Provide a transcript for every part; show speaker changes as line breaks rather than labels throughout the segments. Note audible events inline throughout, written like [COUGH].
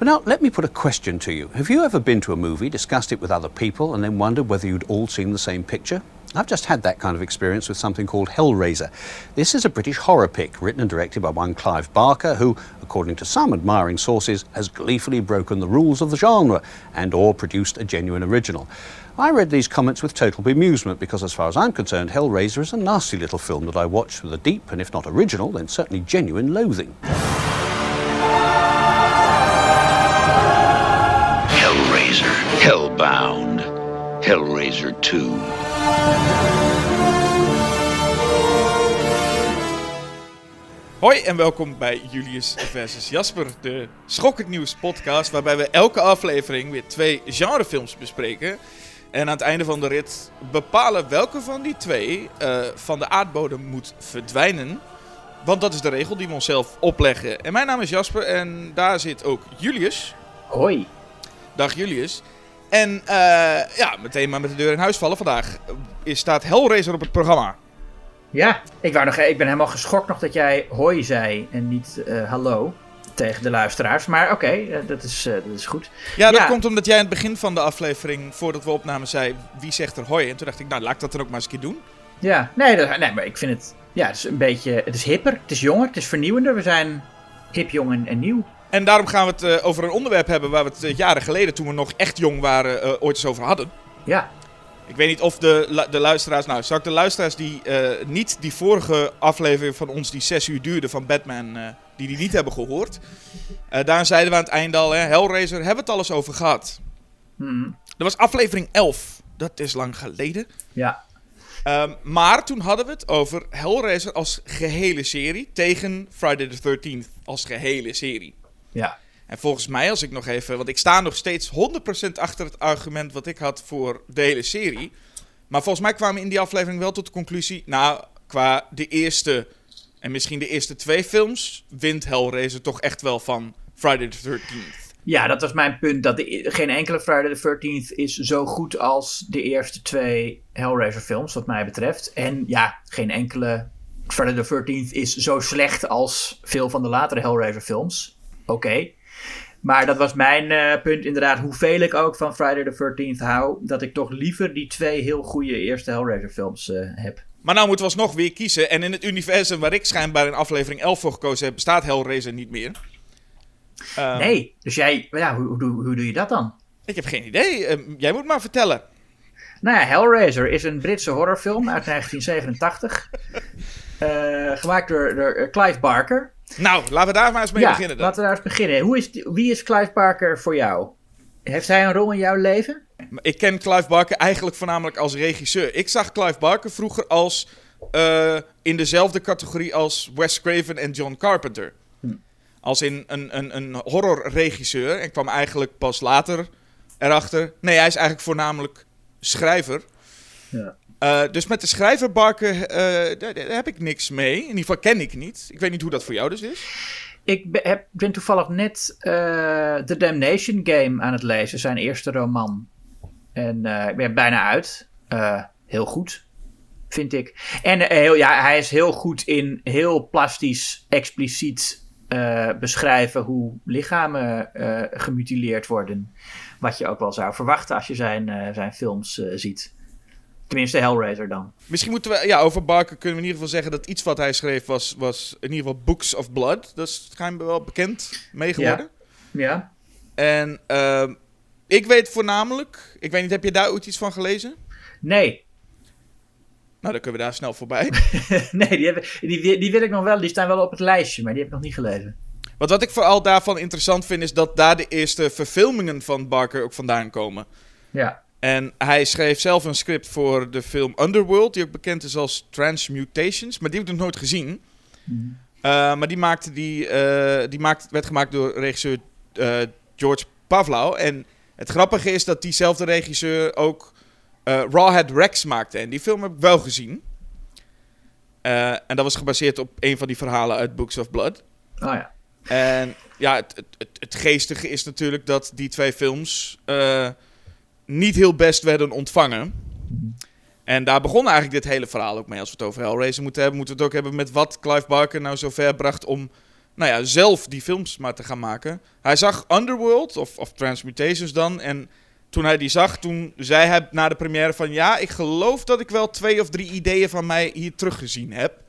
But now, let me put a question to you. Have you ever been to a movie, discussed it with other people, and then wondered whether you'd all seen the same picture? I've just had that kind of experience with something called Hellraiser. This is a British horror pick written and directed by one Clive Barker, who, according to some admiring sources, has gleefully broken the rules of the genre and or produced a genuine original. I read these comments with total bemusement because, as far as I'm concerned, Hellraiser is a nasty little film that I watched with a deep and, if not original, then certainly genuine loathing.
Hellbound, Hellraiser 2.
Hoi en welkom bij Julius versus Jasper, de Schokkend Nieuws podcast, waarbij we elke aflevering weer twee genrefilms bespreken. En aan het einde van de rit bepalen welke van die twee eh, van de aardbodem moet verdwijnen. Want dat is de regel die we onszelf opleggen. En mijn naam is Jasper en daar zit ook Julius.
Hoi.
Dag Julius. En eh, ja, meteen maar met de deur in huis vallen. Vandaag is, staat Hellraiser op het programma.
Ja, ik, wou nog, ik ben helemaal geschokt nog dat jij hoi zei en niet eh, hallo tegen de luisteraars. Maar oké, eh, dat, is, dat is goed.
Ja, dat
Ja.
komt omdat jij aan het begin van de aflevering, voordat we opnamen, zei wie zegt er hoi. En toen dacht ik, nou laat ik dat dan ook maar eens een keer doen.
Ja, nee, dat, nee, maar ik vind het, ja, het is een beetje, het is hipper, het is jonger, het is vernieuwender. We zijn hip, jong en, en nieuw.
En daarom gaan we het eh, over een onderwerp hebben waar we het eh, jaren geleden, toen we nog echt jong waren, eh, ooit eens over hadden.
Ja,
Ik weet niet of de, de luisteraars, nou, zal ik de luisteraars die niet die vorige aflevering van ons, die zes uur duurde van Batman, die die niet hebben gehoord. Eh, daar zeiden we aan het einde al, hè, Hellraiser, hebben we het alles over gehad.
Mhm.
Dat was aflevering 11. Dat is lang geleden.
ja,
Ehm, maar toen hadden we het over Hellraiser als gehele serie tegen Friday the 13th als gehele serie.
Ja.
En volgens mij, als ik nog even. Want ik sta nog steeds 100% achter het argument wat ik had voor de hele serie. Maar volgens mij kwamen we in die aflevering wel tot de conclusie. Nou, qua de eerste. En misschien de eerste twee films. wint Hellraiser toch echt wel van Friday the 13th.
Ja, dat was mijn punt. Dat de, geen enkele Friday the 13th is zo goed als de eerste twee Hellraiser films, wat mij betreft. En ja, geen enkele Friday the 13th is zo slecht als veel van de latere Hellraiser Oké. Maar dat was mijn eh, punt inderdaad. Hoeveel ik ook van Friday the 13th hou, dat ik toch liever die twee heel goede eerste Hellraiser films eh, heb.
Maar nou moeten we alsnog weer kiezen. En in het universum waar ik schijnbaar in aflevering 11 voor gekozen heb. bestaat Hellraiser niet meer. Ehm,
Nee, dus jij, ja, hoe, hoe, doe- hoe doe je dat dan?
Ik heb geen idee. Ehm, jij moet maar vertellen.
Nou ja, Hellraiser is een Britse horrorfilm uit [LAUGHS] 1987. Eh, gemaakt door, door Clive Barker.
Nou, laten we daar maar eens mee
ja,
beginnen dan.
laten we daar eens beginnen. Hoe is, wie is Clive Barker voor jou? Heeft hij een rol in jouw leven?
Ik ken Clive Barker eigenlijk voornamelijk als regisseur. Ik zag Clive Barker vroeger als eh, in dezelfde categorie als Wes Craven en John Carpenter. Als in een, een, een horrorregisseur. En kwam eigenlijk pas later erachter. Nee, hij is eigenlijk voornamelijk schrijver.
Ja.
Eh, dus met de schrijver Barker eh, daar, heb ik niks mee. In ieder geval ken ik niet. Ik weet niet hoe dat voor jou dus is.
Ik be- heb, ben toevallig net eh, The Damnation Game aan het lezen, zijn eerste roman. En ik ben bijna uit. Heel goed, vind ik. En heel, ja, hij is heel goed in heel plastisch, expliciet beschrijven hoe lichamen gemutileerd worden. Wat je ook wel zou verwachten als je zijn, zijn films ziet. Tenminste, Hellraiser dan.
Misschien moeten we, ja, over Barker kunnen we in ieder geval zeggen dat iets wat hij schreef was, was in ieder geval Books of Blood. Dat is schijnbaar wel bekend mee geworden.
Ja.
En ehm, ik weet voornamelijk, ik weet niet, heb je daar ooit iets van gelezen?
Nee.
Nou, dan kunnen we daar snel voorbij. [LAUGHS]
nee, die, hebben, die, die, die wil ik nog wel. Die staan wel op het lijstje, maar die heb ik nog niet gelezen.
Want wat ik vooral daarvan interessant vind, is dat daar de eerste verfilmingen van Barker ook vandaan komen.
Ja.
En hij schreef zelf een script voor de film Underworld, die ook bekend is als Transmutations, maar die heb ik nog nooit gezien. Eh, maar die, maakte die, eh, die maakte, werd gemaakt door regisseur eh, George Pavlov. En het grappige is dat diezelfde regisseur ook Rawhead Rex maakte. En die film heb ik wel gezien. En dat was gebaseerd op een van die verhalen uit Books of Blood.
Oh ja.
En ja, het, het, het, het geestige is natuurlijk dat die twee films niet heel best werden ontvangen. En daar begon eigenlijk dit hele verhaal ook mee. Als we het over Hellraiser moeten hebben, moeten we het ook hebben met wat Clive Barker nou zo ver bracht om nou ja, zelf die films maar te gaan maken. Hij zag Underworld, of, of Transmutations dan, en toen hij die zag, toen zei hij na de première van... Ja, ik geloof dat ik wel twee of drie ideeën van mij hier teruggezien heb.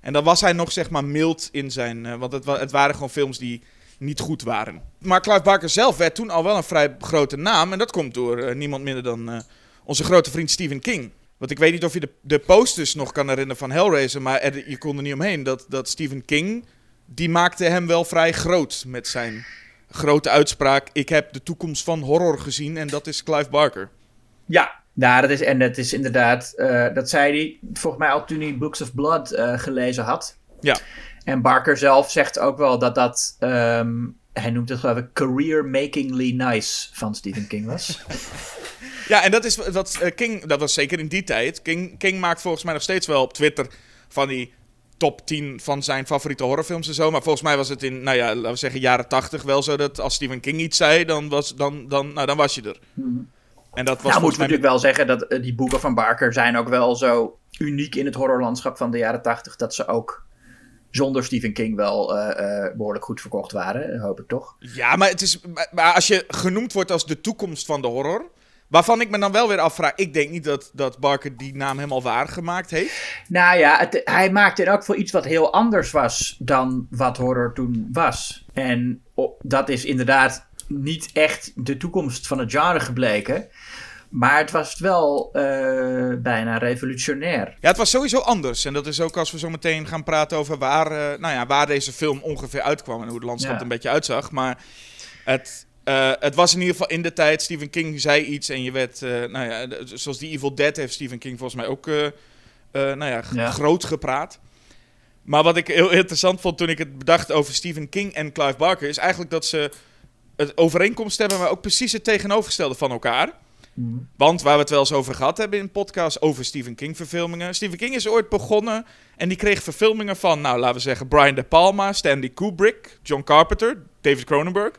En dan was hij nog zeg maar mild in zijn... eh, want het, het waren gewoon films die niet goed waren. Maar Clive Barker zelf werd toen al wel een vrij grote naam. En dat komt door eh, niemand minder dan eh, onze grote vriend Stephen King. Want ik weet niet of je de, de posters nog kan herinneren van Hellraiser... maar er- je kon er niet omheen dat, dat Stephen King... die maakte hem wel vrij groot met zijn grote uitspraak... ik heb de toekomst van horror gezien en dat is Clive Barker.
Ja, nou, dat is, en dat is inderdaad, eh, dat zei hij volgens mij al toen hij Books of Blood gelezen had.
Ja.
En Barker zelf zegt ook wel dat dat, ehm, hij noemt het geloof ik, career-makingly nice van Stephen King was. [LAUGHS]
Ja, en dat is wat eh, King, dat was zeker in die tijd. King, King maakt volgens mij nog steeds wel op Twitter van die top 10 van zijn favoriete horrorfilms en zo. Maar volgens mij was het in, nou ja, laten we zeggen jaren 80 wel zo dat als Stephen King iets zei, dan was, dan, dan, nou, dan was je er. En dat was
nou, moeten we natuurlijk wel zeggen dat eh, die boeken van Barker zijn ook wel zo uniek in het horrorlandschap van de jaren 80 dat ze ook zonder Stephen King wel eh, eh, behoorlijk goed verkocht waren, hoop ik toch.
Ja, maar, het is, maar- als je genoemd wordt als de toekomst van de horror... Waarvan ik me dan wel weer afvraag... Ik denk niet dat, dat Barker die naam helemaal waargemaakt heeft.
Nou ja, het, hij maakte in elk geval iets wat heel anders was dan wat horror toen was. En dat is inderdaad niet echt de toekomst van het genre gebleken. Maar het was wel eh, bijna revolutionair.
Ja, het was sowieso anders. En dat is ook als we zo meteen gaan praten over waar, eh, nou ja, waar deze film ongeveer uitkwam en hoe het landschap
Ja.
er een beetje uitzag. Maar het, eh, het was in ieder geval in de tijd, Stephen King zei iets en je werd, nou ja, zoals die Evil Dead heeft Stephen King volgens mij ook, nou Ja. groot gepraat. Maar wat ik heel [LAUGHS] interessant vond toen ik het bedacht over Stephen King en Clive Barker, is eigenlijk dat ze het overeenkomst hebben, maar ook precies het tegenovergestelde van elkaar. Want waar we het wel eens over gehad hebben in podcast over Stephen King verfilmingen. Stephen King is ooit begonnen en die kreeg verfilmingen van, nou laten we zeggen, Brian De Palma, Stanley Kubrick, John Carpenter, David Cronenberg.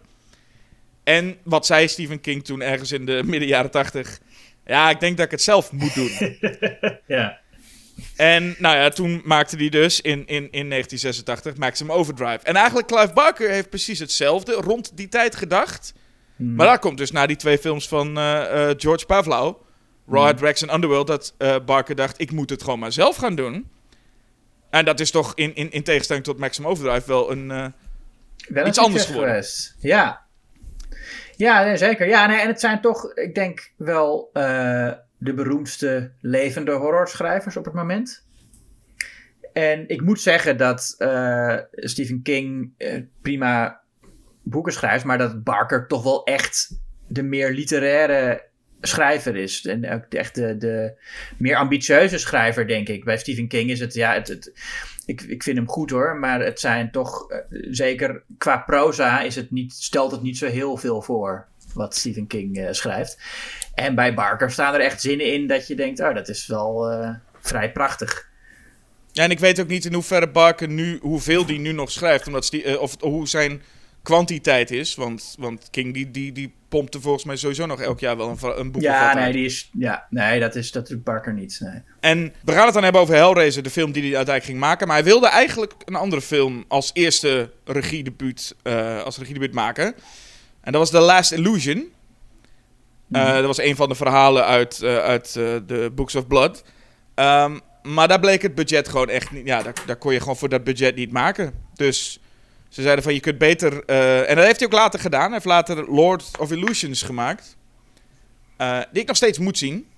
En wat zei Stephen King toen ergens in de [LAUGHS] midden jaren tachtig? Ja, ik denk dat ik het zelf moet doen. [LAUGHS]
Ja.
En nou ja, toen maakte hij dus in, in, in 1986 Maximum Overdrive. En eigenlijk Clive Barker heeft precies hetzelfde rond die tijd gedacht. Maar daar komt dus na die twee films van eh, eh, George Pavlov, Rawhead Rex en Underworld, dat eh, Barker dacht, ik moet het gewoon maar zelf gaan doen. En dat is toch in, in, in tegenstelling tot Maximum Overdrive wel een...
Wel
Iets anders geworden.
geweest. Ja. Ja, nee, zeker. Ja, nee, en het zijn toch, ik denk wel de beroemdste levende horrorschrijvers op het moment. En ik moet zeggen dat Stephen King prima boeken schrijft, maar dat Barker toch wel echt de meer literaire schrijver is. En ook echt de, de meer ambitieuze schrijver, denk ik. Bij Stephen King is het, ja, het, ik, ik vind hem goed hoor, maar het zijn toch, eh, zeker qua proza, is het niet, stelt het niet zo heel veel voor wat Stephen King eh, schrijft. En bij Barker staan er echt zinnen in dat je denkt, oh, dat is wel eh, vrij prachtig.
Ja, en ik weet ook niet in hoeverre Barker nu, hoeveel die nu nog schrijft, omdat of hoe zijn kwantiteit is. Want, want King die, die, die pompte volgens mij sowieso nog elk jaar wel een, een boek
Ja, nee,
uit.
die is, ja, nee, dat is, dat doet Barker niet. Nee.
En we gaan het dan hebben over Hellraiser, de film die hij uiteindelijk ging maken. Maar hij wilde eigenlijk een andere film als eerste regiedebuut, eh als regiedebuut maken. En dat was The Last Illusion. Eh, dat was een van de verhalen uit, eh, uit de Books of Blood. Ehm, maar daar bleek het budget gewoon echt niet... Ja, daar, daar kon je gewoon voor dat budget niet maken. Dus ze zeiden van, je kunt beter... eh, en dat heeft hij ook later gedaan. Hij heeft later Lord of Illusions gemaakt. Eh, die ik nog steeds moet zien.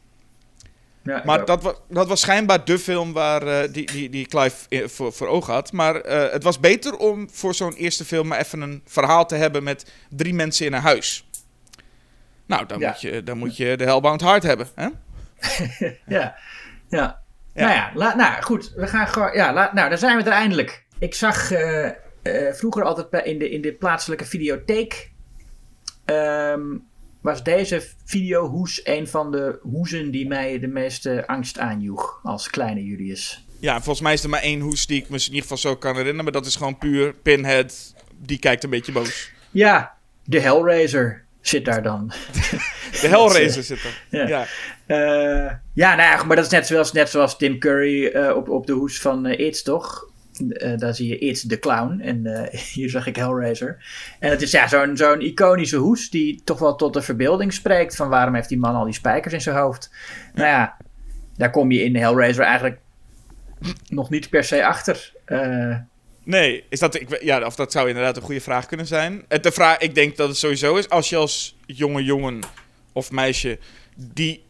Ja,
Maar dat, wa dat was schijnbaar de film waar, eh, die, die, die Clive voor, voor ogen had. Maar het was beter om voor zo'n eerste film maar even een verhaal te hebben met drie mensen in een huis. Nou, dan,
Ja.
moet, je, dan moet je de Hellbound Heart hebben. Hè? [LAUGHS]
Ja, ja. Nou ja, la- nou goed, we gaan gewoon. Ja, la- nou, daar zijn we er eindelijk. Ik zag eh, vroeger altijd in, de, in de plaatselijke videotheek. ehm, was deze videohoes een van de hoezen die mij de meeste angst aanjoeg als kleine Julius.
Ja, volgens mij is er maar één hoes die ik me in ieder geval zo kan herinneren. Maar dat is gewoon puur Pinhead. Die kijkt een beetje boos.
Ja, de Hellraiser zit daar dan. [LAUGHS]
De Hellraiser [LAUGHS] zit er.
Ja.
Ja.
Eh, ja, nou ja, maar dat is net zoals, net zoals Tim Curry eh, op, op de hoes van eh It's, toch? Eh, daar zie je It's the Clown. En eh, [LAUGHS] hier zag ik Hellraiser. En het is ja, zo'n zo'n iconische hoes die toch wel tot de verbeelding spreekt. Van waarom heeft die man al die spijkers in zijn hoofd? Nou ja, daar kom je in Hellraiser eigenlijk nog niet per se achter. Eh,
Nee, is dat, ik, ja, of dat zou inderdaad een goede vraag kunnen zijn. De vraag, ik denk dat het sowieso is, als je als jonge jongen of meisje die,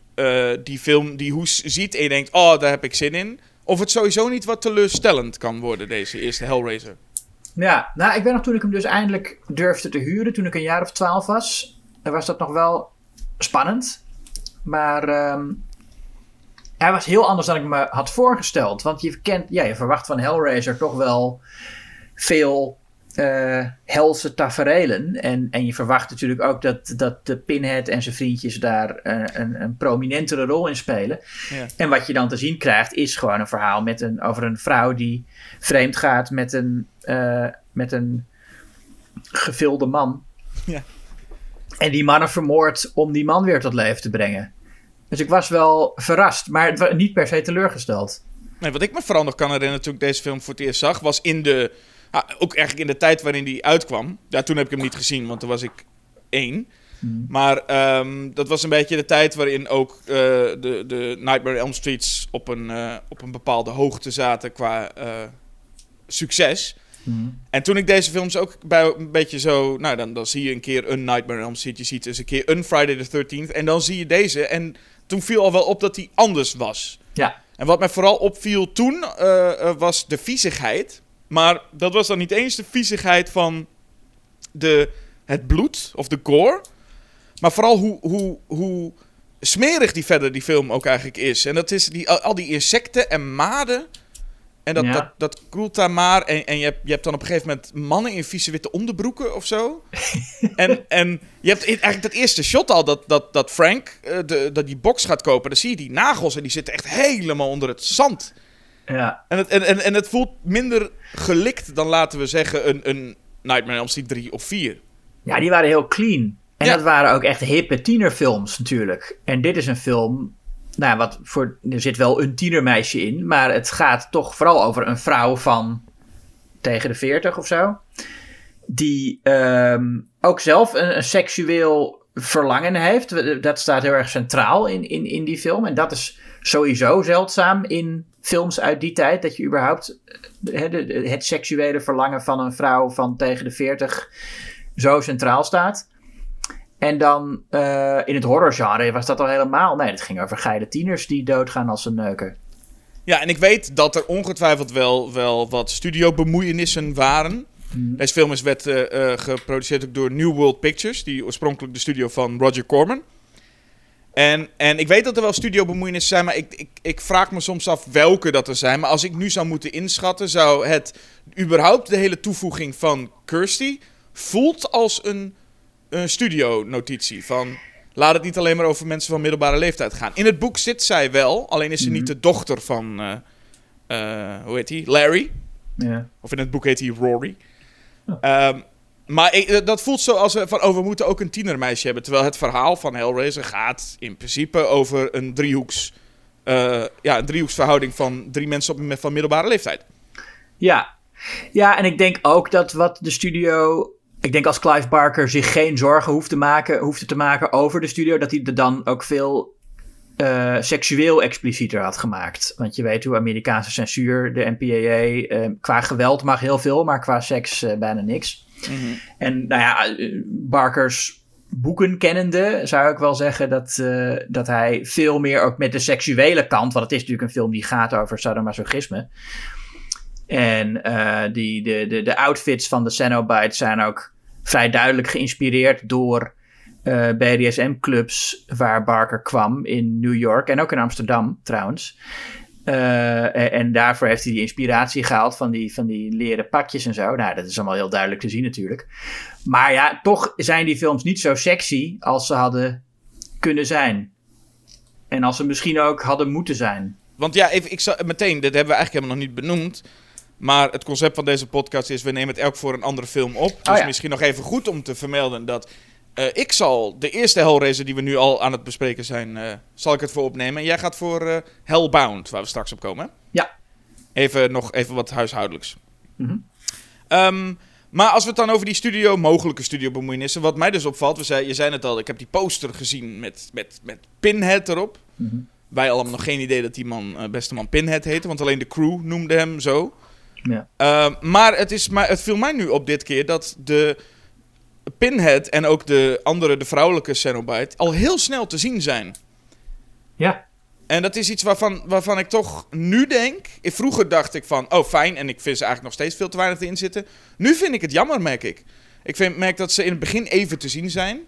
die film, die hoes ziet en je denkt, oh, daar heb ik zin in. Of het sowieso niet wat teleurstellend kan worden, deze eerste Hellraiser.
Ja, nou, ik weet nog toen ik hem dus eindelijk durfde te huren, toen ik een jaar of twaalf was, was dat nog wel spannend. Maar ehm, hij was heel anders dan ik me had voorgesteld. Want je, kent, ja, je verwacht van Hellraiser toch wel veel eh helse taferelen. En, en je verwacht natuurlijk ook dat, dat de Pinhead en zijn vriendjes daar eh, een, een prominentere rol in spelen.
Ja.
En wat je dan te zien krijgt is gewoon een verhaal met een, over een vrouw die vreemd gaat met een, eh, met een gevilde man.
Ja.
En die mannen vermoordt om die man weer tot leven te brengen. Dus ik was wel verrast, maar niet per se teleurgesteld.
Nee, wat ik me vooral nog kan herinneren toen ik deze film voor het eerst zag, was in de. Ah, ook eigenlijk in de tijd waarin die uitkwam. Ja, toen heb ik hem niet gezien, want toen was ik één. Maar ehm, dat was een beetje de tijd waarin ook eh, de, de Nightmare on Elm Streets op een, eh, op een bepaalde hoogte zaten qua eh, succes. En toen ik deze films ook bij een beetje zo... Nou, dan, dan zie je een keer een Nightmare on Elm Street. Je ziet eens een keer een Friday the 13th. En dan zie je deze. En toen viel al wel op dat die anders was.
Ja,
En wat mij vooral opviel toen was de viezigheid. Maar dat was dan niet eens de viezigheid van de, het bloed of de gore. Maar vooral hoe, hoe, hoe smerig die verder die film ook eigenlijk is. En dat is die, al, die insecten en maden. En dat,
Ja.
dat, dat kroelt daar maar. En, en je, hebt, je hebt dan op een gegeven moment mannen in vieze witte onderbroeken of zo. [LAUGHS] en, en je hebt eigenlijk dat eerste shot al dat, dat, dat Frank eh, de, dat die box gaat kopen. Dan zie je die nagels en die zitten echt helemaal onder het zand.
Ja,
En het, en, en, en het voelt minder gelikt dan laten we zeggen een, een Nightmare on Elm Street 3 of 4.
ja, die waren heel clean. En
Ja.
dat waren ook echt hippe tienerfilms natuurlijk. En dit is een film, nou wat voor, er zit wel een tienermeisje in, maar het gaat toch vooral over een vrouw van tegen de 40 of zo. Die ehm, ook zelf een, een seksueel verlangen heeft. Dat staat heel erg centraal in, in, in die film. En dat is sowieso zeldzaam in films uit die tijd. Dat je überhaupt eh, de- de- het seksuele verlangen van een vrouw van tegen de 40 zo centraal staat. En dan eh, in het horrorgenre was dat al helemaal. Nee, het ging over geile tieners die doodgaan als ze neuken.
Ja, en ik weet dat er ongetwijfeld wel, wel wat studiobemoeienissen waren. Deze film is werd eh, geproduceerd ook door New World Pictures, die oorspronkelijk de studio van Roger Corman. En, en ik weet dat er wel studiobemoeienissen zijn, maar ik, ik, ik vraag me soms af welke dat er zijn. Maar als ik nu zou moeten inschatten, zou het überhaupt de hele toevoeging van Kirsty voelt als een, een studio-notitie van... Laat het niet alleen maar over mensen van middelbare leeftijd gaan. In het boek zit zij wel, alleen is ze niet de dochter van, eh, hoe heet hij? Larry. Of in het boek heet hij Rory. Ehm, maar ik- dat voelt zo als we van, oh, we moeten ook een tienermeisje hebben. Terwijl het verhaal van Hellraiser gaat in principe over een driehoeks... eh, ja, een driehoeksverhouding van drie mensen op, van middelbare leeftijd.
Ja. ja, en ik denk ook dat wat de studio. Ik denk als Clive Barker zich geen zorgen hoeft te maken, hoefde te maken over de studio, dat hij er dan ook veel eh, seksueel explicieter had gemaakt. Want je weet hoe Amerikaanse censuur, de MPAA, eh, qua geweld mag heel veel, maar qua seks eh, bijna niks. En nou ja, Barkers boeken kennende zou ik wel zeggen dat, dat hij veel meer ook met de seksuele kant, want het is natuurlijk een film die gaat over sadomasochisme. En die, de, de, de outfits van de Cenobites zijn ook vrij duidelijk geïnspireerd door eh, BDSM-clubs waar Barker kwam in New York en ook in Amsterdam trouwens. Eh, en, en daarvoor heeft hij die inspiratie gehaald van die, van die leren pakjes en zo. Nou, dat is allemaal heel duidelijk te zien natuurlijk. Maar ja, toch zijn die films niet zo sexy als ze hadden kunnen zijn. En als ze misschien ook hadden moeten zijn.
Want ja, even, ik zou, meteen, dit hebben we eigenlijk helemaal nog niet benoemd. Maar het concept van deze podcast is, we nemen het elk voor een andere film op. Dus
Oh ja.
misschien nog even goed om te vermelden dat... eh, ik zal de eerste Hellraiser die we nu al aan het bespreken zijn, eh, zal ik het voor opnemen. En jij gaat voor eh, Hellbound, waar we straks op komen. hè?
Ja.
Even nog even wat huishoudelijks. Ehm, maar als we het dan over die studio, mogelijke studio bemoeienissen, wat mij dus opvalt, we zei, je zei het al, ik heb die poster gezien met, met, met Pinhead erop. Wij allemaal nog geen idee dat die man, beste man Pinhead heette, want alleen de crew noemde hem zo.
Ja.
Ehm, maar, het is, maar het viel mij nu op dit keer dat de Pinhead en ook de andere, de vrouwelijke Cenobite, al heel snel te zien zijn.
Ja.
En dat is iets waarvan, waarvan ik toch nu denk. Vroeger dacht ik van, oh fijn, en ik vind ze eigenlijk nog steeds veel te weinig in zitten. Nu vind ik het jammer, merk ik. Ik vind, merk dat ze in het begin even te zien zijn.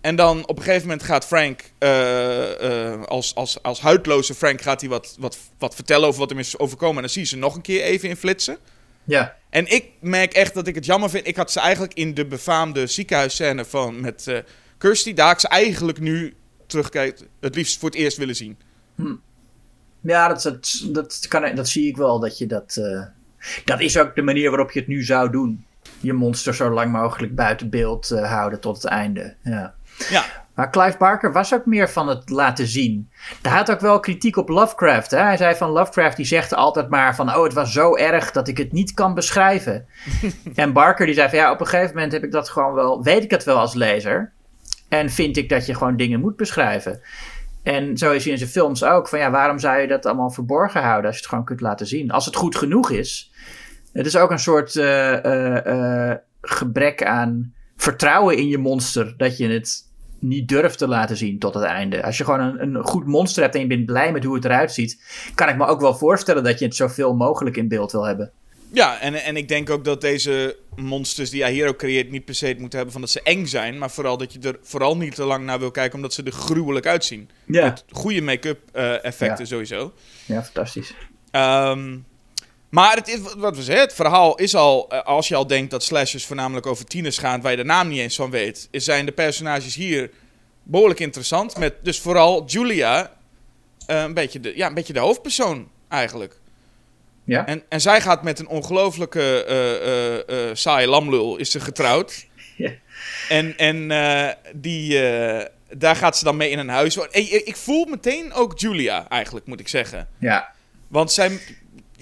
En dan op een gegeven moment gaat Frank, eh, eh, als, als, als huidloze Frank, gaat hij wat, wat, wat vertellen over wat hem is overkomen. En dan zie je ze nog een keer even in flitsen.
Ja.
En ik merk echt dat ik het jammer vind. Ik had ze eigenlijk in de befaamde ziekenhuisscène van met eh Kirsty, daar had ik ze eigenlijk nu terugkijkt, het liefst voor het eerst willen zien.
Ja, dat, dat, dat, kan, dat zie ik wel. Dat, je dat, eh, dat is ook de manier waarop je het nu zou doen. Je monster zo lang mogelijk buiten beeld eh, houden tot het einde. Ja.
Ja,
Maar Clive Barker was ook meer van het laten zien. Hij had ook wel kritiek op Lovecraft. Hè? Hij zei van Lovecraft die zegt altijd maar van... oh, het was zo erg dat ik het niet kan beschrijven. [LAUGHS] en Barker die zei van ja, op een gegeven moment heb ik dat gewoon wel... weet ik het wel als lezer. En vind ik dat je gewoon dingen moet beschrijven. En zo is hij in zijn films ook. Van ja, waarom zou je dat allemaal verborgen houden als je het gewoon kunt laten zien? Als het goed genoeg is. Het is ook een soort eh, eh, eh, gebrek aan vertrouwen in je monster. Dat je het niet durft te laten zien tot het einde. Als je gewoon een, een goed monster hebt en je bent blij met hoe het eruit ziet. Kan ik me ook wel voorstellen dat je het zoveel mogelijk in beeld wil hebben.
ja en, en ik denk ook dat deze monsters die hij hier ook creëert niet per se het moeten hebben van dat ze eng zijn. Maar vooral dat je er vooral niet te lang naar wil kijken omdat ze er gruwelijk uitzien.
Ja,
Met goede make-up eh, effecten
Ja.
sowieso.
ja fantastisch.
Ehm, maar het, is, wat we zeggen, het verhaal is al, eh, als je al denkt dat slashers voornamelijk over tieners gaan, waar je de naam niet eens van weet, zijn de personages hier behoorlijk interessant. Met dus vooral Julia, eh, een, beetje de, ja, een beetje de hoofdpersoon eigenlijk.
Ja,
En, en zij gaat met een ongelooflijke eh eh eh saaie lamlul, is ze getrouwd. [LAUGHS]
Ja.
En, en die, daar gaat ze dan mee in een huis. Ik, ik voel meteen ook Julia, eigenlijk, moet ik zeggen.
ja.
Want zij,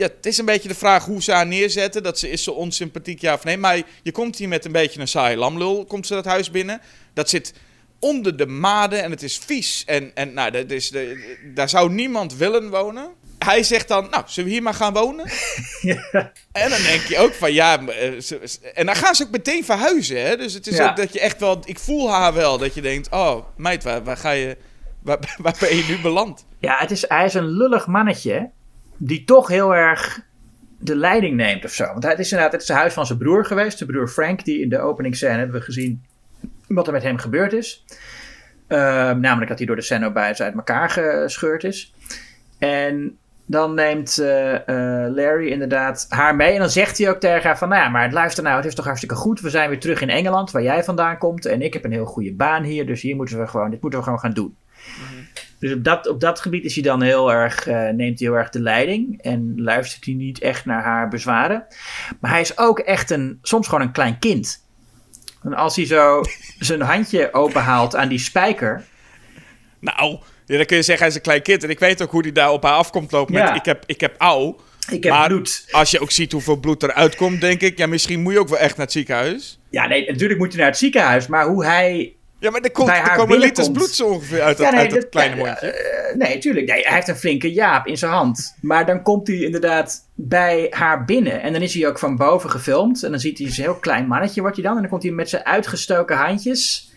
ja, het is een beetje de vraag hoe ze haar neerzetten. Dat ze is zo onsympathiek, ja of nee. Maar je komt hier met een beetje een saaie lamlul, komt ze dat huis binnen. Dat zit onder de maden en het is vies. En, en nou, dat is de, daar zou niemand willen wonen. Hij zegt dan, nou, zullen we hier maar gaan wonen? [LAUGHS] En dan denk je ook van, ja... eh, ze- ze- En dan gaan ze ook meteen verhuizen, hè. Dus het is
Ja.
ook dat je echt wel... Ik voel haar wel, dat je denkt... Oh, meid, waar, waar ga je... Waar, [LAUGHS] waar ben je nu beland?
Ja, het is, hij is een lullig mannetje. Die toch heel erg de leiding neemt of zo. Want het is inderdaad het is het huis van zijn broer geweest. De broer Frank, die in de openingsscène hebben we gezien wat er met hem gebeurd is. Ehm, namelijk dat hij door de Cenobites uit elkaar gescheurd is. En dan neemt eh, eh, Larry inderdaad haar mee. En dan zegt hij ook tegen haar van... Nou ja, maar luister nou, het is toch hartstikke goed. We zijn weer terug in Engeland, waar jij vandaan komt. En ik heb een heel goede baan hier. Dus hier moeten we gewoon, dit moeten we gewoon gaan doen. Dus op dat, op dat gebied is hij dan heel erg, eh, neemt hij heel erg de leiding. En luistert hij niet echt naar haar bezwaren. Maar hij is ook echt een, soms gewoon een klein kind. En als hij zo [LAUGHS] zijn handje openhaalt aan die spijker...
Nou, ja, dan kun je zeggen, hij is een klein kind. En ik weet ook hoe hij daar op haar afkomt lopen met...
Ja.
Ik heb, ik heb au.
Ik heb
Maar
bloed.
als je ook ziet hoeveel bloed eruit komt, denk ik... Ja, misschien moet je ook wel echt naar het ziekenhuis.
Ja, nee, natuurlijk moet hij naar het ziekenhuis. Maar hoe hij
Ja, maar er, komt, er komen liters bloed zo ongeveer uit dat,
Ja, nee,
uit dat
dat-
kleine mondje.
eh, nee, tuurlijk. Nee, hij heeft een flinke jaap in zijn hand. Maar dan komt hij inderdaad bij haar binnen. En dan is hij ook van boven gefilmd. En dan ziet hij een heel klein mannetje wordt hij dan. En dan komt hij met zijn uitgestoken handjes.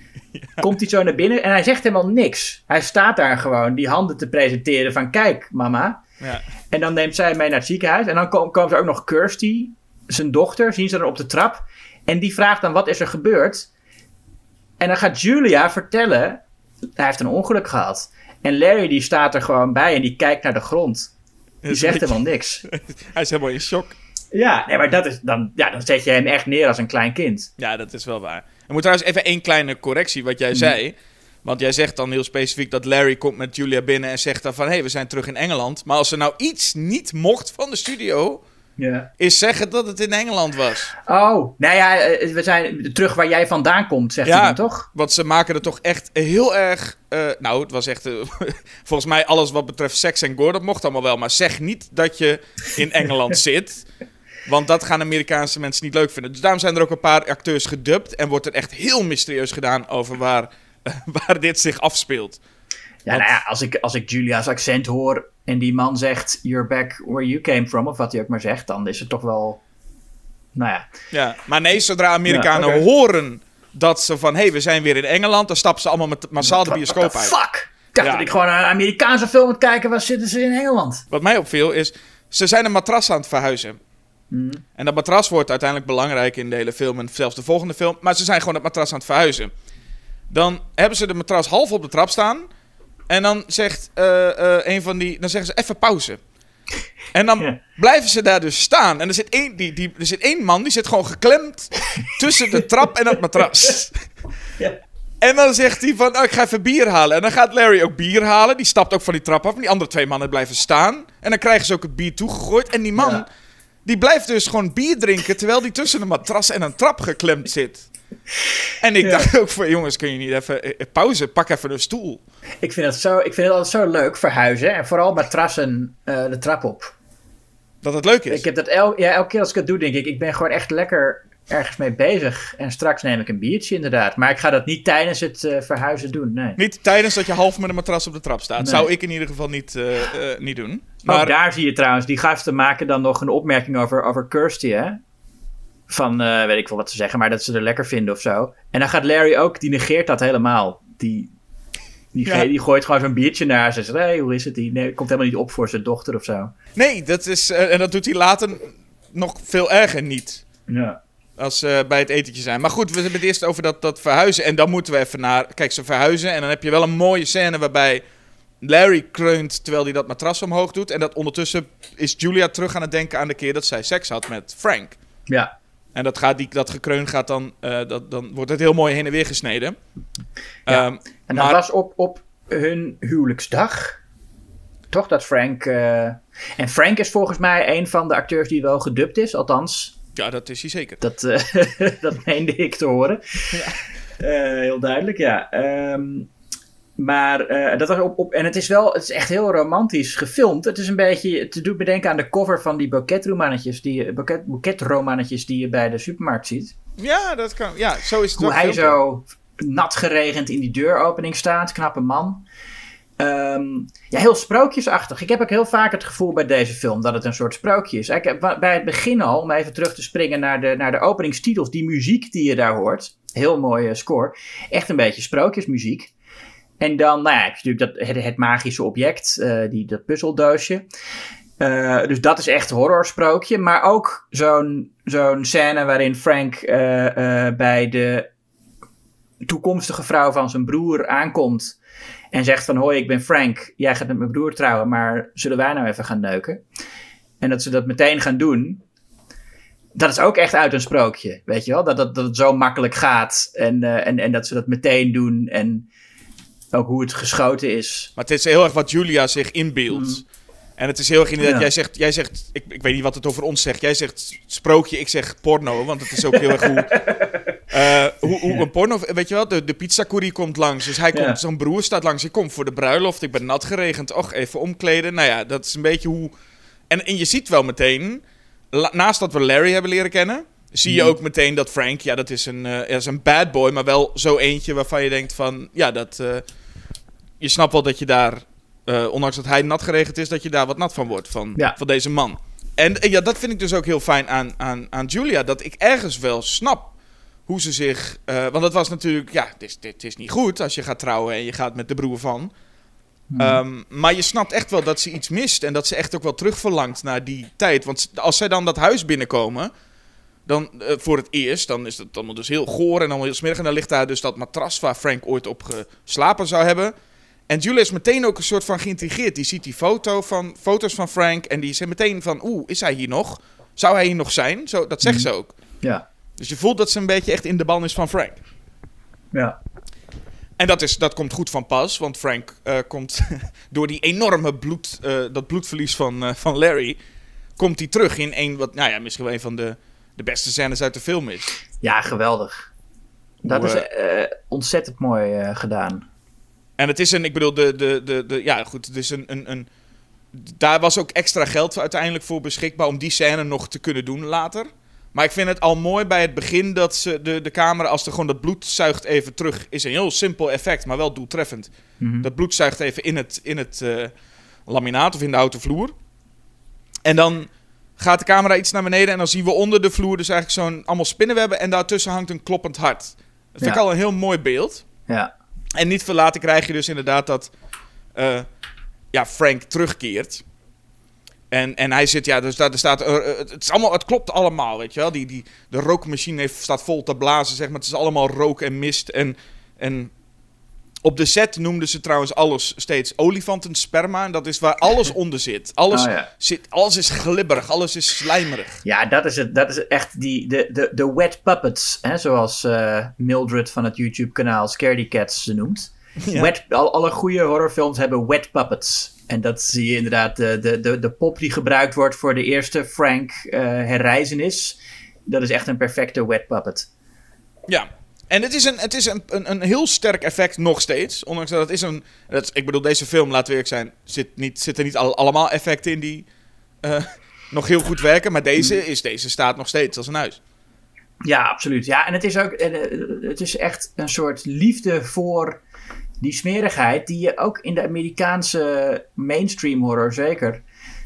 Komt hij zo naar binnen. En hij zegt helemaal niks. Hij staat daar gewoon die handen te presenteren van... Kijk, mama.
Ja.
En dan neemt zij mee naar het ziekenhuis. En dan kom- komen ze ook nog Kirsty, zijn dochter, zien ze dan op de trap. En die vraagt dan, wat is er gebeurd? En dan gaat Julia vertellen, hij heeft een ongeluk gehad. En Larry die staat er gewoon bij en die kijkt naar de grond. Die zegt helemaal [LAUGHS] niks.
Hij is helemaal in shock.
Ja, nee, maar dat is, dan, ja, dan zet je hem echt neer als een klein kind.
Ja, dat is wel waar. Er moet trouwens even één kleine correctie wat jij
Mhm.
zei. Want jij zegt dan heel specifiek dat Larry komt met Julia binnen en zegt dan van... hé, hey, we zijn terug in Engeland. Maar als er nou iets niet mocht van de studio...
Ja.
is zeggen dat het in Engeland was.
Oh, nou ja, eh, we zijn terug waar jij vandaan komt, zegt
Ja.
hij dan toch?
Want ze maken er toch echt heel erg. eh, nou, het was echt. eh, [LAUGHS] volgens mij alles wat betreft seks en gore, dat mocht allemaal wel. Maar zeg niet dat je in [LAUGHS] Engeland zit. Want dat gaan Amerikaanse mensen niet leuk vinden. Dus daarom zijn er ook een paar acteurs gedubt. En wordt er echt heel mysterieus gedaan over waar, [LAUGHS] waar dit zich afspeelt.
Ja, nou ja, als ik, als ik Julia's accent hoor en die man zegt, you're back where you came from, of wat hij ook maar zegt, dan is het toch wel, nou ja.
Ja, maar nee, zodra Amerikanen
Ja,
horen dat ze van... hé, hey, we zijn weer in Engeland... dan stappen ze allemaal met massaal de bioscoop uit.
fuck? Ik dacht
Ja.
dat ik gewoon een Amerikaanse film moet kijken, waar zitten ze in Engeland?
Wat mij opviel is, ze zijn een matras aan het verhuizen. En dat matras wordt uiteindelijk belangrijk in de hele film en zelfs de volgende film. Maar ze zijn gewoon het matras aan het verhuizen. Dan hebben ze de matras half op de trap staan. En dan zegt eh, eh, een van die, dan zeggen ze even pauze. En dan
Ja.
blijven ze daar dus staan. En er zit, één, die, die, er zit één man, die zit gewoon geklemd [LAUGHS] tussen de trap en het matras.
Ja.
En dan zegt hij van, oh, ik ga even bier halen. En dan gaat Larry ook bier halen. Die stapt ook van die trap af. En die andere twee mannen blijven staan. En dan krijgen ze ook het bier toegegooid. En die man,
Ja.
die blijft dus gewoon bier drinken... terwijl die tussen een matras en een trap geklemd zit. [LAUGHS] En ik
Ja.
dacht ook van, jongens, kun je niet even... eh, pauze, pak even een stoel.
Ik vind het, zo, ik vind het altijd zo leuk, verhuizen. En vooral matrassen eh, de trap op.
Dat het leuk is.
Ik heb dat el, ja, elke keer als ik het doe, denk ik, ik ben gewoon echt lekker ergens mee bezig. En straks neem ik een biertje inderdaad. Maar ik ga dat niet tijdens het eh, verhuizen doen, nee.
Niet tijdens dat je half met een matras op de trap staat.
Nee.
Zou ik in ieder geval niet, eh, eh, niet doen.
Maar
Maar
ook daar zie je trouwens, die gasten maken dan nog een opmerking over, over Kirsty, hè? Van, eh, weet ik wel wat ze zeggen, maar dat ze er lekker vinden of zo. En dan gaat Larry ook, die negeert dat helemaal. Die, die,
Ja.
die gooit gewoon zo'n biertje naar. Ze zegt, hé, hey, hoe is het? Die nee, komt helemaal niet op voor zijn dochter of zo.
nee, dat is, eh, en dat doet hij later nog veel erger niet.
Ja.
Als ze bij het etentje zijn. Maar goed, we hebben het eerst over dat, dat verhuizen. En dan moeten we even naar... Kijk, ze verhuizen. En dan heb je wel een mooie scène waarbij Larry kreunt terwijl hij dat matras omhoog doet. En dat ondertussen is Julia terug aan het denken aan de keer dat zij seks had met Frank.
Ja.
En dat, gaat, die, dat gekreun gaat dan... eh, dat, dan wordt het heel mooi heen en weer gesneden.
Ja.
Ehm,
En dat
maar-
was op, op hun huwelijksdag. Toch dat Frank. eh, En Frank is volgens mij een van de acteurs die wel gedubt is. Althans,
Ja, dat is hij zeker.
dat, eh, [LAUGHS] dat meende ik te horen. Eh, heel duidelijk, ja. Ehm, maar eh, dat was op, op. En het is wel. Het is echt heel romantisch gefilmd. Het is een beetje. Het doet me denken aan de cover van die boeketromannetjes. Die, boeket, boeketromannetjes die je bij de supermarkt ziet.
Ja, dat kan. Ja, zo is het
Hoe hij zo nat geregend in die deuropening staat. Knappe man. Ehm, ja, heel sprookjesachtig. Ik heb ook heel vaak het gevoel bij deze film dat het een soort sprookje is. Ik heb bij het begin al, om even terug te springen naar de, naar de openingstitels, die muziek die je daar hoort. Heel mooie score. Echt een beetje sprookjesmuziek. En dan nou heb je natuurlijk dat, het, magische object, eh, die, dat puzzeldoosje. Eh, dus dat is echt horrorsprookje. Maar ook zo'n zo'n scène waarin Frank eh, bij de toekomstige vrouw van zijn broer aankomt. En zegt van, hoi, ik ben Frank. Jij gaat met mijn broer trouwen, maar zullen wij nou even gaan neuken? En dat ze dat meteen gaan doen. Dat is ook echt uit een sprookje, weet je wel? Dat, dat, dat het zo makkelijk gaat. En, en, en dat ze dat meteen doen. En ook hoe het geschoten is.
Maar het is heel erg wat Julia zich inbeeldt. En het is heel erg inderdaad,
Ja.
jij zegt, jij zegt ik, ik weet niet wat het over ons zegt. Jij zegt sprookje, ik zeg porno. Want het is ook heel erg hoe, [LAUGHS] eh, hoe, hoe een porno... Weet je wel, de, de pizzacourier komt langs. Dus hij komt,
Ja.
zijn broer staat langs. Ik kom voor de bruiloft, ik ben nat geregend. Och, even omkleden. Nou ja, dat is een beetje hoe... En, en je ziet wel meteen, la- naast dat we Larry hebben leren kennen... Zie je ook meteen dat Frank, ja, dat is een, eh, dat is een bad boy, maar wel zo eentje waarvan je denkt van, ja, dat, eh, je snapt wel dat je daar, eh, ondanks dat hij nat geregend is, dat je daar wat nat van wordt van,
Ja.
van deze man. En eh, ja, dat vind ik dus ook heel fijn aan, aan, aan Julia, dat ik ergens wel snap hoe ze zich, eh, want het was natuurlijk, ja, het is, het is niet goed als je gaat trouwen en je gaat met de broer van. Ehm, maar je snapt echt wel dat ze iets mist en dat ze echt ook wel terugverlangt naar die tijd. Want als zij dan dat huis binnenkomen, dan voor het eerst, dan is het allemaal dus heel goor en allemaal heel smerig. En dan ligt daar dus dat matras waar Frank ooit op geslapen zou hebben. En Julia is meteen ook een soort van geïntrigeerd. Die ziet die foto van, foto's van Frank en die is meteen van, oeh, is hij hier nog? Zou hij hier nog zijn? Zo, dat zegt ze ook.
Ja,
Dus je voelt dat ze een beetje echt in de ban is van Frank.
ja.
En dat, is, dat komt goed van pas, want Frank eh, komt [LAUGHS] door die enorme bloed, eh, dat bloedverlies van, eh, van Larry, komt hij terug in een wat, nou ja, misschien wel een van de, de beste scènes uit de film is.
Ja, geweldig. Dat
Hoe,
is ontzettend mooi gedaan.
En het is een, ik bedoel, de, de, de, de ja goed, het is een, een, een, daar was ook extra geld uiteindelijk voor beschikbaar om die scène nog te kunnen doen later. Maar ik vind het al mooi bij het begin dat ze de, de camera, als er gewoon dat bloed zuigt even terug, is een heel simpel effect, maar wel doeltreffend.
Mhm.
Dat bloed zuigt even in het, in het eh, laminaat of in de houten vloer. En dan gaat de camera iets naar beneden en dan zien we onder de vloer dus eigenlijk zo'n allemaal spinnenwebben en daartussen hangt een kloppend hart. Dat vind ik al een heel mooi beeld.
Ja.
En niet veel later krijg je dus inderdaad dat eh, ja, Frank terugkeert. En, en hij zit, ja, dus daar er staat, eh, eh, het, is allemaal, het klopt allemaal, weet je wel. Die, die, de rookmachine heeft, staat vol te blazen, zeg maar. Het is allemaal rook en mist. En, en op de set noemden ze trouwens alles steeds olifantensperma. En dat is waar alles [LAUGHS] onder zit. Alles,
Oh, ja.
zit. alles is glibberig, alles is slijmerig.
Ja, dat is, het, dat is echt die, de, de, de wet puppets, hè, zoals eh, Mildred van het YouTube-kanaal Scaredy Cats ze noemt. [LAUGHS]
Ja.
Wet, al, alle goede horrorfilms hebben wet puppets. En dat zie je inderdaad, de, de, de, de pop die gebruikt wordt voor de eerste Frank eh herreizenis. Dat is echt een perfecte wet puppet.
Ja. En het is, een, het is een, een, een heel sterk effect nog steeds. Ondanks dat het is een... Dat, ik bedoel, deze film, laten we eerlijk zijn... Zit niet, zitten niet al, allemaal effecten in die eh, [LAUGHS] nog heel goed werken. Maar deze, is, deze staat nog steeds als een huis.
Ja, absoluut. Ja, en het is ook eh, het is echt een soort liefde voor die smerigheid die je ook in de Amerikaanse mainstream horror zeker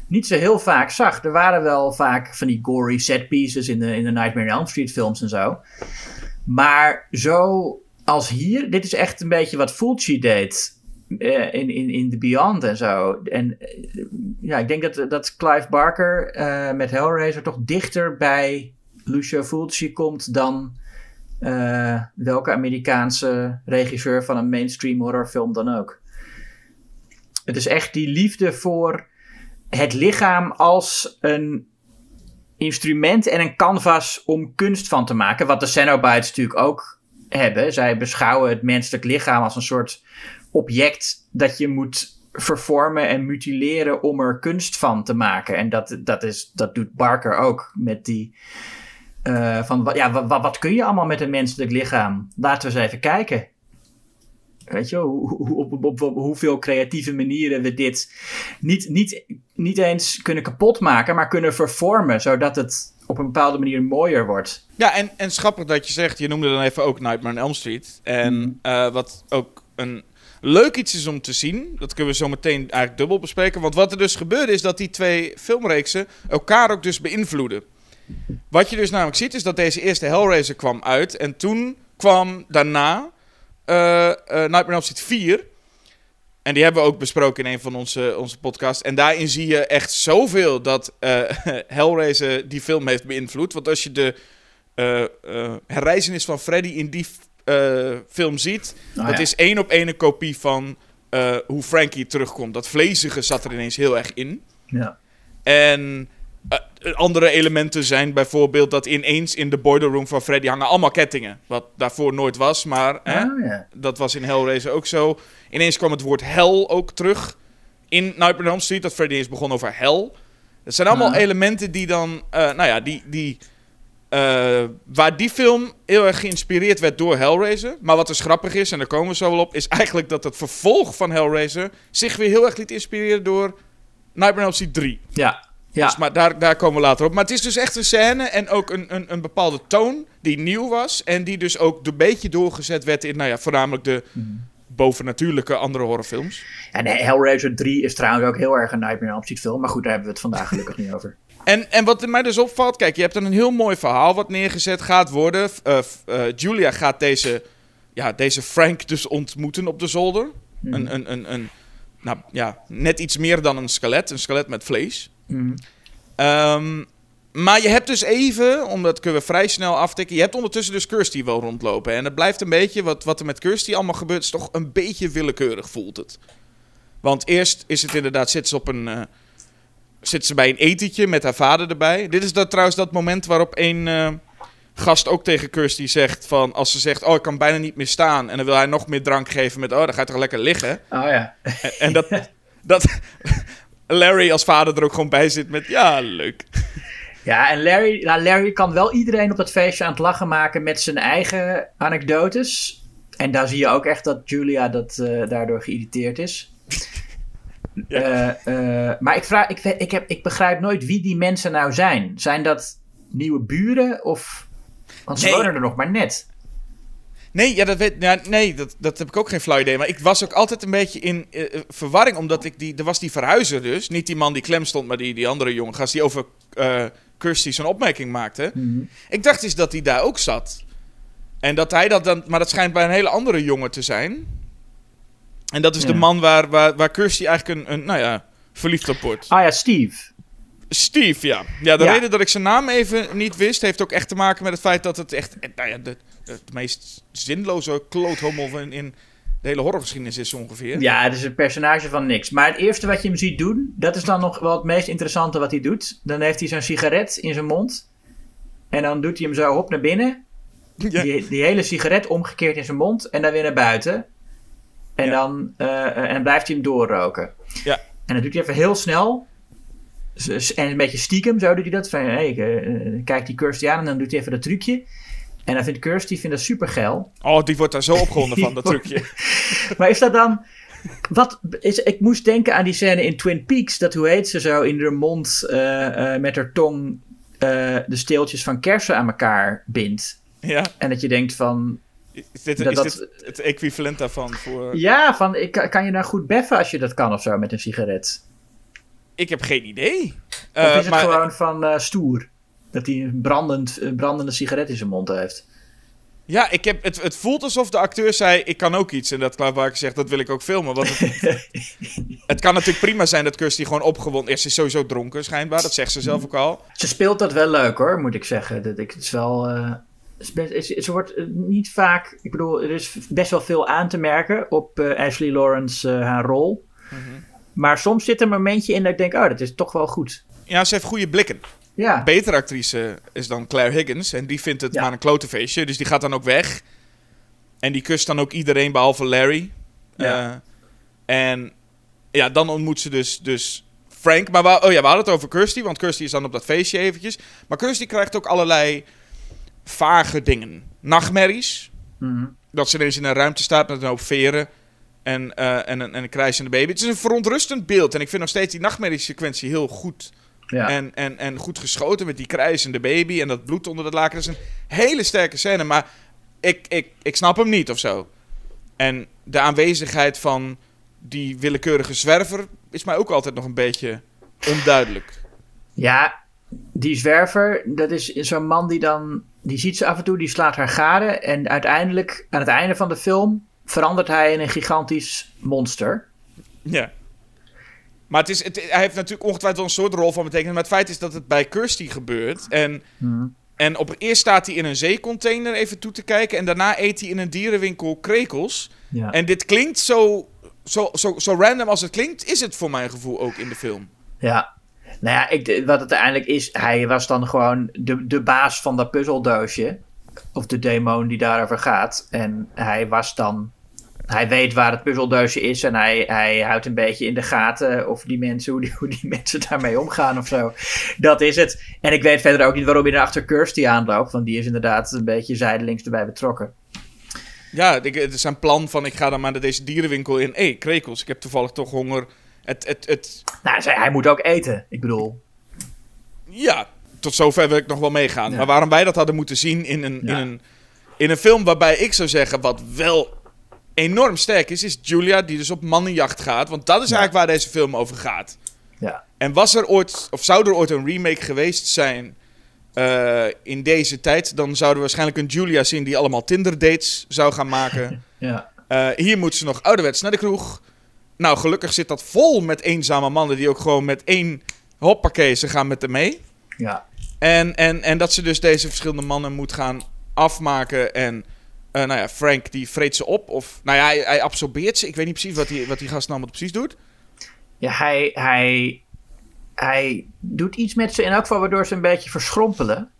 niet zo heel vaak zag. Er waren wel vaak van die gory set pieces in de, in de Nightmare on Elm Street films en zo. Maar zo als hier, dit is echt een beetje wat Fulci deed eh, in, in, in The Beyond en zo. En eh, ja, ik denk dat, dat Clive Barker eh, met Hellraiser toch dichter bij Lucio Fulci komt dan welke Amerikaanse regisseur van een mainstream horrorfilm dan ook. Het is echt die liefde voor het lichaam als een instrument en een canvas om kunst van te maken. Wat de Cenobites natuurlijk ook hebben. Zij beschouwen het menselijk lichaam als een soort object dat je moet vervormen en mutileren om er kunst van te maken. En dat, dat, is, dat doet Barker ook met die. eh, van ja, wat, wat kun je allemaal met een menselijk lichaam? Laten we eens even kijken. Weet je, hoe, hoe- op, op, op, op hoeveel creatieve manieren we dit niet, niet, niet eens kunnen kapotmaken, maar kunnen vervormen, zodat het op een bepaalde manier mooier wordt.
Ja, en, en schappig dat je zegt, je noemde dan even ook Nightmare on Elm Street. En eh, wat ook een leuk iets is om te zien, dat kunnen we zo meteen eigenlijk dubbel bespreken. Want wat er dus gebeurde is dat die twee filmreeksen elkaar ook dus beïnvloeden. Wat je dus namelijk ziet is dat deze eerste Hellraiser kwam uit en toen kwam daarna Nightmare on Elm Street 4. En die hebben we ook besproken in een van onze, onze podcasts. En daarin zie je echt zoveel dat eh, [LAUGHS] Hellraiser die film heeft beïnvloed. Want als je de eh eh, herreizenis van Freddy in die eh, film ziet...
Oh,
dat
ja.
is één op één een kopie van eh, hoe Frankie terugkomt. Dat vlezige zat er ineens heel erg in.
Ja.
En eh, andere elementen zijn bijvoorbeeld dat ineens in de boiler room van Freddy hangen allemaal kettingen. Wat daarvoor nooit was, maar hè,
ja.
dat was in Hellraiser ook zo. Ineens kwam het woord hel ook terug in Nightmare on Elm Street. Dat Freddy eens begon over hel. Dat zijn allemaal
Ah.
elementen die dan, eh, nou ja, die, die, eh, waar die film heel erg geïnspireerd werd door Hellraiser. Maar wat dus grappig is, en daar komen we zo wel op, is eigenlijk dat het vervolg van Hellraiser zich weer heel erg liet inspireren door Nightmare on Elm Street 3.
Ja. Ja.
Dus, maar daar, daar komen we later op. Maar het is dus echt een scène en ook een, een, een bepaalde toon die nieuw was. En die dus ook een beetje doorgezet werd in, nou ja, voornamelijk de bovennatuurlijke andere horrorfilms.
En Hellraiser 3 is trouwens ook heel erg een Nightmare on Elm Street film. Maar goed, daar hebben we het vandaag gelukkig niet over.
En, en wat mij dus opvalt, kijk, je hebt dan een heel mooi verhaal wat neergezet gaat worden. Eh, eh, Julia gaat deze, ja, deze Frank dus ontmoeten op de zolder. Een, een, een, een, nou ja, net iets meer dan een skelet, een skelet met vlees.
Mhm.
Ehm, maar je hebt dus even, omdat kunnen we vrij snel aftikken, je hebt ondertussen dus Kirsty wel rondlopen. En het blijft een beetje, wat, wat er met Kirsty allemaal gebeurt, is toch een beetje willekeurig voelt het. Want eerst is het inderdaad, zit ze op een... eh, zit ze bij een etentje met haar vader erbij. Dit is dat, trouwens dat moment waarop een eh, gast ook tegen Kirsty zegt van... Als ze zegt, oh, ik kan bijna niet meer staan. En dan wil hij nog meer drank geven met, oh, dan ga je toch lekker liggen.
Oh ja.
En, en dat, dat, Larry als vader er ook gewoon bij zit met... Ja, leuk.
Ja, en Larry, nou, Larry kan wel iedereen op dat feestje aan het lachen maken met zijn eigen anekdotes. En daar zie je ook echt dat Julia dat, eh, daardoor geïrriteerd is. [LAUGHS]
Ja.
Eh, eh, maar ik, vraag, ik, ik, heb, ik begrijp nooit wie die mensen nou zijn. Zijn dat nieuwe buren of... Want ze
Nee.
wonen er nog maar net.
Nee, ja, dat weet, ja, nee dat, dat heb ik ook geen flauw idee. Maar ik was ook altijd een beetje in eh, eh, verwarring. Omdat ik die... Er was die verhuizer dus. Niet die man die klem stond, maar die, die andere jongen gast die over eh Kirsty zo'n opmerking maakte. Ik dacht eens dat hij daar ook zat. En dat hij dat dan... Maar dat schijnt bij een hele andere jongen te zijn. En dat is de man waar, waar, waar Kirsty eigenlijk een, een, nou ja, verliefd op wordt.
Ah ja, Steve.
Steve, ja. Ja, de
Ja.
reden dat ik zijn naam even niet wist, heeft ook echt te maken met het feit dat het echt, eh, nou ja, de, de meest zinloze kloothommel van in de hele horrorgeschiedenis is ongeveer.
Ja, het is een personage van niks. Maar het eerste wat je hem ziet doen, dat is dan nog wel het meest interessante wat hij doet. Dan heeft hij zo'n sigaret in zijn mond. En dan doet hij hem zo op naar binnen. [LAUGHS]
Ja.
Die, die hele sigaret omgekeerd in zijn mond en dan weer naar buiten. En
Ja.
dan eh, eh, en blijft hij hem doorroken.
Ja.
En dan doet hij even heel snel. En een beetje stiekem, zo doet hij dat. Van, hey, eh, kijk die Kirsty aan en dan doet hij even dat trucje. En dan vindt Kirsty vindt dat super geil.
Oh, die wordt daar zo opgewonden van, [LAUGHS] dat trucje.
Maar is dat dan. Wat is, ik moest denken aan die scène in Twin Peaks. Dat hoe heet ze zo in haar mond eh, eh, met haar tong de steeltjes van kersen aan elkaar bindt.
Ja.
En dat je denkt van.
Is dit,
Dat-
is dit het equivalent daarvan voor...
Ja, van ik, kan- kan je nou goed beffen als je dat kan of zo met een sigaret?
Ik heb geen idee.
Of
Eh,
is het
maar,
gewoon van eh, stoer? Dat hij een brandend, een brandende sigaret in zijn mond heeft.
Ja, ik heb, het, het voelt alsof de acteur zei, ik kan ook iets. En dat Clive Barker zegt, dat wil ik ook filmen. Want het, [LAUGHS] het kan natuurlijk prima zijn dat Kirsty gewoon opgewonden is. Ze is sowieso dronken, schijnbaar. Dat zegt ze zelf ook al.
Ze speelt dat wel leuk hoor, moet ik zeggen. Dat ik, het is wel. eh, het is best- wordt eh, niet vaak. Ik bedoel, er is best wel veel aan te merken op eh, Ashley Lawrence eh, haar rol. Maar soms zit er een momentje in dat ik denk: oh, dat is toch wel goed.
Ja, ze heeft goede blikken.
Ja,
betere actrice is dan Claire Higgins. En die vindt het
Ja.
maar een klote feestje. Dus die gaat dan ook weg. En die kust dan ook iedereen behalve Larry.
Ja.
Eh, en ja, dan ontmoet ze dus, dus Frank. Maar we, oh ja, we hadden het over Kirsty. Want Kirsty is dan op dat feestje eventjes. Maar Kirsty krijgt ook allerlei vage dingen. Nachtmerries.
Mhm.
Dat ze ineens in een ruimte staat met een hoop veren. En, eh, en, een, en een krijzende baby. Het is een verontrustend beeld. En ik vind nog steeds die nachtmerriesequentie heel goed
ja.
en, en, en goed geschoten met die krijzende baby en dat bloed onder dat laken. Dat is een hele sterke scène, maar ik, ik, ik snap hem niet of zo. En de aanwezigheid van die willekeurige zwerver is mij ook altijd nog een beetje onduidelijk.
ja, die zwerver, dat is zo'n man die dan. Die ziet ze af en toe, die slaat haar gade. En uiteindelijk, aan het einde van de film, verandert hij in een gigantisch monster.
Ja. Maar het is, het, hij heeft natuurlijk ongetwijfeld wel een soort rol van betekenis. Maar het feit is dat het bij Kirsty gebeurt. En, en op eerst staat hij in een zeecontainer even toe te kijken. En daarna eet hij in een dierenwinkel krekels.
Ja.
En dit klinkt zo, zo, zo, zo random als het klinkt, is het voor mijn gevoel ook in de film.
Ja. Nou ja, ik, wat het uiteindelijk is, hij was dan gewoon de, de baas van dat puzzeldoosje. Of de demon die daarover gaat. En hij was dan. Hij weet waar het puzzeldoosje is en hij, hij houdt een beetje in de gaten of die mensen, hoe, die, hoe die [LAUGHS] mensen daarmee omgaan of zo. Dat is het. En ik weet verder ook niet waarom hij er achter Kirsty aanloopt, want die is inderdaad een beetje zijdelings erbij betrokken.
Ja, het is een plan van ik ga dan maar naar deze dierenwinkel in. Hé, hey, krekels, ik heb toevallig toch honger. Het, het, het,
Nou, hij, hij moet ook eten. Ik bedoel,
ja, tot zover wil ik nog wel meegaan.
Ja.
Maar waarom wij dat hadden moeten zien in een,
Ja.
in, een, in een film waarbij ik zou zeggen, wat wel enorm sterk is, is Julia die dus op mannenjacht gaat. Want dat is eigenlijk waar deze film over gaat.
ja.
En was er ooit, of zou er ooit een remake geweest zijn eh, in deze tijd, dan zouden we waarschijnlijk een Julia zien die allemaal Tinder dates zou gaan maken. [LAUGHS]
Ja.
Eh, hier moet ze nog ouderwets naar de kroeg. Nou, gelukkig zit dat vol met eenzame mannen die ook gewoon met één hoppakee, ze gaan met hem mee.
Ja.
En, en, en dat ze dus deze verschillende mannen moet gaan afmaken. En eh, nou ja, Frank die vreet ze op. Of nou ja, hij, hij absorbeert ze. Ik weet niet precies wat die, wat die gast nou allemaal precies doet.
Ja, hij, hij, hij doet iets met ze in elk geval waardoor ze een beetje verschrompelen.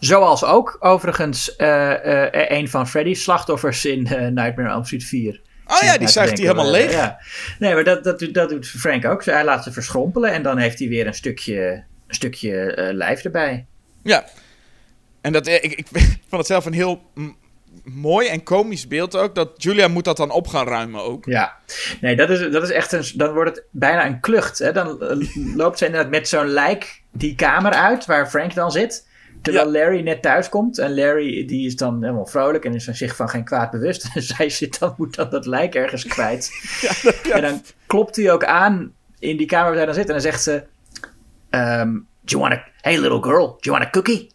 Zoals ook overigens eh, eh, een van Freddy's slachtoffers in Nightmare on Elm Street 4.
Oh ja, die zuigt hij helemaal leeg.
Ja. Nee, maar dat, dat, doet- dat doet Frank ook. Hij laat ze verschrompelen en dan heeft hij weer een stukje, een stukje lijf erbij.
Ja. En dat, eh, ik, ik [LAUGHS] vond het zelf een heel mooi en komisch beeld ook. Dat Julia moet dat dan op gaan ruimen ook.
Ja, nee, dat is, dat is echt een. Dan wordt het bijna een klucht. Hè? Dan eh, loopt ze inderdaad met zo'n lijk die kamer uit waar Frank dan zit. Terwijl Larry net thuis komt. En Larry die is dan helemaal vrolijk en is van zich van geen kwaad bewust. [LAUGHS] En zij zit dan, moet dan dat lijk ergens kwijt. [LAUGHS] En dan klopt hij ook aan in die kamer waar zij dan zit. En dan zegt ze: ehm, Do you want a, Hey little girl, do you want a cookie?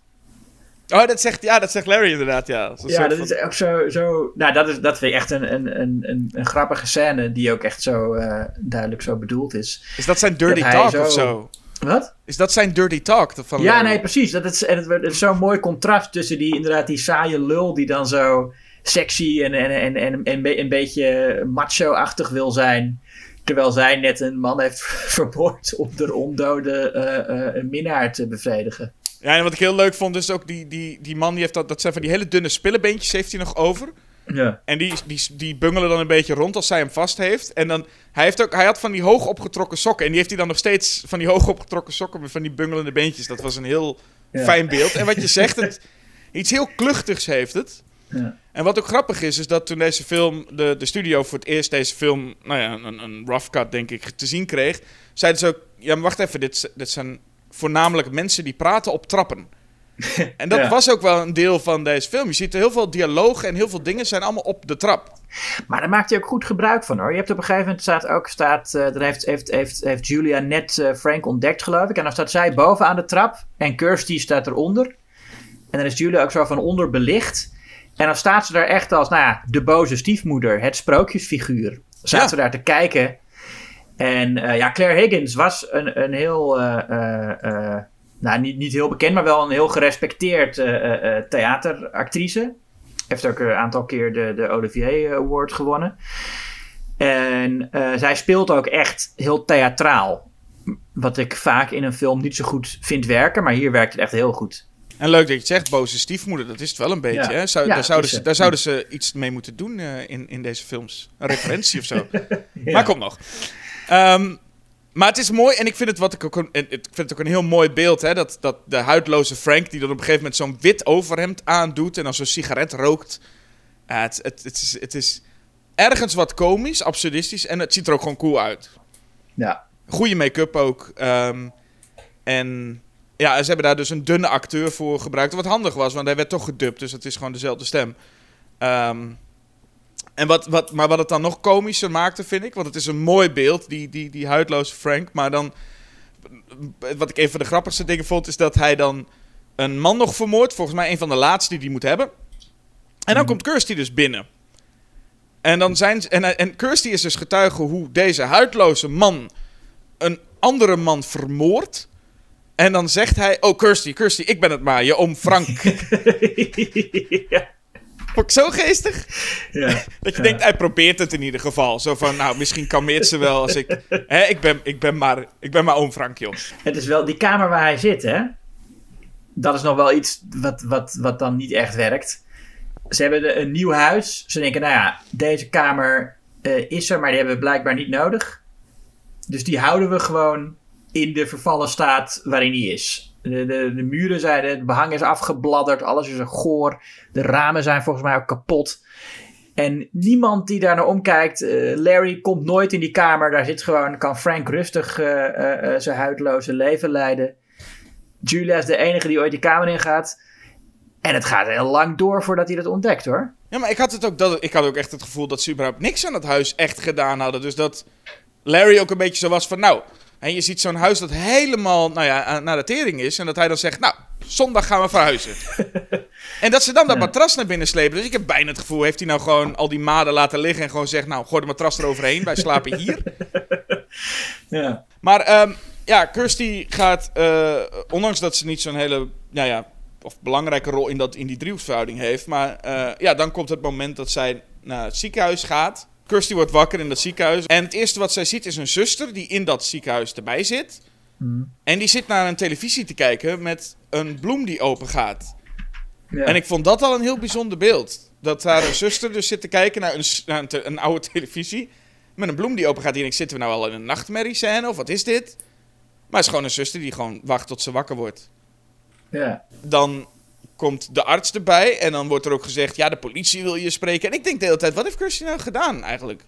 Oh, dat zegt, ja, dat zegt Larry inderdaad, ja. Dat is een
Ja, dat
van-
is ook zo. zo nou, dat, is, dat vind ik echt een, een, een, een, een grappige scène. Die ook echt zo eh, duidelijk zo bedoeld is.
Is dat zijn dirty
dat
talk
zo-
of zo?
Wat?
Is dat zijn dirty talk? Van
Ja,
Larry?
nee, precies. Dat is, en het, is zo'n mooi contrast tussen die, inderdaad, die saaie lul die dan zo sexy en, en, en, en, en een beetje macho-achtig wil zijn. Terwijl zij net een man heeft [LAUGHS] vermoord om de ondode eh, eh, minnaar te bevredigen.
Ja, en wat ik heel leuk vond is ook die, die, die man die heeft dat, dat zijn van die hele dunne spillebeentjes heeft hij nog over.
Ja.
En die, die, die bungelen dan een beetje rond als zij hem vast heeft. En dan, hij, heeft ook, hij had van die hoog opgetrokken sokken. En die heeft hij dan nog steeds van die hoog opgetrokken sokken met van die bungelende beentjes. Dat was een heel
Ja.
fijn beeld. En wat je zegt, het, iets heel kluchtigs heeft het.
Ja.
En wat ook grappig is, is dat toen deze film, de, de studio voor het eerst deze film, nou ja, een, een rough cut denk ik, te zien kreeg, zeiden ze ook, ja maar wacht even, dit, dit zijn voornamelijk mensen die praten op trappen. [LAUGHS] En dat
Ja.
was ook wel een deel van deze film. Je ziet er heel veel dialogen en heel veel dingen zijn allemaal op de trap.
Maar daar maakt hij ook goed gebruik van hoor. Je hebt op een gegeven moment staat ook, staat, eh daar heeft, heeft, heeft, heeft Julia net eh, Frank ontdekt geloof ik. En dan staat zij boven aan de trap en Kirsty staat eronder. En dan is Julia ook zo van onder belicht. En dan staat ze daar echt als, nou ja, de boze stiefmoeder, het sprookjesfiguur.
Ja.
ze daar te kijken. En eh, ja, Claire Higgins was een, een heel, eh, eh, nou niet, niet heel bekend, maar wel een heel gerespecteerd theateractrice. Heeft ook een aantal keer de, de Olivier Award gewonnen. En zij speelt ook echt heel theatraal. Wat ik vaak in een film niet zo goed vind werken, maar hier werkt het echt heel goed.
En leuk dat je het zegt, boze stiefmoeder, dat is het wel een beetje.
Ja.
Hè? Zou,
Ja,
daar, zouden ze, daar zouden ze iets mee moeten doen in, in deze films. Een referentie of zo. [LAUGHS] Maar komt nog. Ehm, maar het is mooi en ik vind het, wat ik ook een, en ik vind het ook een heel mooi beeld. Hè? Dat, dat de huidloze Frank, die dan op een gegeven moment zo'n wit overhemd aandoet en dan zo'n sigaret rookt. Het, het, het, is, het is ergens wat komisch, absurdistisch en het ziet er ook gewoon cool uit.
Ja.
Goede make-up ook. ehm, en ja, ze hebben daar dus een dunne acteur voor gebruikt. Wat handig was, want hij werd toch gedubt. Dus het is gewoon dezelfde stem. Ehm, en wat, wat, maar wat het dan nog komischer maakte, vind ik. Want het is een mooi beeld, die, die, die huidloze Frank. Maar dan. Wat ik een van de grappigste dingen vond, is dat hij dan een man nog vermoordt. Volgens mij een van de laatste die hij moet hebben. En dan komt Kirsty dus binnen. En, dan zijn ze, en, en Kirsty is dus getuige hoe deze huidloze man een andere man vermoordt. En dan zegt hij: Oh, Kirsty, Kirsty, ik ben het maar, je oom Frank. [LAUGHS] [LAUGHS]
ja.
Vond ik zo geestig.
ja. [LAUGHS]
Dat je denkt, hij probeert het in ieder geval. Zo van, nou, misschien kalmeert ze wel als ik... [LAUGHS] Hè, ik, ben, ik, ben maar, ik ben maar oom Frank, joh.
Het is wel die kamer waar hij zit, hè? Dat is nog wel iets wat, wat, wat dan niet echt werkt. Ze hebben een nieuw huis. Ze denken, nou ja, deze kamer eh, is er, maar die hebben we blijkbaar niet nodig. Dus die houden we gewoon in de vervallen staat waarin die is. De, de, muren zijn, het behang is afgebladderd, alles is een goor. De ramen zijn volgens mij ook kapot. En niemand die daar naar omkijkt. eh, Larry komt nooit in die kamer. Daar zit gewoon, kan Frank rustig eh, eh, zijn huidloze leven leiden. Julia is de enige die ooit die kamer in gaat. En het gaat heel lang door voordat hij dat ontdekt hoor.
Ja, maar ik had, het ook, dat, ik had ook echt het gevoel dat ze überhaupt niks aan het huis echt gedaan hadden. Dus dat Larry ook een beetje zo was van, nou... En je ziet zo'n huis dat helemaal nou ja, naar de tering is. En dat hij dan zegt, nou, zondag gaan we verhuizen. [LAUGHS] en dat ze dan dat
Ja.
matras naar binnen slepen. Dus ik heb bijna het gevoel, heeft hij nou gewoon al die maden laten liggen... en gewoon zegt, nou, gooi de matras eroverheen, wij slapen hier. [LAUGHS]
Ja.
Maar ehm, ja, Kirsty gaat, eh, ondanks dat ze niet zo'n hele, nou ja, of belangrijke rol in, dat, in die driehoeksverhouding heeft. Maar eh, ja, dan komt het moment dat zij naar het ziekenhuis gaat. Kirsty wordt wakker in dat ziekenhuis. En het eerste wat zij ziet is een zuster die in dat ziekenhuis erbij zit. En die zit naar een televisie te kijken met een bloem die open gaat.
Ja.
En ik vond dat al een heel bijzonder beeld. dat daar een zuster dus zit te kijken naar een, naar een, te- een oude [LAUGHS] televisie. Met een bloem die open gaat. Die denkt, zitten we nou al in een nachtmerriescène of wat is dit? Maar het is gewoon een zuster die gewoon wacht tot ze wakker wordt.
Ja.
Dan komt de arts erbij en dan wordt er ook gezegd, ja, de politie wil je spreken. En ik denk de hele tijd, wat heeft nou gedaan eigenlijk?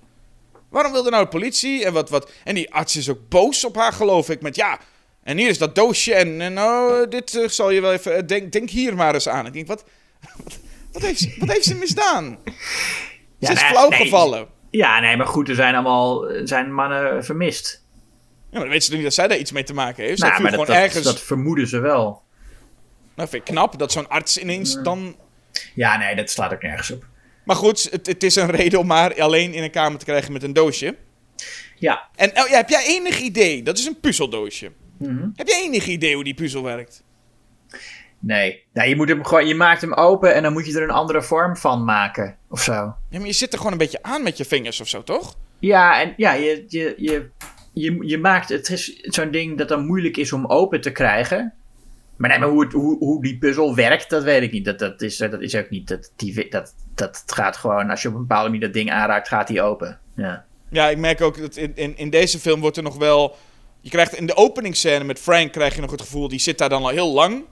Waarom wilde nou de politie? En, wat, wat? en die arts is ook boos op haar, geloof ik. Met ja, en hier is dat doosje. En, en nou, dit eh, zal je wel even. eh, denk, denk hier maar eens aan. Ik denk, wat, wat, [LAUGHS] wat, heeft, ze- wat heeft ze misdaan?
Ja,
ze is
nou,
flauw
nee.
gevallen.
ja, nee, maar goed, er zijn allemaal zijn mannen vermist.
Ja, maar dan weet ze niet dat zij daar iets mee te maken heeft.
Nou,
viel
maar dat,
gewoon
dat,
ergens.
dat vermoeden ze wel.
Nou, vind ik knap dat zo'n arts ineens dan.
Ja, nee, dat slaat ook nergens op.
Maar goed, het, het is een reden om haar alleen in een kamer te krijgen met een doosje.
Ja,
En oh, ja, heb jij enig idee? Dat is een puzzeldoosje.
Mhm.
Heb jij enig idee hoe die puzzel werkt?
nee. Nou, je, moet hem gewoon, je maakt hem open en dan moet je er een andere vorm van maken. Of zo.
Ja, maar je zit er gewoon een beetje aan met je vingers of zo, toch?
Ja, en ja, je, je, je, je, je maakt... Het is zo'n ding dat dan moeilijk is om open te krijgen. Maar nee, maar hoe, het, hoe, hoe die puzzel werkt, dat weet ik niet. Dat, dat, is, dat is ook niet... Dat, die, dat, dat gaat gewoon... Als je op een bepaalde manier dat ding aanraakt, gaat die open. Ja.
Ja, ik merk ook dat in, in, in deze film wordt er nog wel... Je krijgt in de openingsscène met Frank krijg je nog het gevoel... die zit daar dan al heel lang.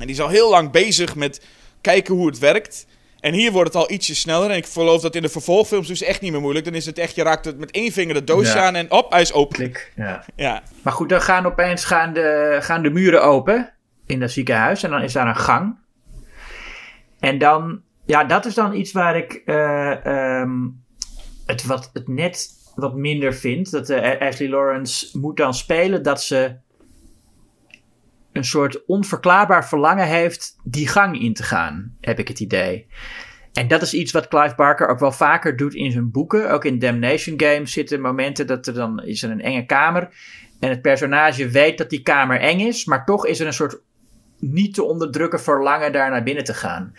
En die is al heel lang bezig met kijken hoe het werkt. En hier wordt het al ietsje sneller. En ik geloof dat in de vervolgfilms dus echt niet meer moeilijk. Dan is het echt, je raakt het met één vinger de doosje
Ja.
aan en op, hij is open.
Klik. Ja.
Ja.
Maar goed, dan gaan opeens gaan de, gaan de muren open in dat ziekenhuis. En dan is daar een gang. En dan, ja, dat is dan iets waar ik eh, ehm, het, wat, het net wat minder vind. Dat eh, Ashley Lawrence moet dan spelen dat ze een soort onverklaarbaar verlangen heeft die gang in te gaan, heb ik het idee. En dat is iets wat Clive Barker ook wel vaker doet in zijn boeken. Ook in Damnation Games zitten momenten dat er dan is een enge kamer. En het personage weet dat die kamer eng is, maar toch is er een soort niet te onderdrukken verlangen daar naar binnen te gaan.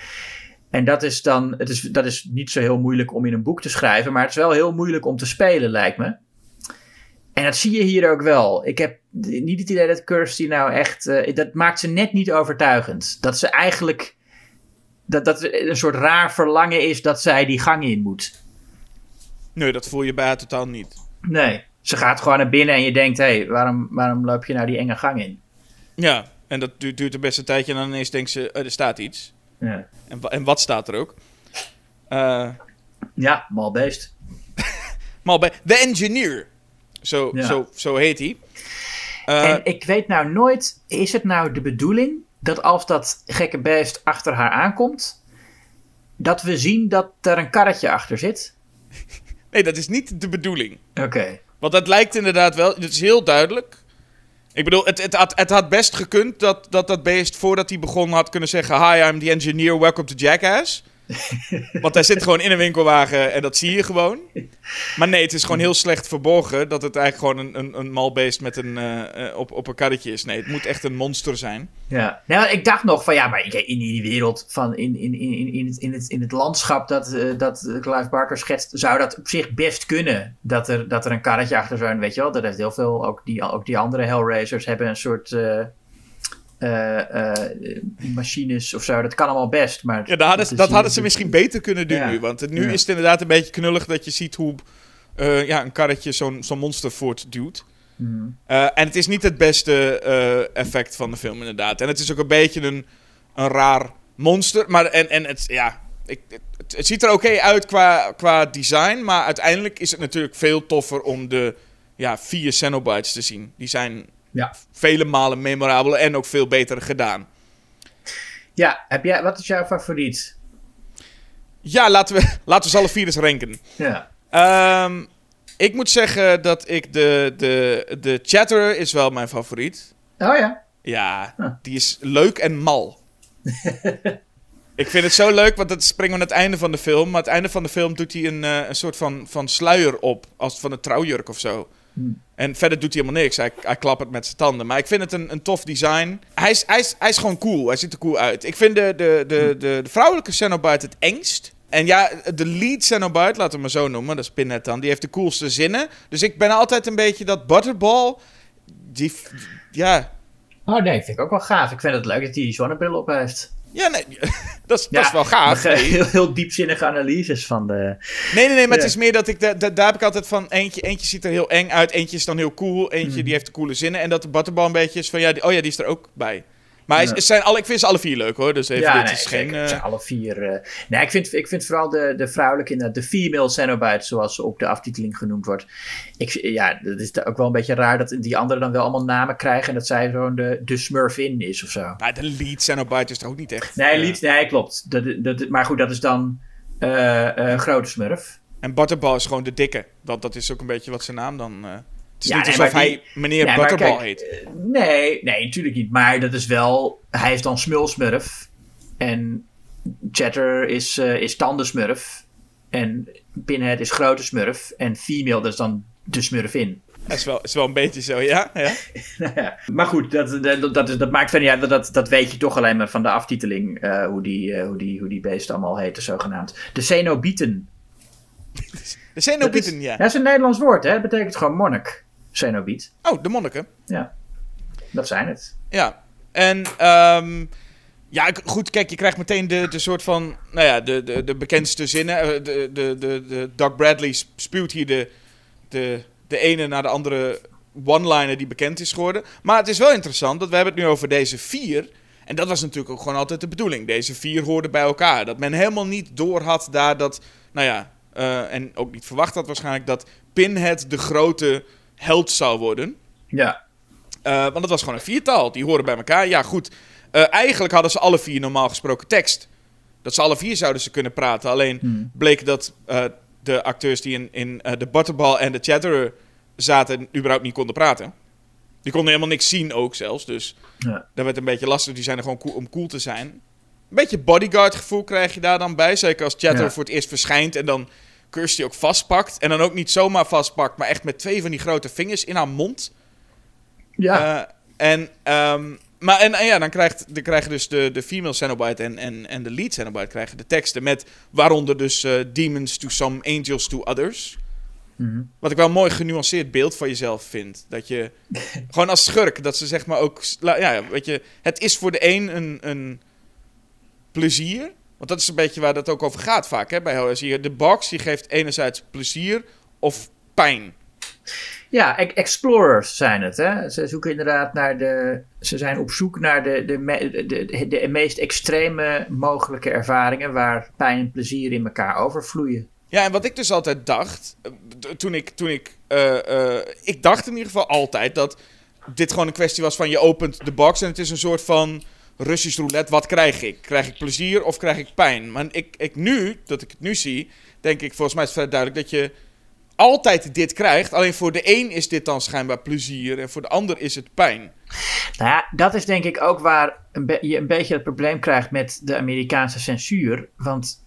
En dat is dan, het is, dat is niet zo heel moeilijk om in een boek te schrijven, maar het is wel heel moeilijk om te spelen, lijkt me. En dat zie je hier ook wel. Ik heb niet het idee dat Kirsty nou echt, eh, dat maakt ze net niet overtuigend. Dat ze eigenlijk, dat, dat er een soort raar verlangen is dat zij die gang in moet.
Nee, dat voel je bij haar totaal niet.
Nee, ze gaat gewoon naar binnen en je denkt, hé, hey, waarom, waarom loop je nou die enge gang in?
Ja, en dat duurt, duurt een best een tijdje en dan ineens denkt ze, eh, er staat iets.
Ja,
En, en wat staat er ook? Eh,
ja mal beest. [LAUGHS]
maar bij The Engineer, zo,
Ja.
zo, zo heet hij. Eh,
en ik weet nou nooit, is het nou de bedoeling dat als dat gekke beest achter haar aankomt, dat we zien dat er een karretje achter zit?
nee, dat is niet de bedoeling.
Oké.
Want dat lijkt inderdaad wel, het is heel duidelijk. Ik bedoel, het, het, had, het had best gekund dat, dat dat beest voordat hij begon had kunnen zeggen... Hi, I'm the engineer, welcome to Jackass. [LAUGHS] Want hij zit gewoon in een winkelwagen en dat zie je gewoon. Maar nee, het is gewoon heel slecht verborgen dat het eigenlijk gewoon een, een, een mal beest met een, eh, eh, op, op een karretje is. Nee, het moet echt een monster zijn.
Ja. Nou, ik dacht nog van ja, maar in die wereld van in, in, in, in, het, in, het, in het landschap dat, eh, dat Clive Barker schetst, zou dat op zich best kunnen. Dat er, dat er een karretje achter zou, weet je wel. Dat heeft heel veel, ook die, ook die andere Hellraisers hebben een soort eh, eh, machines of zo. Dat kan allemaal best. Maar
Ja, dat hadden, dat hadden ze misschien beter kunnen doen
Ja.
nu. Want nu
Ja.
is het inderdaad een beetje knullig dat je ziet hoe eh, ja, een karretje zo'n zo'n monster voortduwt. Eh, en het is niet het beste effect van de film, inderdaad. En het is ook een beetje een, een raar monster. Maar en, en het, ja, ik, het, het ziet er oké uit qua, qua design. Maar uiteindelijk is het natuurlijk veel toffer om de ja, vier Cenobites te zien. Die zijn
Ja.
vele malen memorabel en ook veel beter gedaan.
Ja, heb jij, wat is jouw favoriet?
Ja, laten we, [LAUGHS] laten we ze alle vier eens ranken.
Ja.
Ehm, ik moet zeggen dat ik de, de, de Chatterer is wel mijn favoriet.
Oh ja.
Ja,
Huh.
die is leuk en mal. [LAUGHS] ik vind het zo leuk, want dat springen we aan het einde van de film. Maar aan het einde van de film doet hij een, eh, een soort van, van sluier op, als van een trouwjurk of zo. En verder doet hij helemaal niks. Hij, hij klappert met zijn tanden. Maar ik vind het een, een tof design. Hij is, hij, is, gewoon cool. Hij ziet er cool uit. Ik vind de, de, de, de, vrouwelijke Cenobite het engst. En ja, de lead Cenobite, laten we hem maar zo noemen. Dat is Pinhead dan. Die heeft de coolste zinnen. Dus ik ben altijd een beetje dat Butterball... Die, ja,
Oh nee, vind ik ook wel gaaf. Ik vind het leuk dat hij die zonnebril op heeft.
Ja, nee, [LAUGHS] dat is, dat is wel gaaf. Nee.
Heel, heel diepzinnige analyses van de...
Nee, nee, nee, maar
Ja.
het is meer dat ik... da- da- daar heb ik altijd van... Eentje, eentje ziet er heel eng uit. Eentje is dan heel cool. Eentje
Hmm.
die heeft de coole zinnen. En dat de Butterball een beetje is van... Ja, die, oh ja, die is er ook bij. Maar
Ja.
zijn alle, ik vind ze alle vier leuk hoor. Dus even,
ja,
dit
nee,
is
zeker.
geen...
Het
eh,
zijn alle vier... eh, Nee, ik vind, ik vind vooral de, de vrouwelijke, inderdaad, de female Cenobite, zoals ze op de aftiteling genoemd wordt. Ik, ja, dat is ook wel een beetje raar dat die anderen dan wel allemaal namen krijgen en dat zij gewoon de, de Smurfin is of zo.
maar de lead Cenobite is er ook niet echt.
Nee,
eh,
lied, nee klopt. Dat, dat, maar goed, dat is dan eh, grote smurf.
En Butterball is gewoon de dikke. Want dat is ook een beetje wat zijn naam dan... het is
Ja,
niet
nee,
alsof hij
die-
meneer
Nee,
heet.
eh, Nee, nee, natuurlijk niet. Maar dat is wel. Hij is dan Smulsmurf. En Chatter is, eh is Tandensmurf. En Pinhead is Grote Smurf. En Female, dat is dan de Smurfin.
Dat is wel, is wel een beetje zo, ja? ja? [LAUGHS]
Ja. maar goed, dat, dat, dat, dat maakt verder niet uit. Dat, dat weet je toch alleen maar van de aftiteling. eh, hoe, die, eh, hoe, die, hoe die beesten allemaal heten, zogenaamd. De Cenobieten. [LAUGHS]
De Cenobieten, ja.
Dat is een Nederlands woord, hè? Dat betekent gewoon monnik. Cenobiet.
Oh, de monniken.
Ja. Dat zijn het.
Ja, en ehm, ja, goed, kijk, je krijgt meteen de, de soort van, nou ja, de, de, de bekendste zinnen. Eh, De, de, de, de Doug Bradley sp- spuwt hier de, de, de ene naar de andere one-liner die bekend is geworden. Maar het is wel interessant, dat we hebben het nu over deze vier. En dat was natuurlijk ook gewoon altijd de bedoeling. Deze vier hoorden bij elkaar. Dat men helemaal niet door had daar dat, nou ja, eh, en ook niet verwacht had waarschijnlijk, dat Pinhead de grote held zou worden.
Ja.
Eh, want het was gewoon een viertal. Die horen bij elkaar. Ja, goed. Eh, eigenlijk hadden ze alle vier normaal gesproken tekst. Dat ze alle vier zouden ze kunnen praten. Alleen
Hmm.
bleek dat eh, de acteurs die in, in de Butterball en de Chatterer zaten... überhaupt niet konden praten. Die konden helemaal niks zien ook zelfs. Dus
ja.
dat werd een beetje lastig. Die zijn er gewoon cool, om cool te zijn. Een beetje bodyguard gevoel krijg je daar dan bij. Zeker als Chatterer
Ja.
voor het eerst verschijnt en dan Kirsty ook vastpakt. En dan ook niet zomaar vastpakt, maar echt met twee van die grote vingers in haar mond.
Ja.
Eh, en, ehm, maar en, en ja, dan, krijgt, dan krijgen dus de, de female Cenobite en, en, en de lead Cenobite krijgen de teksten met waaronder dus eh, demons to some, angels to others.
Mhm.
Wat ik wel een mooi genuanceerd beeld van jezelf vind. Dat je [LAUGHS] gewoon als schurk, dat ze zeg maar ook, ja, weet je, het is voor de een een, een plezier. Want dat is een beetje waar dat ook over gaat vaak. Hè? Bij je de box, die geeft enerzijds plezier of pijn.
Ja, e- explorers zijn het. Hè? Ze zoeken inderdaad naar de. Ze zijn op zoek naar de, de, me- de, de, meest extreme mogelijke ervaringen waar pijn en plezier in elkaar overvloeien.
Ja, en wat ik dus altijd dacht, eh, toen ik, toen ik, eh, eh, ik dacht in ieder geval altijd dat dit gewoon een kwestie was van je opent de box en het is een soort van Russisch roulette. Wat krijg ik? Krijg ik plezier of krijg ik pijn? Maar ik, ik nu, dat ik het nu zie, denk ik, volgens mij is het vrij duidelijk dat je altijd dit krijgt. Alleen voor de een is dit dan schijnbaar plezier en voor de ander is het pijn.
Nou ja, dat is denk ik ook waar een je een beetje het probleem krijgt met de Amerikaanse censuur. Want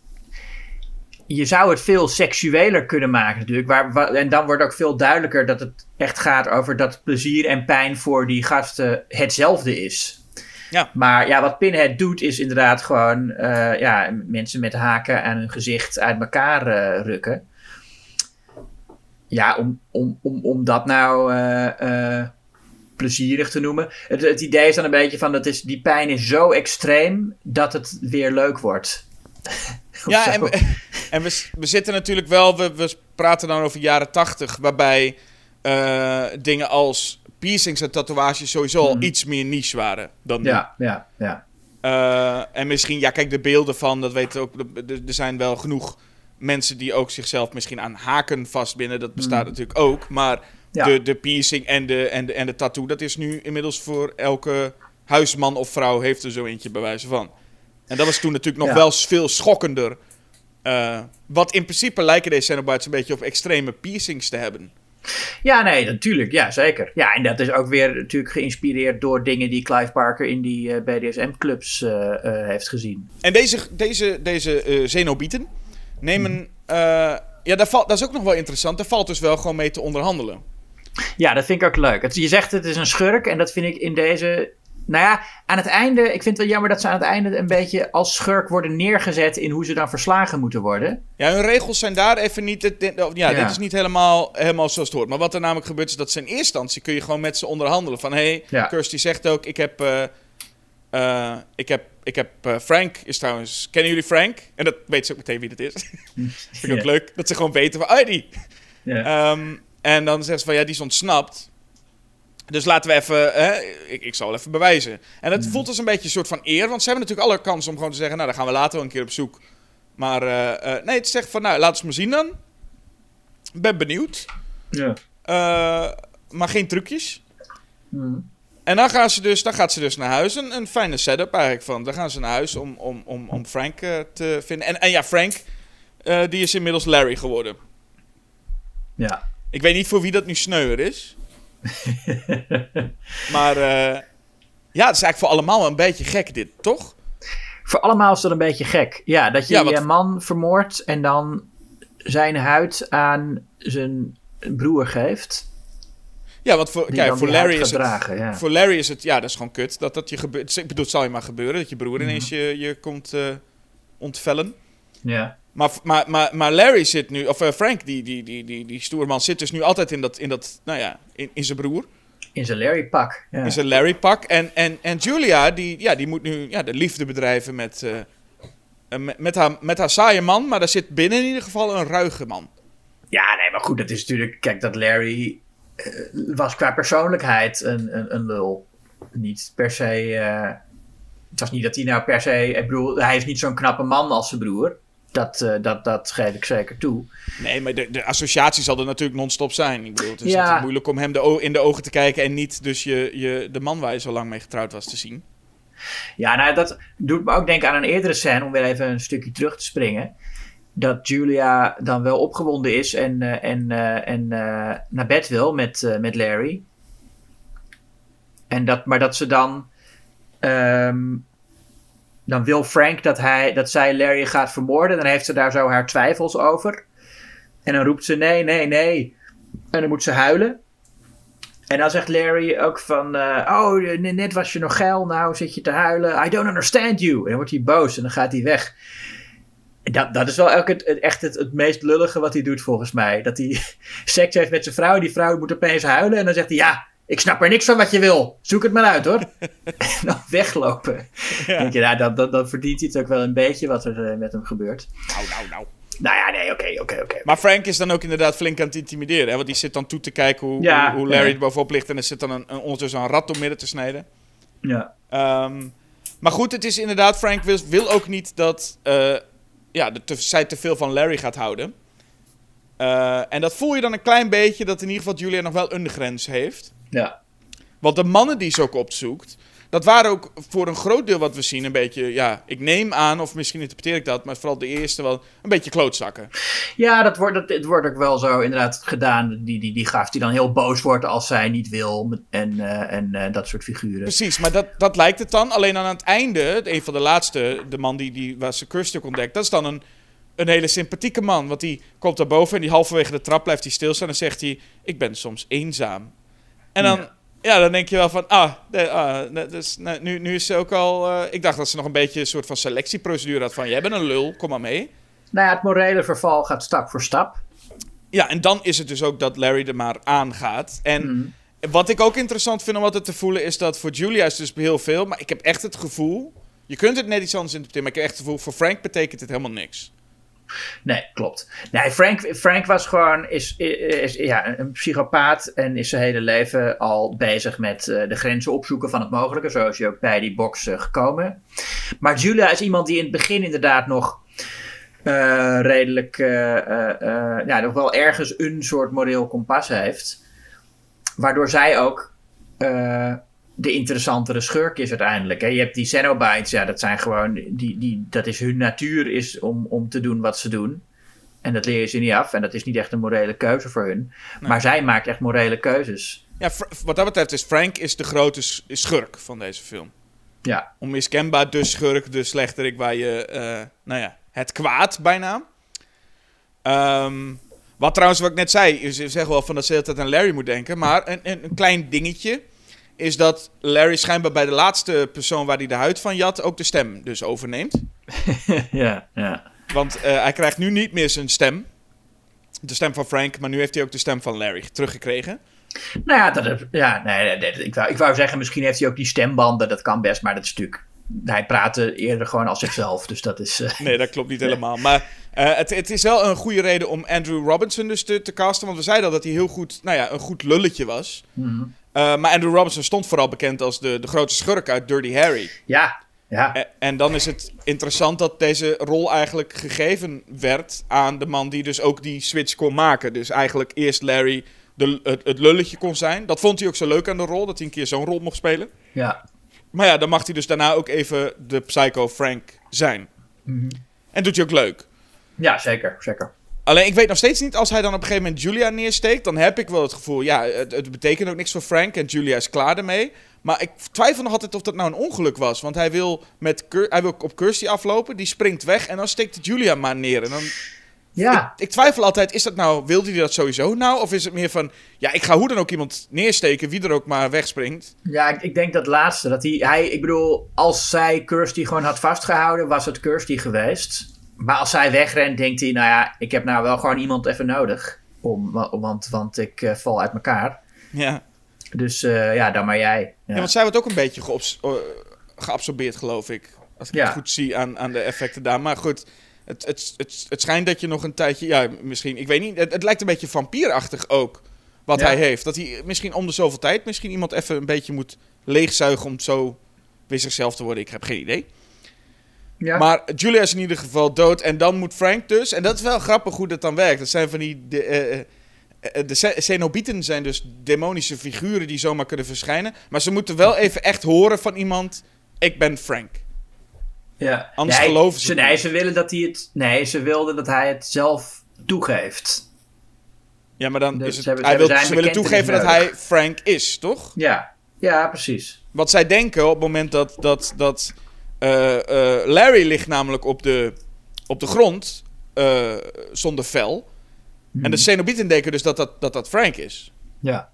je zou het veel seksueler kunnen maken natuurlijk. Waar, wa- en dan wordt ook veel duidelijker dat het echt gaat over dat plezier en pijn voor die gasten hetzelfde is.
Ja.
Maar ja, wat Pinhead doet is inderdaad gewoon eh, ja, mensen met haken aan hun gezicht uit elkaar eh, rukken. Ja, om, om, om, om dat nou eh, plezierig te noemen. Het, het idee is dan een beetje van dat is, die pijn is zo extreem dat het weer leuk wordt. [LAUGHS]
Ja, en, we, en we, we zitten natuurlijk wel, we, we praten dan over jaren tachtig, waarbij dingen als piercings en tatoeages sowieso al
Mhm.
iets meer niche waren dan nu.
ja, ja, ja.
Eh, en misschien, ja, kijk, de beelden van, dat weten we ook, er- zijn wel genoeg mensen die ook zichzelf misschien aan haken vastbinden. Dat bestaat
Mhm.
natuurlijk ook. Maar
Ja.
de, de piercing en de, en, de, en de tattoo, dat is nu inmiddels voor elke huisman of vrouw heeft er zo eentje bij wijze van. En dat was toen natuurlijk nog
Ja.
wel veel schokkender. Eh, wat in principe lijken deze Cenobites een beetje op extreme piercings te hebben.
Ja, nee, natuurlijk. Ja, zeker. Ja, en dat is ook weer natuurlijk geïnspireerd door dingen die Clive Barker in die eh, BDSM-clubs eh, heeft gezien.
En deze, deze, deze eh Zenobieten nemen... Eh, ja, daar valt, dat is ook nog wel interessant. Daar valt dus wel gewoon mee te onderhandelen.
Ja, dat vind ik ook leuk. Het, je zegt het is een schurk en dat vind ik in deze... Nou ja, aan het einde... Ik vind het wel jammer dat ze aan het einde een beetje als schurk worden neergezet... in hoe ze dan verslagen moeten worden.
Ja, hun regels zijn daar even niet... dit- ja,
Ja.
dit is niet helemaal, helemaal zoals het hoort. Maar wat er namelijk gebeurt is dat ze in eerste instantie... kun je gewoon met ze onderhandelen. Van, hé, hey,
Ja.
Kirsty zegt ook... ik heb, eh, Eh, ik heb, ik heb eh, Frank is trouwens... Kennen jullie Frank? En dat weet ze ook meteen wie dat is. [LAUGHS] Vind ik ook leuk. Dat ze gewoon weten van... Oh, die.
Ja.
Ehm, en dan zegt ze van... Ja, die is ontsnapt. Dus laten we even... Hè, ik, ik zal even bewijzen. En het voelt als een beetje een soort van eer. Want ze hebben natuurlijk alle kans om gewoon te zeggen... Nou, dan gaan we later wel een keer op zoek. Maar eh, nee, het zegt van... Nou, laat eens maar zien dan. Ik ben benieuwd.
ja.
Eh, maar geen trucjes.
Hmm.
En dan, gaan ze dus, dan gaat ze dus naar huis. Een, een fijne setup eigenlijk van. Dan gaan ze naar huis om, om, om, om Frank te vinden. En, en ja, Frank, die is inmiddels Larry geworden.
ja.
Ik weet niet voor wie dat nu sneuwer is. [LAUGHS] maar eh, ja, het is eigenlijk voor allemaal een beetje gek dit, toch?
Voor allemaal is dat een beetje gek. Ja, dat je
Ja,
je man vermoordt en dan zijn huid aan zijn broer geeft.
Ja, want voor, kijk, voor Larry, is het.
Ja.
voor Larry is het... Ja, dat is gewoon kut. Dat dat je gebeurt. Ik bedoel, het zal je maar gebeuren. Dat je broer ineens je, je komt eh, ontvellen.
ja.
Maar, maar, maar, maar Larry zit nu, of eh, Frank, die, die, die, die, die stoerman, zit dus nu altijd in dat, in dat nou ja, in, in zijn broer,
In zijn Larry-pak. Ja.
in zijn Larry-pak. En, en, en Julia, die, ja, die moet nu ja, de liefde bedrijven met, eh, eh, met, met, haar, met haar saaie man, maar daar zit binnen in ieder geval een ruige man.
Ja, nee, maar goed, dat is natuurlijk... Kijk, dat Larry was qua persoonlijkheid een, een, een lul. Niet per se... het was niet dat hij nou per se... Ik bedoel, hij is niet zo'n knappe man als zijn broer. Dat, eh, dat, dat geef ik zeker toe.
Nee, maar de, de associatie zal er natuurlijk non-stop zijn. Ik bedoel, het is
Ja.
moeilijk om hem de in de ogen te kijken en niet dus je, je, de man waar je zo lang mee getrouwd was te zien.
Ja, nou, dat doet me ook denken aan een eerdere scène, om weer even een stukje terug te springen. Dat Julia dan wel opgewonden is en, eh, en, eh, en naar bed wil met, met Larry. En dat, maar dat ze dan. ehm, dan wil Frank dat, hij, dat zij Larry gaat vermoorden. Dan heeft ze daar zo haar twijfels over. En dan roept ze nee, nee, nee. En dan moet ze huilen. En dan zegt Larry ook van... eh, oh, net was je nog geil, nou zit je te huilen. I don't understand you. En dan wordt hij boos en dan gaat hij weg. Dat, dat is wel het, het- echt het, het meest lullige wat hij doet volgens mij. Dat hij [LAUGHS] seks heeft met zijn vrouw. Die vrouw moet opeens huilen. En dan zegt hij, ja, ik snap er niks van wat je wil. Zoek het maar uit hoor. [LAUGHS] en dan weglopen.
Ja.
Denk je, nou, dan, dan, dan verdient hij het ook wel een beetje wat er eh, met hem gebeurt.
Nou, nou, nou.
Nou ja, nee, oké, oké, oké.
Maar Frank is dan ook inderdaad flink aan het intimideren. Hè? Want die zit dan toe te kijken hoe,
Ja,
hoe, Larry
ja.
er bovenop ligt. En er zit dan een, een, ondertussen een rat door midden te snijden.
Ja.
Ehm, maar goed, het is inderdaad... Frank wil, wil ook niet dat eh, ja, de, te, zij te veel van Larry gaat houden. Eh, en dat voel je dan een klein beetje... dat in ieder geval Julia nog wel een grens heeft.
Ja.
Want de mannen die ze ook opzoekt... dat waren ook voor een groot deel wat we zien een beetje... ja, ik neem aan, of misschien interpreteer ik dat... maar vooral de eerste wel een beetje klootzakken.
Ja, dat wordt, dat, het wordt ook wel zo inderdaad gedaan. Die, die, die gaf die dan heel boos wordt als zij niet wil. En, eh, en eh, dat soort figuren.
Precies, maar dat, dat lijkt het dan. Alleen aan het einde, een van de laatste, de man die, die waar ze ontdekt, dat is dan een, een hele sympathieke man. Want die komt daar boven en die halverwege de trap blijft hij stilstaan en zegt hij: Ik ben soms eenzaam. En dan, ja.
Ja.
dan denk je wel van: Ah, de, ah dus, nou, nu, nu is ze ook al. eh, ik dacht dat ze nog een beetje een soort van selectieprocedure had van: Jij bent een lul, kom maar mee.
Nou ja, het morele verval gaat stap voor stap.
Ja, en dan is het dus ook dat Larry er maar aangaat. En
Mhm.
wat ik ook interessant vind om altijd te voelen, is dat voor Julia is dus heel veel. Maar ik heb echt het gevoel. Je kunt het net iets anders interpreteren, maar ik heb echt het gevoel. Voor Frank betekent het helemaal niks.
Nee, klopt. Nee, Frank, Frank was gewoon is, is, ja, een psychopaat en is zijn hele leven al bezig met eh, de grenzen opzoeken van het mogelijke. Zo is hij ook bij die box eh, gekomen. Maar Julia is iemand die in het begin inderdaad nog eh, redelijk, ja, nog wel ergens een soort moreel kompas heeft. Waardoor zij ook de interessantere schurk is uiteindelijk. Hè. Je hebt die Cenobites, ja, dat zijn gewoon, die, die, dat is hun natuur is om, om te doen wat ze doen. En dat leer je ze niet af. En dat is niet echt een morele keuze voor hun. Maar zij maakt echt morele keuzes.
Ja, wat dat betreft is Frank is de grote schurk van deze film.
Ja,
Onmiskenbaar de schurk, de slechterik waar je, eh, nou ja, het kwaad bijna. Ehm, wat trouwens, wat ik net zei, ze zeggen wel van dat ze de hele tijd aan Larry moet denken. Maar een, een, een klein dingetje is dat Larry schijnbaar bij de laatste persoon waar hij de huid van jat ook de stem dus overneemt. [LAUGHS]
ja, ja.
Want eh, hij krijgt nu niet meer zijn stem. De stem van Frank, maar nu heeft hij ook de stem van Larry teruggekregen.
Nou ja, dat, ja nee, nee, nee, ik, wou, ik wou zeggen, misschien heeft hij ook die stembanden. Dat kan best, maar dat is natuurlijk hij praatte eerder gewoon als zichzelf. Dus dat is. eh,
Nee, dat klopt niet [LAUGHS] helemaal. Maar eh, het, het is wel een goede reden om Andrew Robinson dus te, te casten. Want we zeiden al dat hij heel goed, nou ja, een goed lulletje was.
mhm.
Eh, maar Andrew Robinson stond vooral bekend als de, de grote schurk uit Dirty Harry.
Ja, ja.
En dan is het interessant dat deze rol eigenlijk gegeven werd aan de man die dus ook die switch kon maken. Dus eigenlijk eerst Larry de, het, het lulletje kon zijn. Dat vond hij ook zo leuk aan de rol, dat hij een keer zo'n rol mocht spelen.
ja.
Maar ja, dan mag hij dus daarna ook even de Psycho Frank zijn.
Mhm.
En doet hij ook leuk.
Ja, zeker, zeker.
Alleen ik weet nog steeds niet, als hij dan op een gegeven moment Julia neersteekt, dan heb ik wel het gevoel, ja, het, het betekent ook niks voor Frank en Julia is klaar ermee. Maar ik twijfel nog altijd of dat nou een ongeluk was. Want hij wil, met hij wil op Kirsty aflopen, die springt weg en dan steekt Julia maar neer. En dan,
Ja,
ik, ik twijfel altijd, is dat nou, wilde hij dat sowieso nou? Of is het meer van, ja, ik ga hoe dan ook iemand neersteken, wie er ook maar wegspringt.
ja ik, ik denk dat laatste. Dat hij, hij, ik bedoel, als zij Kirsty gewoon had vastgehouden, was het Kirsty geweest. Maar als zij wegrent, denkt hij, nou ja, ik heb nou wel gewoon iemand even nodig. Om, want, want ik eh, val uit elkaar.
Ja.
Dus eh, ja, dan maar jij. Ja.
Ja, want zij wordt ook een beetje eh, geabsorbeerd, geloof ik. Als ik
Ja.
het goed zie aan, aan de effecten daar. Maar goed, het, het, het, het schijnt dat je nog een tijdje... Ja, misschien, ik weet niet. Het, het lijkt een beetje vampierachtig ook, wat
Ja.
hij heeft. Dat hij misschien om de zoveel tijd misschien iemand even een beetje moet leegzuigen... om zo weer zichzelf te worden. Ik heb geen idee.
Ja.
Maar Julia is in ieder geval dood. En dan moet Frank dus... En dat is wel grappig hoe dat dan werkt. Dat zijn van die... De, eh, eh, de Cenobieten zijn dus demonische figuren die zomaar kunnen verschijnen. Maar ze moeten wel even echt horen van iemand... Ik ben Frank.
ja.
anders
nee,
geloven ze
ze.
niet.
Nee, ze willen dat hij het. Nee, ze wilden dat hij het zelf toegeeft.
Ja, maar dan
Dus
is het...
hebben-
hij wil, ze willen toegeven dat hij Frank is, toch?
Ja, ja, precies.
Wat zij denken op het moment dat... dat, dat Larry ligt namelijk op de, op de grond... eh, zonder vel.
Hmm.
En de Cenobieten denken dus dat dat, dat dat Frank is.
Ja.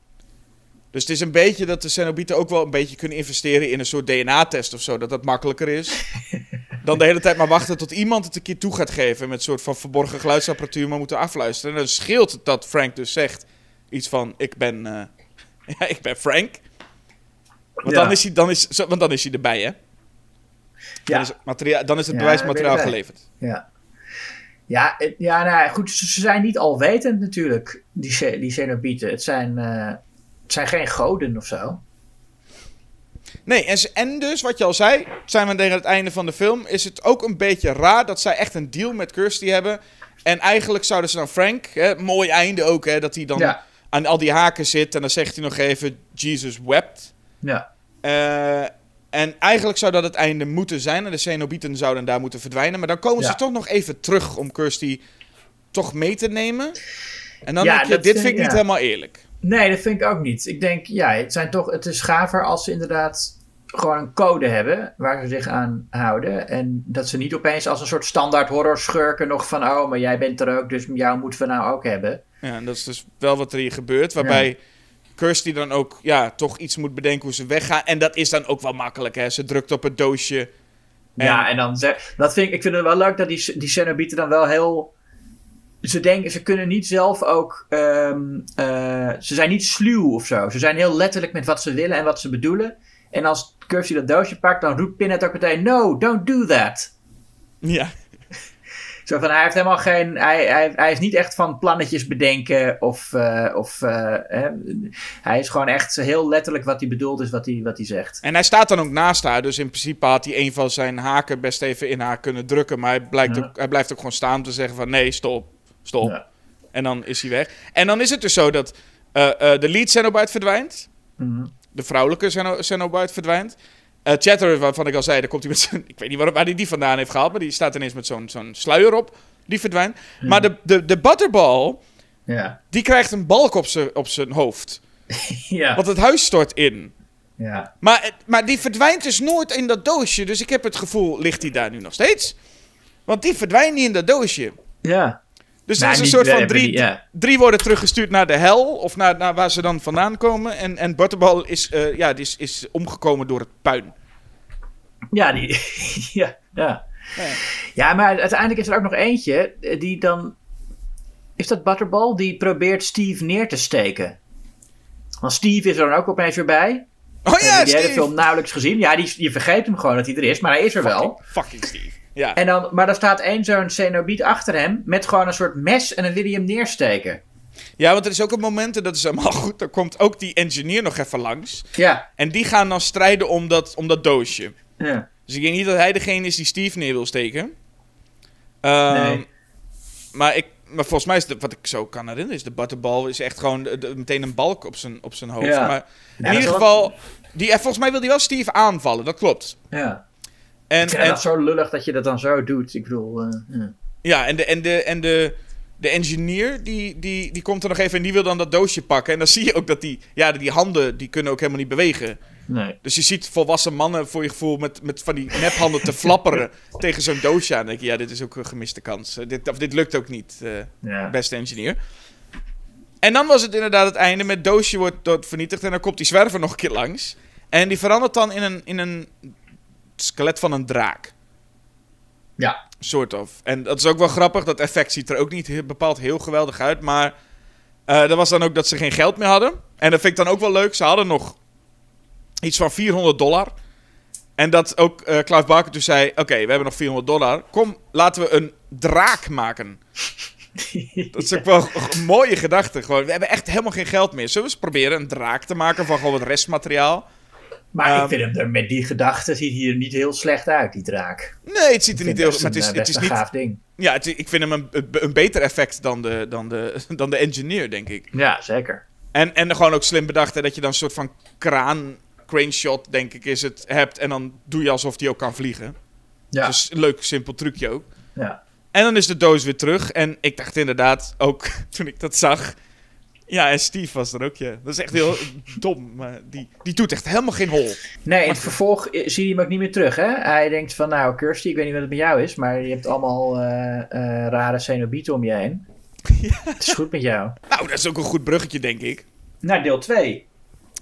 Dus het is een beetje dat de Cenobieten ook wel een beetje kunnen investeren in een soort DNA-test of zo. Dat dat makkelijker is. [LAUGHS] Dan de hele tijd maar wachten tot iemand het een keer toe gaat geven. Met een soort van verborgen geluidsapparatuur maar moeten afluisteren. En dan scheelt het dat Frank dus zegt iets van: Ik ben, eh, [LAUGHS] ja, ik ben Frank. Want,
Ja.
dan is hij, dan is, want dan is hij erbij, hè? Dan is het, dan is het bewijsmateriaal geleverd.
Ja. Ja, ja nou, goed, ze zijn niet alwetend natuurlijk, die, die Cenobieten. Het zijn, eh, het zijn geen goden of zo.
Nee, en, dus wat je al zei, zijn we tegen het einde van de film, is het ook een beetje raar dat zij echt een deal met Kirsty hebben. En eigenlijk zouden ze dan Frank, hè, mooi einde ook, hè, dat hij dan
Ja.
aan al die haken zit en dan zegt hij nog even, Jesus wept.
Ja.
Eh, en eigenlijk zou dat het einde moeten zijn en de Cenobieten zouden daar moeten verdwijnen. Maar dan komen ze toch nog even terug om Kirsty toch mee te nemen. En dan
Ja,
denk je, dit
vind
vind ik niet helemaal eerlijk.
Nee, dat vind ik ook niet. Ik denk, ja, het, zijn toch, het is gaver als ze inderdaad gewoon een code hebben waar ze zich aan houden. En dat ze niet opeens als een soort standaard horror schurken nog van, oh, maar jij bent er ook, dus jou moeten we nou ook hebben.
Ja, en dat is dus wel wat er hier gebeurt. Waarbij Kirsty dan ook ja, toch iets moet bedenken hoe ze weggaan. En dat is dan ook wel makkelijk. Hè? Ze drukt op het doosje. En-
Ja, en dan zeg, dat vind ik, ik vind het wel leuk dat die, die Cenobieten dan wel heel. Ze denken, ze kunnen niet zelf ook. ehm, eh, ze zijn niet sluw of zo. Ze zijn heel letterlijk met wat ze willen en wat ze bedoelen. En als Kirsty dat doosje pakt, dan roept Pinhead ook meteen: No, don't do that.
Ja.
Zo van, hij heeft helemaal geen. Hij, hij, hij is niet echt van plannetjes bedenken. Of. eh, of eh, hè. hij is gewoon echt heel letterlijk wat hij bedoelt, is wat hij, wat hij zegt.
En hij staat dan ook naast haar. Dus in principe had hij een van zijn haken best even in haar kunnen drukken. Maar hij, blijkt
Ja.
ook, hij blijft ook gewoon staan om te zeggen van nee, stop, stop.
Ja.
En dan is hij weg. En dan is het dus zo dat eh, de lead Cenobite verdwijnt.
Mhm.
De vrouwelijke Ceno- Cenobite verdwijnt. Eh Chatter, waarvan ik al zei, daar komt hij met zijn... [LAUGHS] Ik weet niet waar, waar hij die vandaan heeft gehaald, maar die staat ineens met zo'n zo'n sluier op. Die verdwijnt. Maar de, de, de butterball,
Ja.
die krijgt een balk op zijn op zijn hoofd. [LAUGHS]
Ja.
Want het huis stort in.
ja.
Maar, maar die verdwijnt dus nooit in dat doosje. Dus ik heb het gevoel, ligt die daar nu nog steeds? Want die verdwijnt niet in dat doosje.
Ja.
Dus er is een soort van drie,
die- ja.
drie worden teruggestuurd naar de hel. Of naar, naar waar ze dan vandaan komen. En, en Butterball is, eh, ja, die is, is omgekomen door het puin.
Ja, die, [LAUGHS] ja, ja.
Ja.
Ja, maar uiteindelijk is er ook nog eentje eh, die dan... Is dat Butterball? Die probeert Steve neer te steken. Want Steve is er dan ook opeens weer bij.
Oh ja,
je die hele
Steve!
film nauwelijks gezien. Ja, die, je vergeet hem gewoon dat hij er is, maar hij is er wel.
Fucking Steve. Ja.
En dan, maar er staat één zo'n Cenobiet achter hem met gewoon een soort mes en dan wil hij hem neersteken.
ja, want er is ook een moment, en dat is helemaal [LAUGHS] goed, dan komt ook die engineer nog even langs.
Ja.
En die gaan dan strijden om dat, om dat doosje.
ja.
Dus ik denk niet dat hij degene is die Steve neer wil steken. Ehm,
Nee.
Maar, ik, maar volgens mij is de, wat ik zo kan herinneren, is de butterball is echt gewoon de- de- meteen een balk op zijn, op zijn hoofd.
Ja.
Maar in ieder geval, die, volgens mij wil hij wel Steve aanvallen, dat klopt.
ja.
En,
Ik vind
en,
dat zo lullig dat je dat dan zo doet. Ik bedoel, eh, ja.
ja, en, de, en, de, en de, de engineer, die, die, die komt er nog even en die wil dan dat doosje pakken. En dan [LAUGHS] zie je ook dat die, ja, die handen, die kunnen ook helemaal niet bewegen.
nee.
Dus je ziet volwassen mannen voor je gevoel met, met van die nephanden te flapperen [LAUGHS] tegen zo'n doosje aan. Dan denk je, ja, dit is ook een gemiste kans. Eh, dit, of dit lukt ook niet, eh,
Ja.
beste engineer. En dan was het inderdaad het einde. Met doosje wordt, wordt vernietigd en dan komt die zwerver nog een keer langs. En die verandert dan in een, in een skelet van een draak.
Ja.
Soort of. En dat is ook wel grappig. Dat effect ziet er ook niet heel- bepaald heel geweldig uit. Maar eh dat was dan ook dat ze geen geld meer hadden. En dat vind ik dan ook wel leuk. Ze hadden nog iets van 400 dollar. En dat ook eh Clive Barker toen zei... Oké, we hebben nog 400 dollar. Kom, laten we een draak maken. [LAUGHS] Dat is ook wel een mooie gedachte. Gewoon. We hebben echt helemaal geen geld meer. Zullen we eens proberen een draak te maken van gewoon wat restmateriaal?
Maar
Ehm,
ik vind hem er met die gedachte ziet hij er niet heel slecht uit, die draak.
Nee, het ziet er niet heel...
best
Maar het is,
een, eh,
het is
een
niet...
gaaf ding.
Ja, het- ik vind hem een, een beter effect dan de, dan, de, [LAUGHS] dan de engineer, denk ik.
Ja, zeker.
En, en gewoon ook slim bedacht hè, dat je dan een soort van kraan, crane shot, denk ik, is het, hebt. En dan doe je alsof die ook kan vliegen.
Ja.
Dus een leuk, simpel trucje ook.
ja.
En dan is de doos weer terug. En ik dacht inderdaad, ook [LAUGHS] toen ik dat zag... Ja, en Steve was er ook, ja. Dat is echt heel [LAUGHS] dom, maar die, die doet echt helemaal geen hol.
Nee, in het vervolg eh, zie je hem ook niet meer terug, hè? Hij denkt van, nou, Kirsty, ik weet niet wat het met jou is, maar je hebt allemaal eh, eh, rare cenobieten om je heen. [LAUGHS] Het is goed met jou.
Nou, dat is ook een goed bruggetje, denk ik.
Nou, deel 2.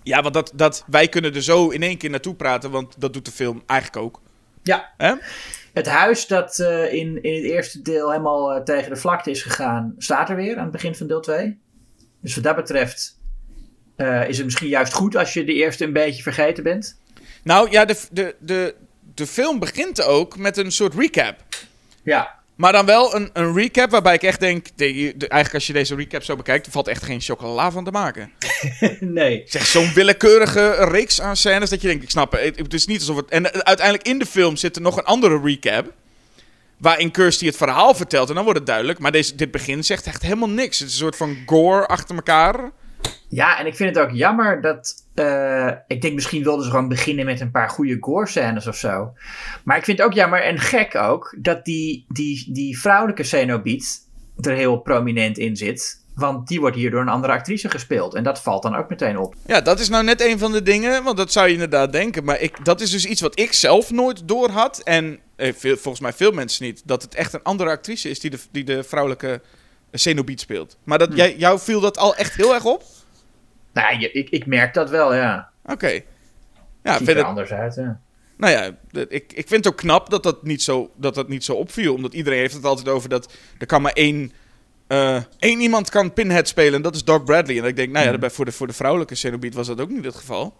Ja, want dat, dat, wij kunnen er zo in één keer naartoe praten, want dat doet de film eigenlijk ook.
Ja.
Hè?
Het huis dat eh, in, in het eerste deel helemaal tegen de vlakte is gegaan, staat er weer aan het begin van deel 2. Dus wat dat betreft eh, is het misschien juist goed als je de eerste een beetje vergeten bent.
Nou ja, de, de, de, de film begint ook met een soort recap.
Ja,
Maar dan wel een, een recap waarbij ik echt denk... de- de- eigenlijk als je deze recap zo bekijkt... er valt echt geen chocola van te maken. [LAUGHS]
nee.
Zeg, zo'n willekeurige reeks aan scènes dat je denkt... Ik snap het, het is niet alsof het... En uiteindelijk in de film zit er nog een andere recap... waarin Kirsty het verhaal vertelt en dan wordt het duidelijk. Maar deze, dit begin zegt echt helemaal niks. Het is een soort van gore achter elkaar.
Ja, en ik vind het ook jammer dat. eh, ik denk misschien wilden ze gewoon beginnen met een paar goede gore scènes of zo. Maar ik vind het ook jammer en gek ook dat die, die, die vrouwelijke Cenobiet er heel prominent in zit. Want die wordt hier door een andere actrice gespeeld. En dat valt dan ook meteen op.
Ja, dat is nou net een van de dingen, want dat zou je inderdaad denken. Maar ik, dat is dus iets wat ik zelf nooit door had. En eh, veel, volgens mij veel mensen niet. Dat het echt een andere actrice is die de, die de vrouwelijke Cenobiet speelt. Maar dat, jij, jou viel dat al echt heel erg op?
Nou, je, ik, ik merk dat wel, ja.
Oké. Ja,
Ziet
vind
er
het,
anders uit, ja.
nou ja, ik, ik vind het ook knap dat dat, niet zo, dat dat niet zo opviel. Omdat iedereen heeft het altijd over dat er kan maar één, eh, één iemand kan Pinhead spelen. En dat is Doc Bradley. En ik denk, nou ja,
Mhm.
voor, de, voor de vrouwelijke Cenobiet was dat ook niet het geval.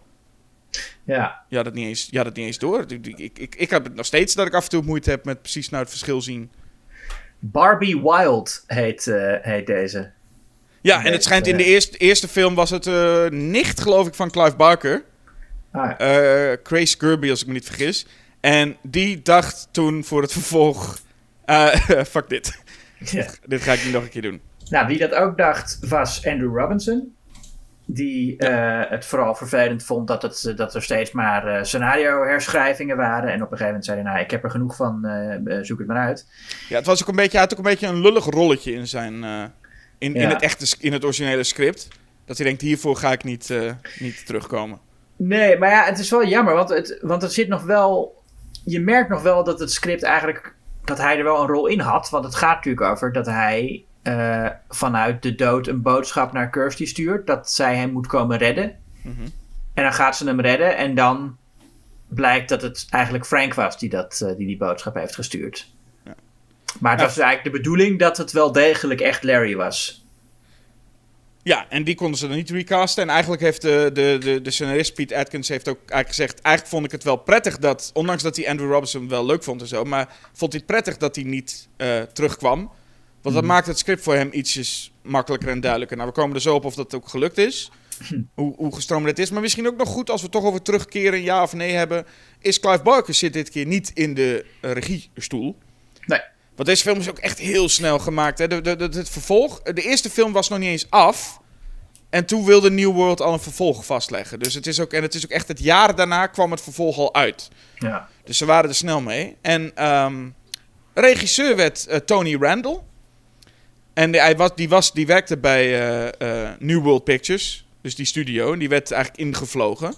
Ja,
Ja, dat niet eens, ja, dat niet eens door. Ik, ik, ik, ik heb het nog steeds dat ik af en toe moeite heb met precies nou het verschil zien.
Barbie Wild heet, eh, heet deze.
Ja, en het schijnt in de
eh,
eerste, eerste film was het eh, nicht, geloof ik, van Clive Barker.
Ah,
Eh Grace Kirby, als ik me niet vergis. En die dacht toen voor het vervolg... eh, [LAUGHS] fuck dit. [LAUGHS]
ja.
dit ga ik niet nog een keer doen.
Nou, wie dat ook dacht was Andrew Robinson. Die eh, het vooral vervelend vond dat, het, dat er steeds maar eh, scenario-herschrijvingen waren. En op een gegeven moment zei hij, nou, ik heb er genoeg van, eh, eh, zoek het maar uit.
Ja, het was ook een beetje, hij had ook een beetje een lullig rolletje in zijn... eh, in, in, het echte, in het originele script. Dat hij denkt, hiervoor ga ik niet, eh, niet terugkomen.
Nee, maar ja, het is wel jammer, want het, want het zit nog wel... Je merkt nog wel dat het script eigenlijk... Dat hij er wel een rol in had. Want het gaat natuurlijk over dat hij eh, vanuit de dood een boodschap naar Kirsty stuurt. Dat zij hem moet komen redden.
Mhm.
En dan gaat ze hem redden. En dan blijkt dat het eigenlijk Frank was die dat, eh, die, die boodschap heeft gestuurd.
Ja.
Maar het
Ja.
was eigenlijk de bedoeling dat het wel degelijk echt Larry was.
Ja, en die konden ze dan niet recasten. En eigenlijk heeft de, de, de, de scenarist Pete Atkins heeft ook eigenlijk gezegd... eigenlijk vond ik het wel prettig dat... ondanks dat hij Andrew Robinson wel leuk vond en zo... maar vond hij het prettig dat hij niet eh, terugkwam. Want dat maakt het script voor hem ietsjes makkelijker en duidelijker. Nou, we komen er zo op of dat ook gelukt is. [CLEARS THROAT] Hoe, hoe gestroomd het is. Maar misschien ook nog goed als we toch over terugkeren, ja of nee hebben. Is Clive Barker zit dit keer niet in de eh, regiestoel.
Nee.
Want deze film is ook echt heel snel gemaakt. Hè? De, de, de- het vervolg, de eerste film was nog niet eens af. En toen wilde New World al een vervolg vastleggen. Dus het is ook, en het is ook echt het jaar daarna kwam het vervolg al uit.
Ja.
Dus ze waren er snel mee. En ehm, regisseur werd eh, Tony Randall. En die, hij was, die, was, die werkte bij eh, eh, New World Pictures. Dus die studio. En die werd eigenlijk ingevlogen.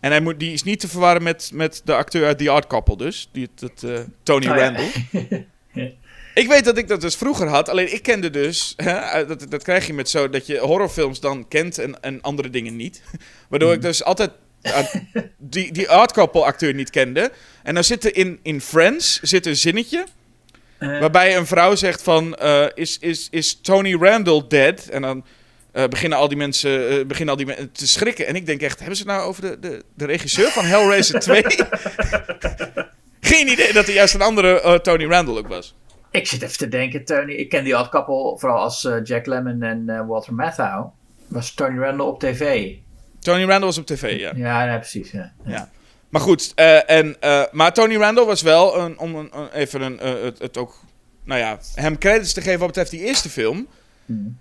En hij moet, die is niet te verwarren met, met de acteur uit The Art Couple dus. Die, dat, eh, Tony
Oh, ja.
Randall. [LAUGHS] Ik weet dat ik dat dus vroeger had. Alleen ik kende dus... Hè, dat, dat krijg je met zo... Dat je horrorfilms dan kent en, en andere dingen niet. [LAUGHS] Waardoor ik dus altijd... eh, die, die Art Couple acteur niet kende. En dan zit er in, in Friends zit een zinnetje...
Eh,
Waarbij een vrouw zegt van, eh, is, is, is Tony Randall dead? En dan eh, beginnen al die mensen eh, beginnen al die men- te schrikken. En ik denk echt, hebben ze het nou over de, de, de regisseur van Hellraiser [LAUGHS] 2? [LAUGHS] Geen idee dat er juist een andere eh, Tony Randall ook was.
ik zit even te denken, Tony. Ik ken die odd couple vooral als Jack Lemmon en Walter Matthau. Was Tony Randall op tv?
Tony Randall was op tv, ja.
Ja, nee, precies. Ja.
Ja. Maar goed, en, maar Tony Randall was wel, een, om een, een- even een, het, het ook, nou ja, hem credits te geven wat betreft die eerste film.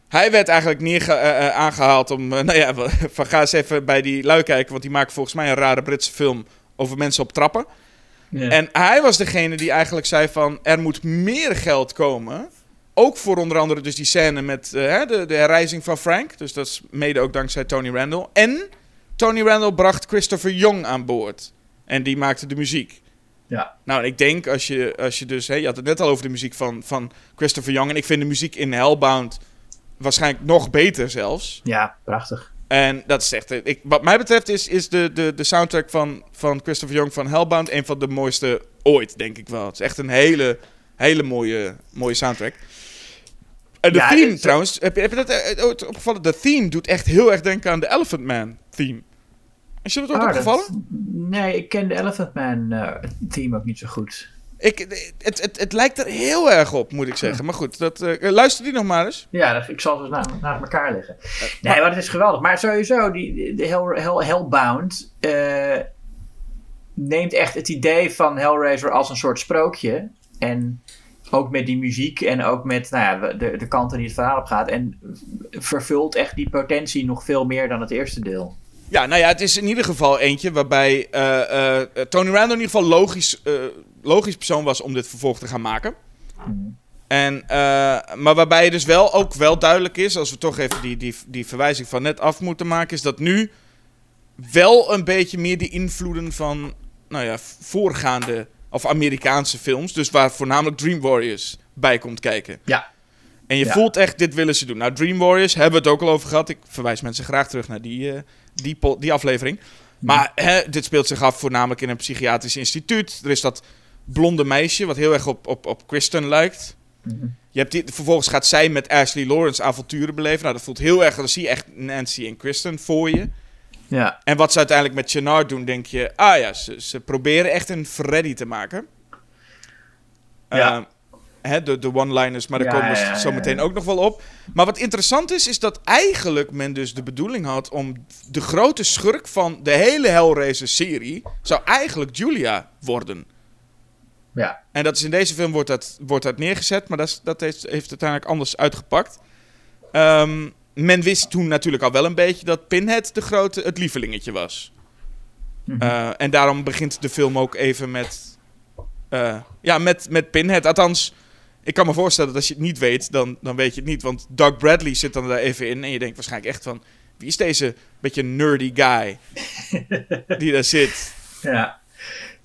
Hij werd eigenlijk neerge, eh, eh, aangehaald om, eh, [LAUGHS] nou ja, van ga eens even bij die lui kijken, want die maken volgens mij een rare Britse film over mensen op trappen. En hij was degene die eigenlijk zei van, er moet meer geld komen. Ook voor onder andere dus die scène met de, de herrijzing van Frank. Dus dat is mede ook dankzij Tony Randall. En Tony Randall bracht Christopher Young aan boord. En die maakte de muziek.
ja.
Nou, ik denk als je, als je dus... Hè, je had het net al over de muziek van, van Christopher Young. En ik vind de muziek in Hellbound waarschijnlijk nog beter zelfs.
ja, prachtig.
En dat is echt... eh, Ik, wat mij betreft is, is de, de, de soundtrack van, van Christopher Young van Hellbound... een van de mooiste ooit, denk ik wel. Het is echt een hele, hele mooie, mooie soundtrack. En de
Ja,
theme
het-
trouwens... Heb je, heb je dat eh, ooit opgevallen? De theme doet echt heel erg denken aan de Elephant Man theme. Is je dat ooit
Ah,
opgevallen?
dat- nee, ik ken de Elephant Man eh, theme ook niet zo goed.
Ik, het, het, het lijkt er heel erg op, moet ik zeggen. Maar goed, dat, eh, luister die nog maar eens.
Ja, dat, ik zal ze naast, naast elkaar leggen. Nee, maar het is geweldig. Maar sowieso, die, de Hell, Hell, Hellbound eh, neemt echt het idee van Hellraiser als een soort sprookje. En ook met die muziek en ook met nou ja, de, de kanten die het verhaal op gaat. En vervult echt die potentie nog veel meer dan het eerste deel.
Ja, nou ja, het is in ieder geval eentje waarbij eh, eh, Tony Randall in ieder geval logisch, eh, logisch persoon was om dit vervolg te gaan maken. En, eh, maar waarbij het dus wel ook wel duidelijk is, als we toch even die, die, die verwijzing van net af moeten maken, is dat nu wel een beetje meer die invloeden van, nou ja, voorgaande of Amerikaanse films, dus waar voornamelijk Dream Warriors bij komt kijken.
Ja,
En je
Ja.
voelt echt, dit willen ze doen. Nou, Dream Warriors hebben we het ook al over gehad. Ik verwijs mensen graag terug naar die, eh, die, die aflevering. Maar hè, dit speelt zich af voornamelijk in een psychiatrisch instituut. Er is dat blonde meisje, wat heel erg op, op, op Kristen lijkt. Je hebt die, vervolgens gaat zij met Ashley Lawrence avonturen beleven. Nou, dat voelt heel erg, dan zie je echt Nancy en Kristen voor je.
ja,
En wat ze uiteindelijk met Chenard doen, denk je... Ah ja, ze, ze proberen echt een Freddy te maken.
Ja.
Eh, hè, de, de one-liners, maar daar
Ja,
komen we
ja,
zo meteen ook nog wel op. Maar wat interessant is, is dat eigenlijk men dus de bedoeling had... om de grote schurk van de hele Hellraiser-serie... zou eigenlijk Julia worden.
Ja.
En dat is in deze film wordt dat, wordt dat neergezet, maar dat, is, dat heeft, heeft uiteindelijk anders uitgepakt. Ehm, men wist toen natuurlijk al wel een beetje dat Pinhead de grote, het lievelingetje was. Eh, en daarom begint de film ook even met, eh, ja, met, met Pinhead. Althans, ik kan me voorstellen dat als je het niet weet, dan, dan weet je het niet. Want Doug Bradley zit dan daar even in en je denkt waarschijnlijk echt van... Wie is deze beetje nerdy guy [LAUGHS] die daar zit?
Ja.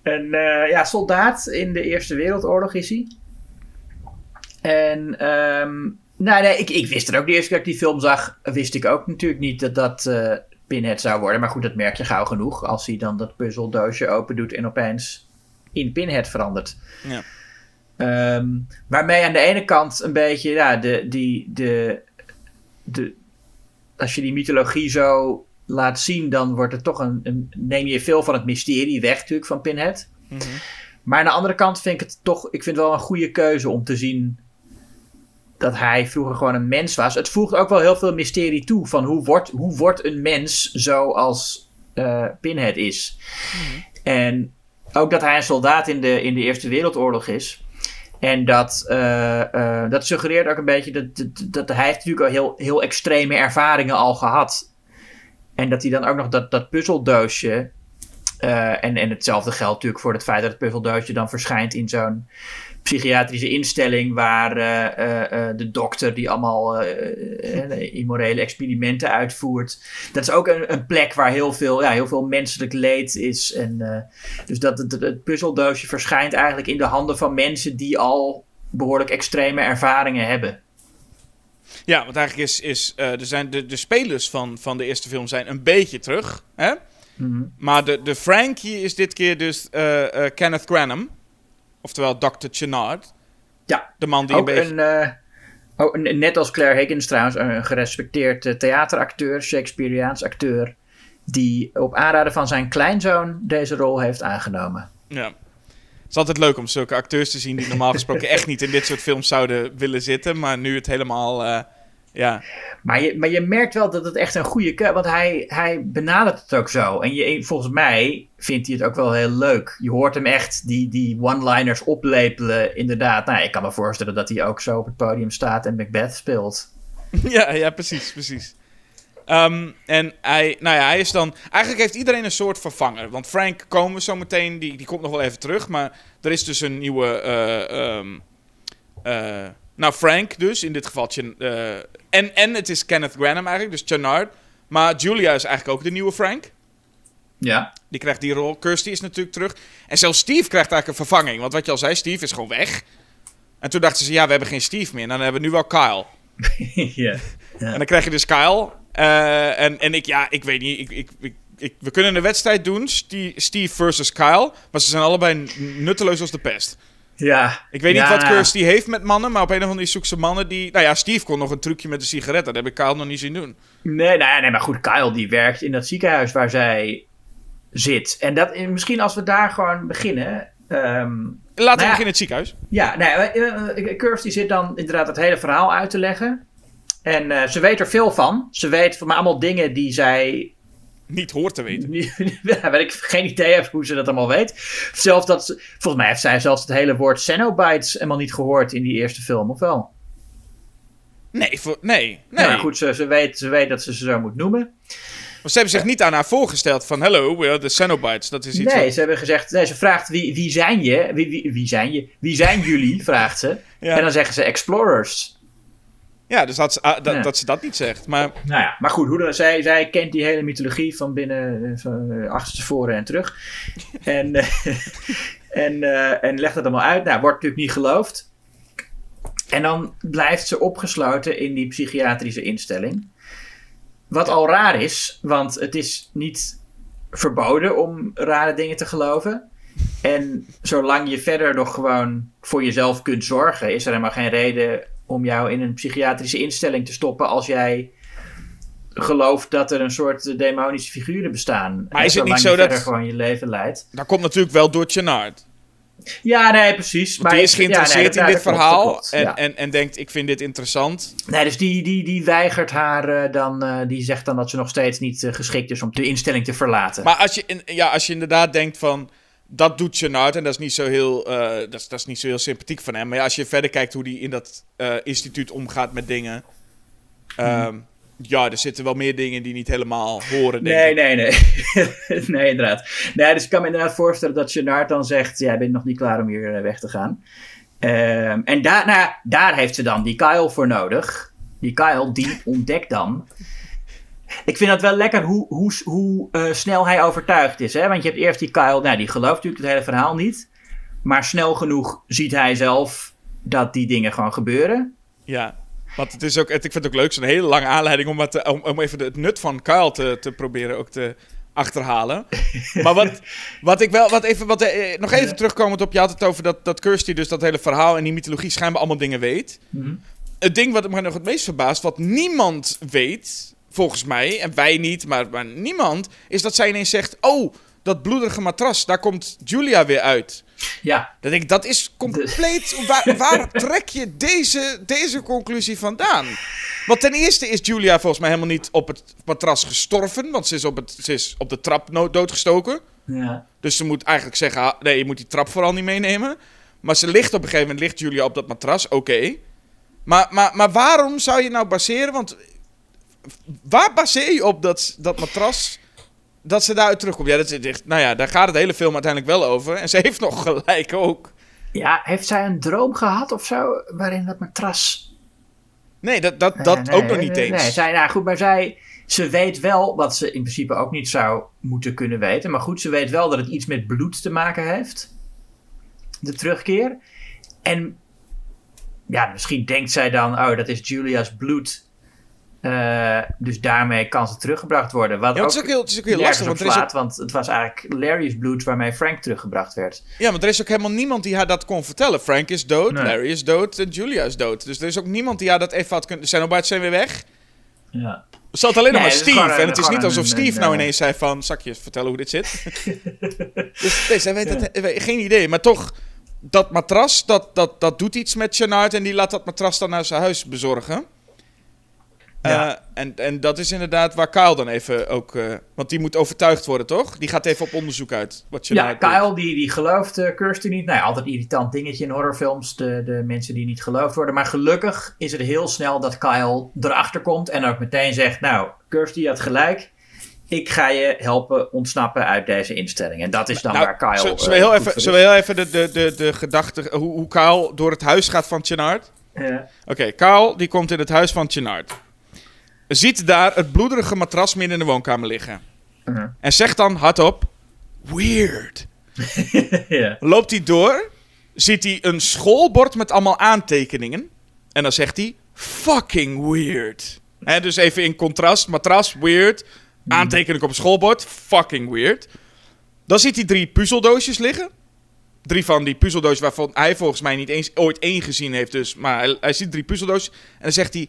Een eh, ja, soldaat in de Eerste Wereldoorlog is hij. En ehm, nou, nee, ik, ik wist er ook de eerste keer dat ik die film zag, wist ik ook natuurlijk niet dat dat eh, Pinhead zou worden. Maar goed, dat merk je gauw genoeg als hij dan dat puzzeldoosje open doet en opeens in Pinhead verandert.
Ja.
Ehm, waarmee aan de ene kant een beetje ja, de, die, de, de, als je die mythologie zo laat zien, dan wordt het toch een, een neem je veel van het mysterie weg natuurlijk van Pinhead. Maar aan de andere kant vind ik het toch, ik vind het wel een goede keuze om te zien dat hij vroeger gewoon een mens was. Het voegt ook wel heel veel mysterie toe van hoe wordt, hoe wordt een mens zoals eh Pinhead is. En ook dat hij een soldaat in de, in de Eerste Wereldoorlog is. En dat, eh, eh, dat suggereert ook een beetje dat, dat, dat hij natuurlijk al heel, heel extreme ervaringen al gehad. En dat hij dan ook nog dat, dat puzzeldoosje. eh, en, en hetzelfde geldt natuurlijk voor het feit dat het puzzeldoosje dan verschijnt in zo'n psychiatrische instelling. waar eh, eh, de dokter die allemaal immorele experimenten uitvoert. Dat is ook een, een plek waar heel veel, ja, heel veel menselijk leed is. En, dus dat het, het puzzeldoosje verschijnt eigenlijk in de handen van mensen die al behoorlijk extreme ervaringen hebben.
Ja, want eigenlijk is, is eh, er zijn de, de spelers van, van de eerste film zijn een beetje terug. Hè? Maar de, de Frankie is dit keer dus eh, eh, Kenneth Branagh. Oftewel Dr. Chenard.
Ja,
De man die
ook
een beetje...
een, eh, oh, een- net als Claire Higgins trouwens, een gerespecteerd theateracteur, Shakespeareaans acteur, die op aanraden van zijn kleinzoon deze rol heeft aangenomen.
Ja. Het is altijd leuk om zulke acteurs te zien die normaal [LAUGHS] gesproken echt niet in dit soort films zouden willen zitten. Maar nu het helemaal... eh, ja.
Maar je, maar je merkt wel dat het echt een goede keuze want hij, hij benadert het ook zo. En je, volgens mij vindt hij het ook wel heel leuk. Je hoort hem echt die, die one-liners oplepelen, inderdaad. Nou, ik kan me voorstellen dat hij ook zo op het podium staat en Macbeth speelt. [LAUGHS]
ja, ja, precies, precies. Ehm, en hij, nou ja, hij is dan... Eigenlijk heeft iedereen een soort vervanger. Want Frank komen we zo meteen, die, die komt nog wel even terug. Maar er is dus een nieuwe... eh, ehm, eh, nou, Frank dus, in dit geval. Eh, en, en het is Kenneth Branagh eigenlijk, dus Channard. Maar Julia is eigenlijk ook de nieuwe Frank.
Ja.
Die krijgt die rol. Kirsty is natuurlijk terug. En zelfs Steve krijgt eigenlijk een vervanging. Want wat je al zei, Steve is gewoon weg. En toen dachten ze, ja, we hebben geen Steve meer. Dan hebben we nu wel Kyle. [LAUGHS]
ja.
En dan krijg je dus Kyle. Eh, en, en ik, ja, ik weet niet. Ik, ik, ik, ik- we kunnen een wedstrijd doen. Ste- Steve versus Kyle. Maar ze zijn allebei nutteloos als de pest.
Ja.
Ik weet
Ja,
niet wat
nou,
Kirsty heeft met mannen. Maar op een of andere manier zoekt ze mannen die... Nou ja, Steve kon nog een trucje met de sigaret. Dat heb ik Kyle nog niet zien doen.
Nee, nee, nee, maar goed, Kyle die werkt in dat ziekenhuis waar zij zit. En dat, eh, misschien als we daar gewoon beginnen. ehm,
Laten we
Nou ja.
beginnen in het ziekenhuis.
ja, nee, eh, Kirsty zit dan inderdaad het hele verhaal uit te leggen. En eh, ze weet er veel van. Ze weet van mij allemaal dingen die zij
Niet hoort te weten. [LAUGHS]
Ja, weet ik geen idee heb hoe ze dat allemaal weet. Zelfs dat ze, volgens mij heeft zij zelfs het hele woord Cenobites helemaal niet gehoord in die eerste film, of wel?
Nee, voor, nee. nee.
Nou goed, ze, ze, weet, ze weet dat ze ze zo moet noemen.
Maar ze hebben zich niet aan haar voorgesteld van... Hello, we are the Cenobites. Dat is iets
Nee,
wat-
ze hebben gezegd, nee, ze vraagt wie, wie zijn je? Wie, wie, wie zijn je? Wie zijn jullie? [LAUGHS] vraagt ze.
Ja.
En dan zeggen ze explorers.
Ja, dus dat, ze- ah, dat,
Ja.
dat ze dat niet zegt. Maar
Nou ja, maar goed, hoe dan, zij, zij kent die hele mythologie van binnen, eh, van eh, achterstevoren en terug. [LAUGHS] en, eh, en, eh, en legt het allemaal uit. Nou, wordt natuurlijk niet geloofd. En dan blijft ze opgesloten in die psychiatrische instelling. Wat al raar is, want het is niet verboden om rare dingen te geloven. En zolang je verder nog gewoon voor jezelf kunt zorgen, is er helemaal geen reden om jou in een psychiatrische instelling te stoppen als jij gelooft dat er een soort demonische figuren bestaan.
Maar
En
is het niet
zolang
zo
je
dat-
verder gewoon je leven leidt.
dat komt natuurlijk wel door Chenard.
Ja, nee, precies.
Want die is
ik- ja, nee,
geïnteresseerd in dit
klopt,
verhaal.
klopt,
en,
ja.
en, en denkt, ik vind dit interessant.
Nee, dus die, die, die weigert haar eh, dan, eh, die zegt dan dat ze nog steeds niet eh, geschikt is om de instelling te verlaten.
Maar als je, in, ja, als je inderdaad denkt van... Dat doet Chenard en dat is niet zo heel, eh, dat, is, dat is niet zo heel sympathiek van hem. Maar ja, als je verder kijkt hoe hij in dat eh, instituut omgaat met dingen... ehm, Ja, er zitten wel meer dingen die niet helemaal horen, denk
Nee,
ik.
nee, nee. [LAUGHS] nee, inderdaad. Nee, dus ik kan me inderdaad voorstellen dat Gennard dan zegt... jij bent nog niet klaar om hier eh, weg te gaan. Ehm, en daar, nou, daar heeft ze dan die Kyle voor nodig. Die Kyle, die ontdekt dan... Ik vind het wel lekker hoe, hoe, hoe eh, snel hij overtuigd is. Hè? Want je hebt eerst die Kyle, nou, die gelooft natuurlijk het hele verhaal niet. Maar snel genoeg ziet hij zelf dat die dingen gewoon gebeuren.
Ja, want het is ook, ik vind het ook leuk, zo'n hele lange aanleiding om, wat te- om, om even de- het nut van Kyle te, te proberen ook te achterhalen. [LAUGHS] maar wat, wat ik wel, wat even, wat, eh, nog even terugkomend op, je had het over dat, dat Kirsty dus dat hele verhaal en die mythologie schijnbaar allemaal dingen weet.
Mhm.
Het ding wat me nog het meest verbaast, wat niemand weet volgens mij, en wij niet, maar, maar niemand, is dat zij ineens zegt: Oh, dat bloederige matras, daar komt Julia weer uit.
Ja,
denk ik, dat is compleet. Waar, [LAUGHS] waar trek je deze, deze conclusie vandaan? Want ten eerste is Julia volgens mij helemaal niet op het matras gestorven, want ze is op, het, ze is op de trap doodgestoken.
ja.
Dus ze moet eigenlijk zeggen: ah, nee, je moet die trap vooral niet meenemen. Maar ze ligt op een gegeven moment, ligt Julia op dat matras, oké. Maar, maar, maar waarom zou je nou baseren? Want waar baseer je op dat, dat matras, dat ze daaruit terugkomt? Ja, dat is echt, nou ja, daar gaat het hele film uiteindelijk wel over. En ze heeft nog gelijk ook.
ja, heeft zij een droom gehad of zo, waarin dat matras...
Nee, dat, dat, dat
Nee,
ook nog niet eens.
Nee, zij, nou goed, maar zij, ze weet wel, wat ze in principe ook niet zou moeten kunnen weten. Maar goed, ze weet wel dat het iets met bloed te maken heeft. De terugkeer. En ja, misschien denkt zij dan, oh, dat is Julia's bloed. Eh, dus daarmee kan ze teruggebracht worden. Wat
Ja, want het is ook heel, het is ook heel lastig, want er, is ook,
slaat, want het was eigenlijk Larry's bloed waarmee Frank teruggebracht werd.
ja, want er is ook helemaal niemand die haar dat kon vertellen. Frank is dood,
Nee.
Larry is dood en Julia is dood. Dus er is ook niemand die haar dat even had kunnen... Zijn al zijn weer weg.
Ja.
Er zat alleen nog
Nee,
maar Steve.
gewoon
en het is niet alsof
een-
Steve
een,
nou ineens zei van... Zal ik je vertellen hoe dit zit? [LAUGHS] dus nee, zij weet het, geen idee. Maar toch, dat matras, dat, dat, dat doet iets met Janard. En die laat dat matras dan naar zijn huis bezorgen.
Ja.
Eh, en, en dat is inderdaad waar Kyle dan even ook... eh, want die moet overtuigd worden, toch? Die gaat even op onderzoek uit. Wat
Ja,
Janard doet.
Kyle die, die gelooft eh, Kirsty niet. Nou ja, altijd een irritant dingetje in horrorfilms. De, de mensen die niet geloofd worden. Maar gelukkig is het heel snel dat Kyle erachter komt. En ook meteen zegt, nou, Kirsty had gelijk. Ik ga je helpen ontsnappen uit deze instelling. En dat is dan
Nou,
waar Kyle...
zullen- zullen we heel even, zullen we heel even de, de, de, de gedachte... Hoe, hoe Kyle door het huis gaat van
is. Ja.
Oké, Kyle die komt in het huis van Chenard. Ziet daar het bloederige matras midden in de woonkamer liggen.
Mhm.
En zegt dan hardop: Weird. [LAUGHS]
ja.
Loopt hij door, ziet hij een schoolbord met allemaal aantekeningen. En dan zegt hij: Fucking weird. Dus even in contrast: matras, weird. Aantekening op een schoolbord, fucking weird. Dan ziet hij drie puzzeldoosjes liggen. Drie van die puzzeldoosjes waarvan hij volgens mij niet eens ooit één gezien heeft. Dus, maar hij, hij ziet drie puzzeldoosjes. En dan zegt hij: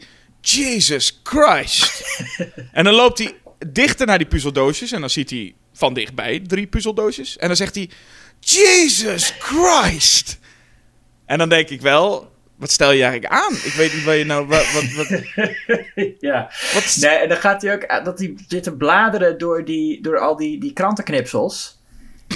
Jesus Christ. [LAUGHS] en dan loopt hij dichter naar die puzzeldoosjes. En dan ziet hij van dichtbij drie puzzeldoosjes. En dan zegt hij: Jesus Christ. En dan denk ik wel. Wat stel je eigenlijk aan? Ik weet niet waar je nou. Wat, wat, wat, [LAUGHS]
ja.
wat-
Nee, en dan gaat hij ook... eh, Dat hij zit te bladeren door, die, door al die, die krantenknipsels.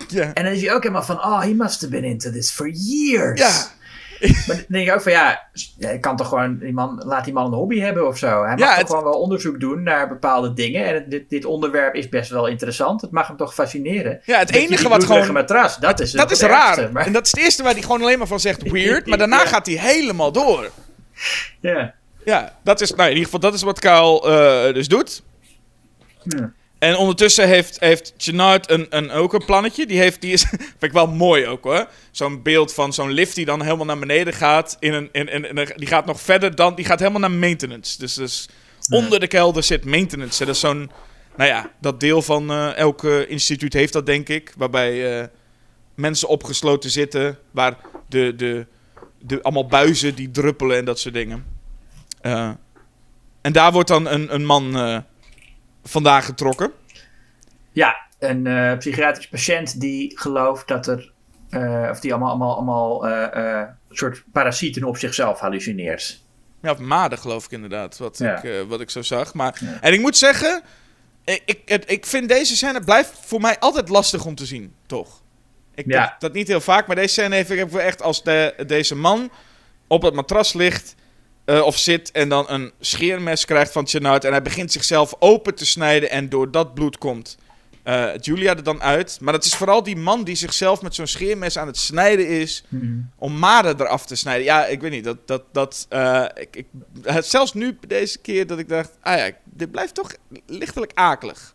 ja.
En dan is hij ook helemaal van... Oh, he must have been into this for years.
Ja. [LAUGHS]
Maar dan denk ik ook van ja, je kan toch gewoon die man, laat die man een hobby hebben of zo. Hij mag
Ja,
toch
het-
gewoon wel onderzoek doen naar bepaalde dingen. En het- dit, dit onderwerp is best wel interessant. Het mag hem toch fascineren.
Ja, het enige
die
wat gewoon-
matras, dat is,
Dat is raar.
maar-
En dat is het eerste waar hij gewoon alleen maar van zegt weird. Maar daarna [LAUGHS]
Ja.
gaat hij helemaal door.
ja.
Ja, dat is, nou, in ieder geval, dat is wat Kyle eh, dus doet.
Ja.
En ondertussen heeft, heeft Chenard een, een, ook een plannetje. Die, heeft, die is, [LAUGHS] vind ik wel mooi ook hoor. Zo'n beeld van zo'n lift die dan helemaal naar beneden gaat. In een, in, in, in- die gaat nog verder dan, die gaat helemaal naar maintenance. Dus, dus onder de kelder zit maintenance. Dat is zo'n, nou ja, dat deel van eh, elk eh, instituut heeft dat denk ik. Waarbij eh, mensen opgesloten zitten. Waar de, de, de, allemaal buizen die druppelen en dat soort dingen. En daar wordt dan een, een man vandaan getrokken.
Ja, een eh, psychiatrisch patiënt die gelooft dat er, eh, of die allemaal, allemaal, allemaal eh, soort parasieten op zichzelf hallucineert.
Ja, of maden geloof ik inderdaad, wat,
Ja.
ik, wat ik zo zag. Maar,
Ja.
En ik moet zeggen, ik, ik, ik vind deze scène blijft voor mij altijd lastig om te zien, toch? Ik
Ja.
dat niet heel vaak, maar deze scène heeft ik echt als de, deze man op het matras ligt eh, of zit en dan een scheermes krijgt van Chenard en hij begint zichzelf open te snijden en door dat bloed komt eh, Julia er dan uit. Maar dat is vooral die man die zichzelf met zo'n scheermes aan het snijden is om maden eraf te snijden. Ja, ik weet niet. Dat, dat, dat, eh, ik, ik, het- zelfs nu deze keer dat ik dacht, ah ja, dit blijft toch lichtelijk akelig.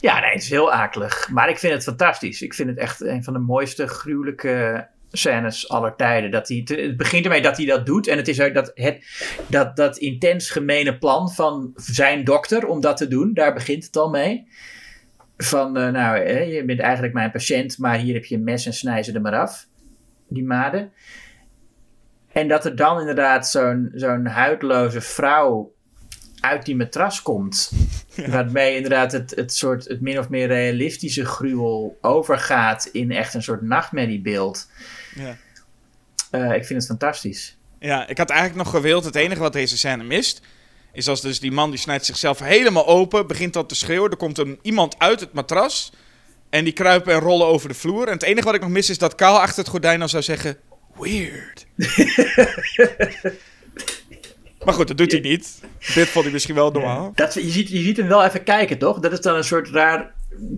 Ja, nee, het is heel akelig. Maar ik vind het fantastisch. Ik vind het echt een van de mooiste, gruwelijke scènes aller tijden. Dat hij, het begint ermee dat hij dat doet. En het is ook dat, het, dat, dat intens gemene plan van zijn dokter om dat te doen. Daar begint het al mee. Van, eh, nou, je bent eigenlijk mijn patiënt, maar hier heb je een mes en snij ze er maar af. Die maden. En dat er dan inderdaad zo'n zo'n huidloze vrouw uit die matras komt. Waarmee inderdaad het, het soort het min of meer realistische gruwel overgaat in echt een soort nachtmerriebeeld.
Ja.
Eh, ik vind het fantastisch.
Ja, ik had eigenlijk nog gewild. Het enige wat deze scène mist. Is als dus die man die snijdt zichzelf helemaal open. Begint dan te schreeuwen. Er komt een, iemand uit het matras. En die kruipen en rollen over de vloer. En het enige wat ik nog mis is dat Kaal achter het gordijn dan zou zeggen. Weird. [LAUGHS] maar goed, dat doet hij niet. Dit vond hij misschien wel normaal.
Dat, je, ziet, je ziet hem wel even kijken, toch? Dat is dan een soort raar,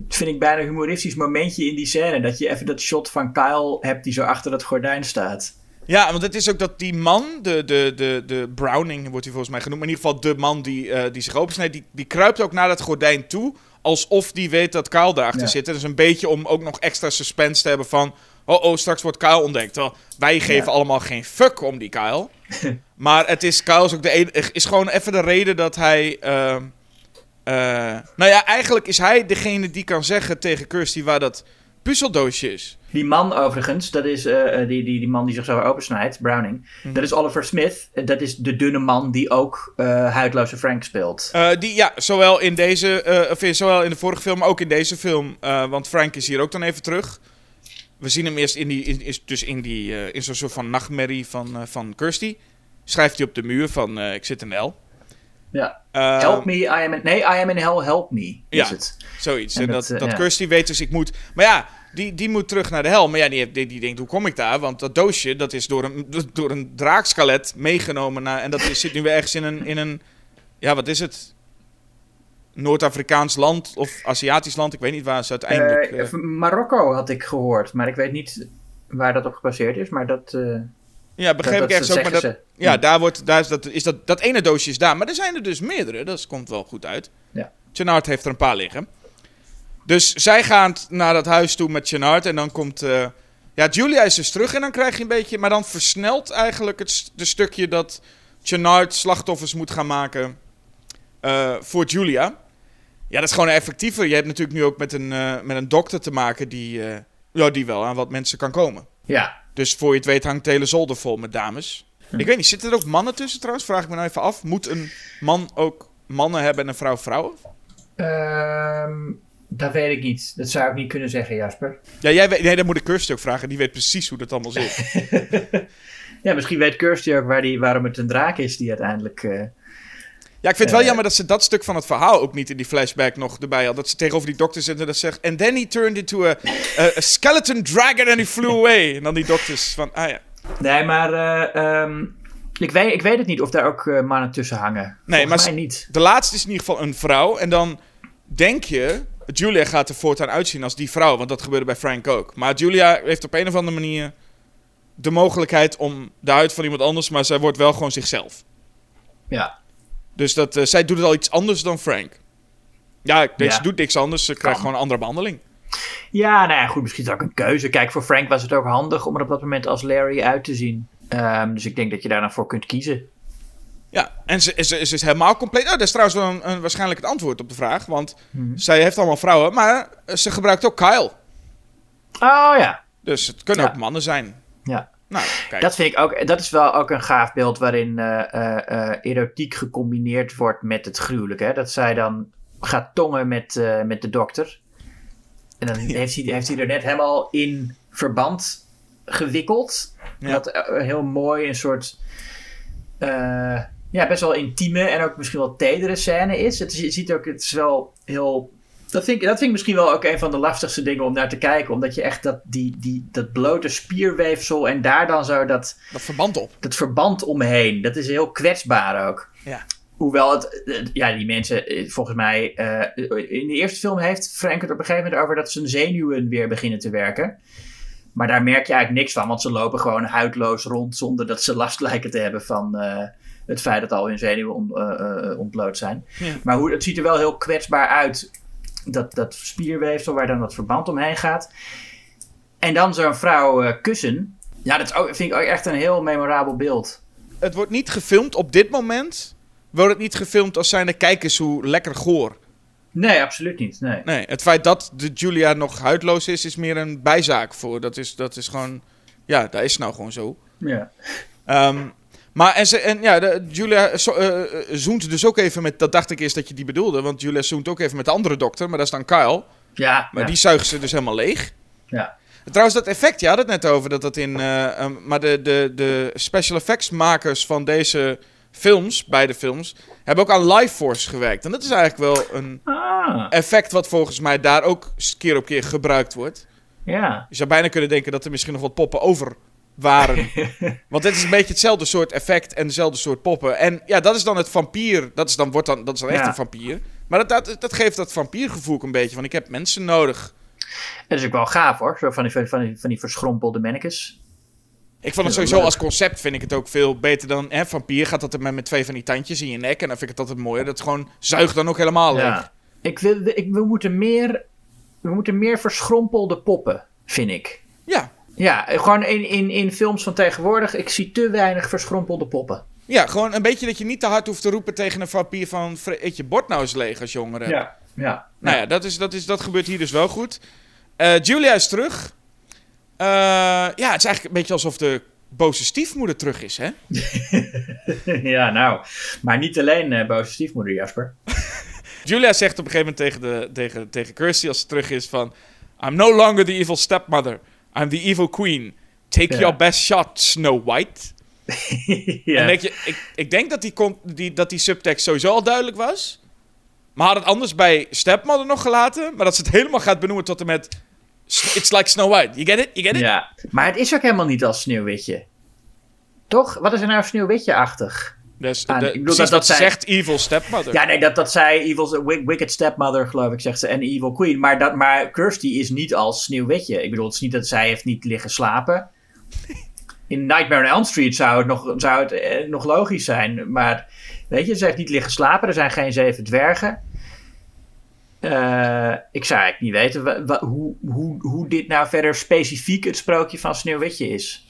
vind ik bijna humoristisch momentje in die scène. Dat je even dat shot van Kyle hebt die zo achter dat gordijn staat.
Ja, want het is ook dat die man, de, de, de, de Browning wordt hij volgens mij genoemd, maar in ieder geval de man die, eh, die zich opensnijdt, die, die kruipt ook naar dat gordijn toe, alsof die weet dat Kyle daarachter
Ja.
zit. Dus een beetje om ook nog extra suspense te hebben van, oh oh, straks wordt Kyle ontdekt. Wij geven
Ja.
allemaal geen fuck om die Kyle. [LAUGHS] maar het is, Kyle is ook de enige, is gewoon even de reden dat hij... ehm, eh, nou ja, eigenlijk is hij degene die kan zeggen tegen Kirsty waar dat puzzeldoosje is.
Die man overigens, dat is eh, eh, die, die, die man die zich zo opensnijdt, Browning.
Mhm.
Dat is Oliver Smith. Dat is de dunne man die ook huidloze Frank speelt.
Die, ja, zowel in deze, of in- zowel in de vorige film, maar ook in deze film. want Frank is hier ook dan even terug. We zien hem eerst in, die, in, is dus in, die, in zo'n soort van nachtmerrie van, van Kirsty. Schrijft hij op de muur van, ik zit in hel.
Ja.
Eh,
Help me, I am in... Nee, I am in hell, help me, is
Ja.
het.
Zoiets.
En
En,
dat,
dat,
eh,
dat
ja.
Kirsty weet dus, ik moet... Maar ja, die, die moet terug naar de hel. Maar ja, die, die, die denkt, hoe kom ik daar? Want dat doosje, dat is door een, door een draakskelet meegenomen. Naar, en dat is, zit nu weer ergens in een, in een... Ja, wat is het? Noord-Afrikaans land of Aziatisch land. Ik weet niet waar ze uiteindelijk...
Van Marokko had ik gehoord, maar ik weet niet waar dat op gebaseerd is. Maar dat,
ja, begreep
dat-
ik ergens
dat
ook. Maar dat,
ze.
ja,
Ja.
daar wordt, daar is dat, is dat, dat ene doosje is daar. Maar er zijn er dus meerdere. Dat komt wel goed uit.
Ja.
Chenard heeft er een paar liggen. Dus zij gaan naar dat huis toe met Chenard. En dan komt... eh, ja, Julia is dus terug. En dan krijg je een beetje... Maar dan versnelt eigenlijk het de stukje dat Chenard slachtoffers moet gaan maken eh, voor Julia. Ja, dat is gewoon effectiever. Je hebt natuurlijk nu ook met een, eh, met een dokter te maken die, ja, die wel aan wat mensen kan komen.
ja.
Dus voor je het weet hangt de hele zolder vol met dames. Ik weet niet, zitten er ook mannen tussen trouwens? Vraag ik me nou even af. Moet een man ook mannen hebben en een vrouw vrouwen?
Ehm, dat weet ik niet. Dat zou ik niet kunnen zeggen, Jasper.
Ja, jij weet, nee, dan moet ik Kirsty ook vragen. Die weet precies hoe dat allemaal zit. [LAUGHS]
Ja, misschien weet Kirsty ook waar die, waarom het een draak is die uiteindelijk... eh,
Ja, ik vind het wel
Eh.
jammer dat ze dat stuk van het verhaal ook niet in die flashback nog erbij had. Dat ze tegenover die dokter zit en dat zegt... And then he turned into a, a, a skeleton dragon and he flew away. En dan die dokters van, ah ja.
Nee, maar eh, ehm, ik, weet, ik weet het niet of daar ook eh, mannen tussen hangen.
Nee,
Volgens
maar
mij niet.
De laatste is in ieder geval een vrouw. En dan denk je, Julia gaat er voortaan uitzien als die vrouw. Want dat gebeurde bij Frank ook. Maar Julia heeft op een of andere manier de mogelijkheid om de huid van iemand anders. Maar zij wordt wel gewoon zichzelf.
Ja.
Dus dat, eh, zij doet het al iets anders dan Frank. Ja, deze
Ja.
doet niks anders. Ze krijgt gewoon een andere behandeling.
Ja, nou ja, goed, misschien is het ook een keuze. Kijk, voor Frank was het ook handig om er op dat moment als Larry uit te zien. Ehm, dus ik denk dat je daar dan voor kunt kiezen.
Ja, en ze, ze, ze is helemaal compleet. Oh, dat is trouwens wel een, een- waarschijnlijk het antwoord op de vraag. Want zij heeft allemaal vrouwen, maar eh, ze gebruikt ook Kyle.
Oh ja.
Dus het kunnen
Ja.
ook mannen zijn.
Ja.
Nou, kijk.
Dat vind ik ook, dat is wel ook een gaaf beeld waarin eh, eh, eh, erotiek gecombineerd wordt met het gruwelijke. Dat zij dan gaat tongen met, met de dokter. En dan [LAUGHS] heeft, hij, heeft hij er net helemaal in verband gewikkeld.
Ja.
Dat heel mooi een soort ja, best wel intieme en ook misschien wel tedere scène is. Het is, je ziet ook, het is wel heel... Dat vind, ik, dat vind ik misschien wel ook een van de lastigste dingen om naar te kijken. Omdat je echt dat, die, die, dat blote spierweefsel en daar dan zo dat,
Dat verband op.
dat verband omheen. Dat is heel kwetsbaar ook.
Ja.
Hoewel het, ja, die mensen, eh, volgens mij, eh, in de eerste film heeft Frank het op een gegeven moment over dat zijn zenuwen weer beginnen te werken. Maar daar merk je eigenlijk niks van, want ze lopen gewoon huidloos rond zonder dat ze last lijken te hebben van eh, het feit dat al hun zenuwen on- ontbloot zijn.
Ja.
Maar hoe, het ziet er wel heel kwetsbaar uit, dat, dat spierweefsel waar dan dat verband omheen gaat. En dan zo'n vrouw eh, kussen. Ja, dat ook, vind ik ook echt een heel memorabel beeld.
Het wordt niet gefilmd op dit moment. Wordt het niet gefilmd als zijnde kijkers hoe lekker goor.
Nee, absoluut niet. Nee.
Nee, het feit dat de Julia nog huidloos is, is meer een bijzaak voor. Dat is, dat is gewoon. Ja, dat is nou gewoon zo.
Ja.
Ehm, Maar en, ze, en ja, de, Julia zo, eh, eh, zoent dus ook even met... Dat dacht ik eerst dat je die bedoelde. Want Julia zoent ook even met de andere dokter. Maar dat is dan Kyle.
Ja,
Maar
ja,
die zuigen ze dus helemaal leeg.
ja.
Trouwens, dat effect, je had het net over dat dat in. eh, ehm, maar de, de, de special effects makers van deze films, beide films, hebben ook aan Life Force gewerkt. En dat is eigenlijk wel een
Ah,
effect wat volgens mij daar ook keer op keer gebruikt wordt.
ja.
Je zou bijna kunnen denken dat er misschien nog wat poppen over waren. [LAUGHS] Want dit is een beetje hetzelfde soort effect en dezelfde soort poppen. En ja, dat is dan het vampier. Dat is dan, wordt dan, dat is dan echt
Ja.
een vampier. Maar dat, dat, dat geeft dat vampiergevoel ook een beetje. Van ik heb mensen nodig.
Dat is ook wel gaaf hoor, zo van die, van die, van die verschrompelde mannekes.
Ik vond het sowieso als concept vind ik het ook veel beter dan... Hè, vampier gaat dat met, met twee van die tandjes in je nek. En dan vind ik het altijd mooier. Dat gewoon zuigt dan ook helemaal leeg.
Ja. Ik wil, ik, we, moeten meer, we moeten meer verschrompelde poppen, vind ik.
Ja.
Ja, gewoon in, in, in films van tegenwoordig, ik zie te weinig verschrompelde poppen.
Ja, gewoon een beetje dat je niet te hard hoeft te roepen tegen een vampier van... "Vre- Eet je bord nou eens leeg als jongere.
Ja, ja.
Nou ja, dat, is, dat, is, dat gebeurt hier dus wel goed. Eh, Julia is terug. Eh, ja, het is eigenlijk een beetje alsof de boze stiefmoeder terug is, hè? [LAUGHS]
ja, nou. Maar niet alleen eh boze stiefmoeder, Jasper. [LAUGHS]
Julia zegt op een gegeven moment tegen, de, tegen, tegen Kirsty als ze terug is van... I'm no longer the evil stepmother. I'm the evil queen. Take
Ja.
your best shot, Snow White. [LAUGHS]
ja.
En denk je, ik, ik denk dat die, die, dat die subtekst sowieso al duidelijk was. Maar had het anders bij Stepmother nog gelaten. Maar dat ze het helemaal gaat benoemen tot en met... It's like Snow White. You get it? You get it?
ja. Maar het is ook helemaal niet als Sneeuwwitje. Toch? Wat is er nou Sneeuwwitje-achtig?
Dus
Ah,
de,
ik bedoel dat- dat zij-
zegt, evil stepmother.
Ja, nee, dat, dat zij evil, wi- Wicked Stepmother, geloof ik, zegt ze, en Evil Queen. Maar, dat, maar Kirsty is niet als Sneeuwwitje. Ik bedoel, het is niet dat zij heeft niet liggen slapen. In Nightmare on Elm Street zou het nog, zou het, eh, nog logisch zijn. Maar, weet je, ze heeft niet liggen slapen. Er zijn geen zeven dwergen. Eh, ik zou eigenlijk niet weten hoe, hoe, hoe dit nou verder specifiek het sprookje van Sneeuwwitje is.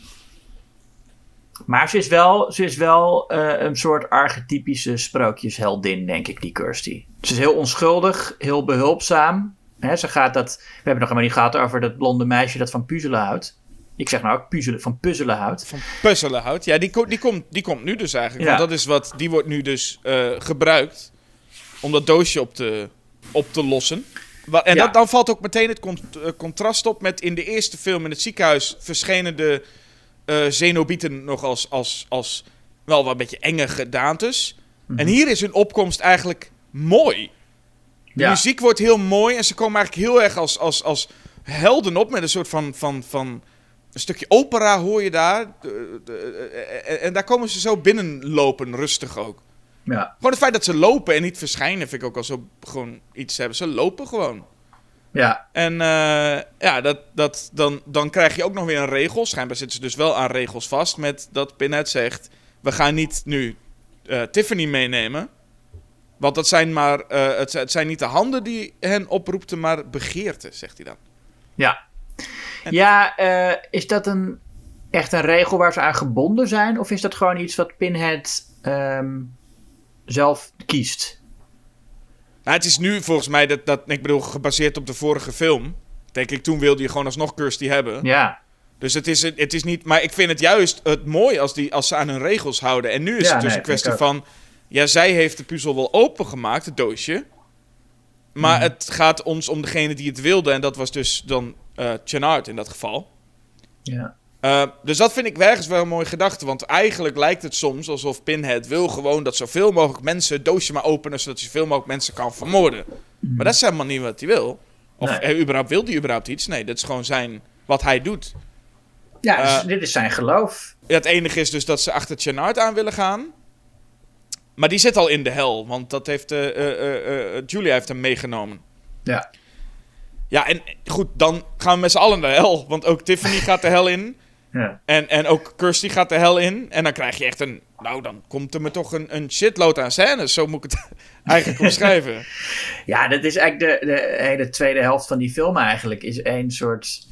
Maar ze is wel, ze is wel eh, een soort archetypische sprookjesheldin, denk ik, die Kirsty. Ze is heel onschuldig, heel behulpzaam. Ze gaat dat, we hebben nog helemaal niet gehad over dat blonde meisje dat van puzzelen houdt. Ik zeg nou ook puzzelen, van puzzelen houdt.
Van puzzelen houdt. Ja, die, ko- die, komt, die komt nu dus eigenlijk.
Ja.
Want dat is wat, die wordt nu dus eh, gebruikt om dat doosje op te, op te lossen. En
Ja.
dat, dan valt ook meteen het eh, contrast op met in de eerste film in het ziekenhuis verschenen de eh Zenobieten nog als, als, als wel wat een beetje enge gedaantes.
Mhm.
En hier is hun opkomst eigenlijk mooi. De
Ja.
muziek wordt heel mooi en ze komen eigenlijk heel erg als, als, als helden op met een soort van, van, van een stukje opera hoor je daar. De- de- eh, en, en daar komen ze zo binnenlopen, rustig ook.
Ja,
Gewoon het feit dat ze lopen en niet verschijnen vind ik ook al zo gewoon iets hebben. Ze lopen gewoon.
Ja,
En eh, ja, dat, dat, dan, dan krijg je ook nog weer een regel. Schijnbaar zitten ze dus wel aan regels vast met dat Pinhead zegt... We gaan niet nu eh, Tiffany meenemen. Want dat zijn maar, eh, het, het zijn niet de handen die hen oproepten, maar begeerte, zegt hij dan.
ja.
En-
Ja, is dat een, echt een regel waar ze aan gebonden zijn? Of is dat gewoon iets wat Pinhead ehm, zelf kiest?
Nou, het is nu volgens mij, dat, dat, ik bedoel, gebaseerd op de vorige film. Denk ik, toen wilde je gewoon alsnog Kirsty hebben.
Ja,
Dus het is, het is niet. Maar ik vind het juist het mooi als, die, als ze aan hun regels houden. En nu is
Ja,
het dus
nee,
een kwestie van. Ja, zij heeft de puzzel wel opengemaakt, het doosje. Maar
Mhm.
het gaat ons om degene die het wilde. En dat was dus dan eh Chenard in dat geval.
ja.
Eh, dus dat vind ik ergens wel een mooie gedachte. Want eigenlijk lijkt het soms alsof Pinhead wil gewoon dat zoveel mogelijk mensen het doosje maar openen. Zodat hij zoveel mogelijk mensen kan vermoorden. Maar dat is helemaal niet wat hij wil. Of.
Nee.
hij überhaupt, wil hij überhaupt iets? Nee, dat is gewoon zijn, wat hij doet.
Ja, dus
Eh,
dit is zijn geloof.
Het enige is dus dat ze achter Chenard aan willen gaan. Maar die zit al in de hel, want dat heeft, eh, eh, eh, eh, Julia heeft hem meegenomen.
Ja.
Ja, en goed, dan gaan we met z'n allen naar de hel. Want ook Tiffany gaat de hel in.
Ja.
En, en ook Kirsty gaat de hel in. En dan krijg je echt een... Nou, dan komt er me toch een, een shitload aan scènes. Zo moet ik het [LAUGHS] eigenlijk [LAUGHS] omschrijven.
Ja, dat is eigenlijk de, de hele tweede helft van die film eigenlijk. Is één soort...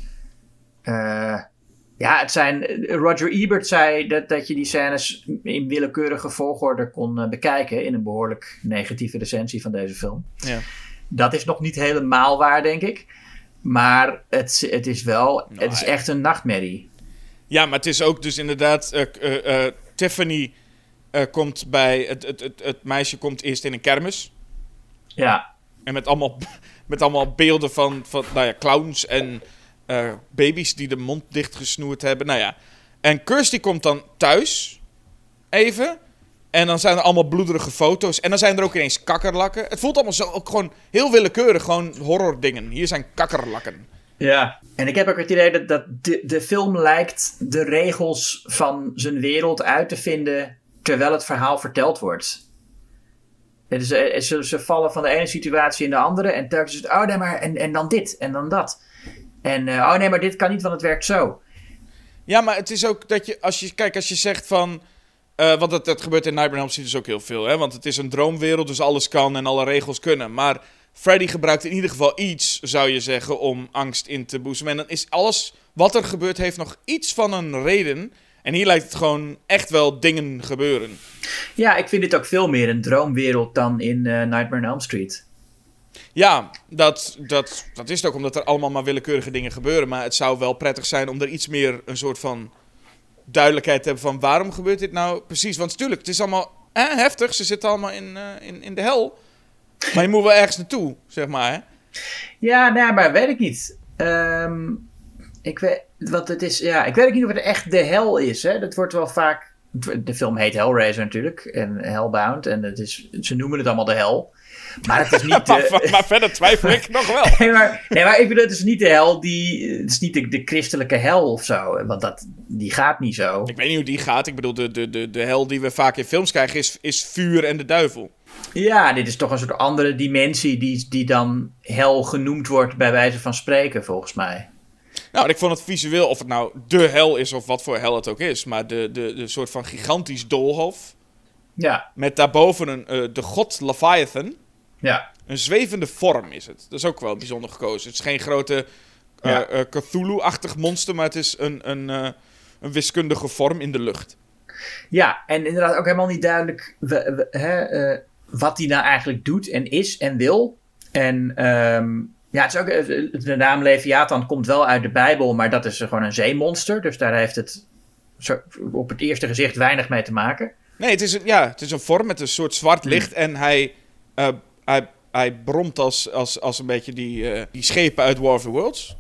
eh, ja, het zijn... Roger Ebert zei dat, dat je die scènes in willekeurige volgorde kon eh, bekijken. In een behoorlijk negatieve recensie van deze film.
Ja.
Dat is nog niet helemaal waar, denk ik. Maar het, het is wel... het is
Nou,
echt een nachtmerrie.
Ja, maar het is ook dus inderdaad... eh, eh, eh, Tiffany komt bij... Het, het, het, het meisje komt eerst in een kermis.
Ja.
En met allemaal, [LAUGHS] met allemaal beelden van, van nou ja, clowns en baby's die de mond dichtgesnoerd hebben. Nou ja. En Kirsty komt dan thuis. Even. En dan zijn er allemaal bloederige foto's. En dan zijn er ook ineens kakkerlakken. Het voelt allemaal zo ook gewoon heel willekeurig. Gewoon horror dingen. Hier zijn kakkerlakken.
Ja. En ik heb ook het idee dat, dat de, de film lijkt de regels van zijn wereld uit te vinden terwijl het verhaal verteld wordt. Het is, eh, ze, ze vallen van de ene situatie in de andere en telkens is het, oh nee, maar en, en dan dit en dan dat. En eh, oh nee, maar dit kan niet, want het werkt zo.
Ja, maar het is ook dat je, als je, kijk, als je zegt van, eh, want dat, dat gebeurt in Nightmare on Elm Street dus ook heel veel, hè, want het is een droomwereld, dus alles kan en alle regels kunnen. Maar Freddy gebruikt in ieder geval iets, zou je zeggen, om angst in te boezemen. En dan is alles wat er gebeurt, heeft nog iets van een reden. En hier lijkt het gewoon echt wel dingen gebeuren.
Ja, ik vind dit ook veel meer een droomwereld dan in eh, Nightmare on Elm Street.
Ja, dat, dat, dat is het ook omdat er allemaal maar willekeurige dingen gebeuren. Maar het zou wel prettig zijn om er iets meer een soort van duidelijkheid te hebben van waarom gebeurt dit nou precies. Want natuurlijk, het is allemaal eh, heftig. Ze zitten allemaal in, eh, in, in de hel. Maar je moet wel ergens naartoe, zeg maar. Hè?
Ja, nee, maar weet ik niet. Ehm, ik weet, want het is, ja, ik weet ook niet of het echt de hel is. Hè? Dat wordt wel vaak. De film heet Hellraiser natuurlijk en Hellbound en het is, ze noemen het allemaal de hel. Maar het is niet [LAUGHS] de...
maar, maar verder twijfel ik nog wel. [LAUGHS]
nee, maar, nee, maar ik bedoel, het is niet de hel die... Het is niet de, de christelijke hel of zo. Want dat, die gaat niet zo.
Ik weet niet hoe die gaat. Ik bedoel, de, de, de, de hel die we vaak in films krijgen is, is vuur en de duivel.
Ja, dit is toch een soort andere dimensie die, die dan hel genoemd wordt bij wijze van spreken, volgens mij.
Nou, ik vond het visueel, of het nou de hel is of wat voor hel het ook is, maar de, de, de soort van gigantisch doolhof.
Ja,
Met daarboven een, eh, de god Leviathan.
ja.
Een zwevende vorm is het. Dat is ook wel bijzonder gekozen. Het is geen grote eh,
Ja.
eh, Cthulhu-achtig monster, maar het is een, een, een wiskundige vorm in de lucht.
Ja, en inderdaad ook helemaal niet duidelijk we- we- hè, wat hij nou eigenlijk doet en is en wil. En ehm, ja, het is ook, eh, de naam Leviathan komt wel uit de Bijbel, maar dat is gewoon een zeemonster. Dus daar heeft het zo, op het eerste gezicht weinig mee te maken.
Nee, het is, een, ja, het is een vorm met een soort zwart
Hmm.
licht. En hij, eh, hij, hij bromt als, als, als een beetje die, eh, die schepen uit War of the Worlds.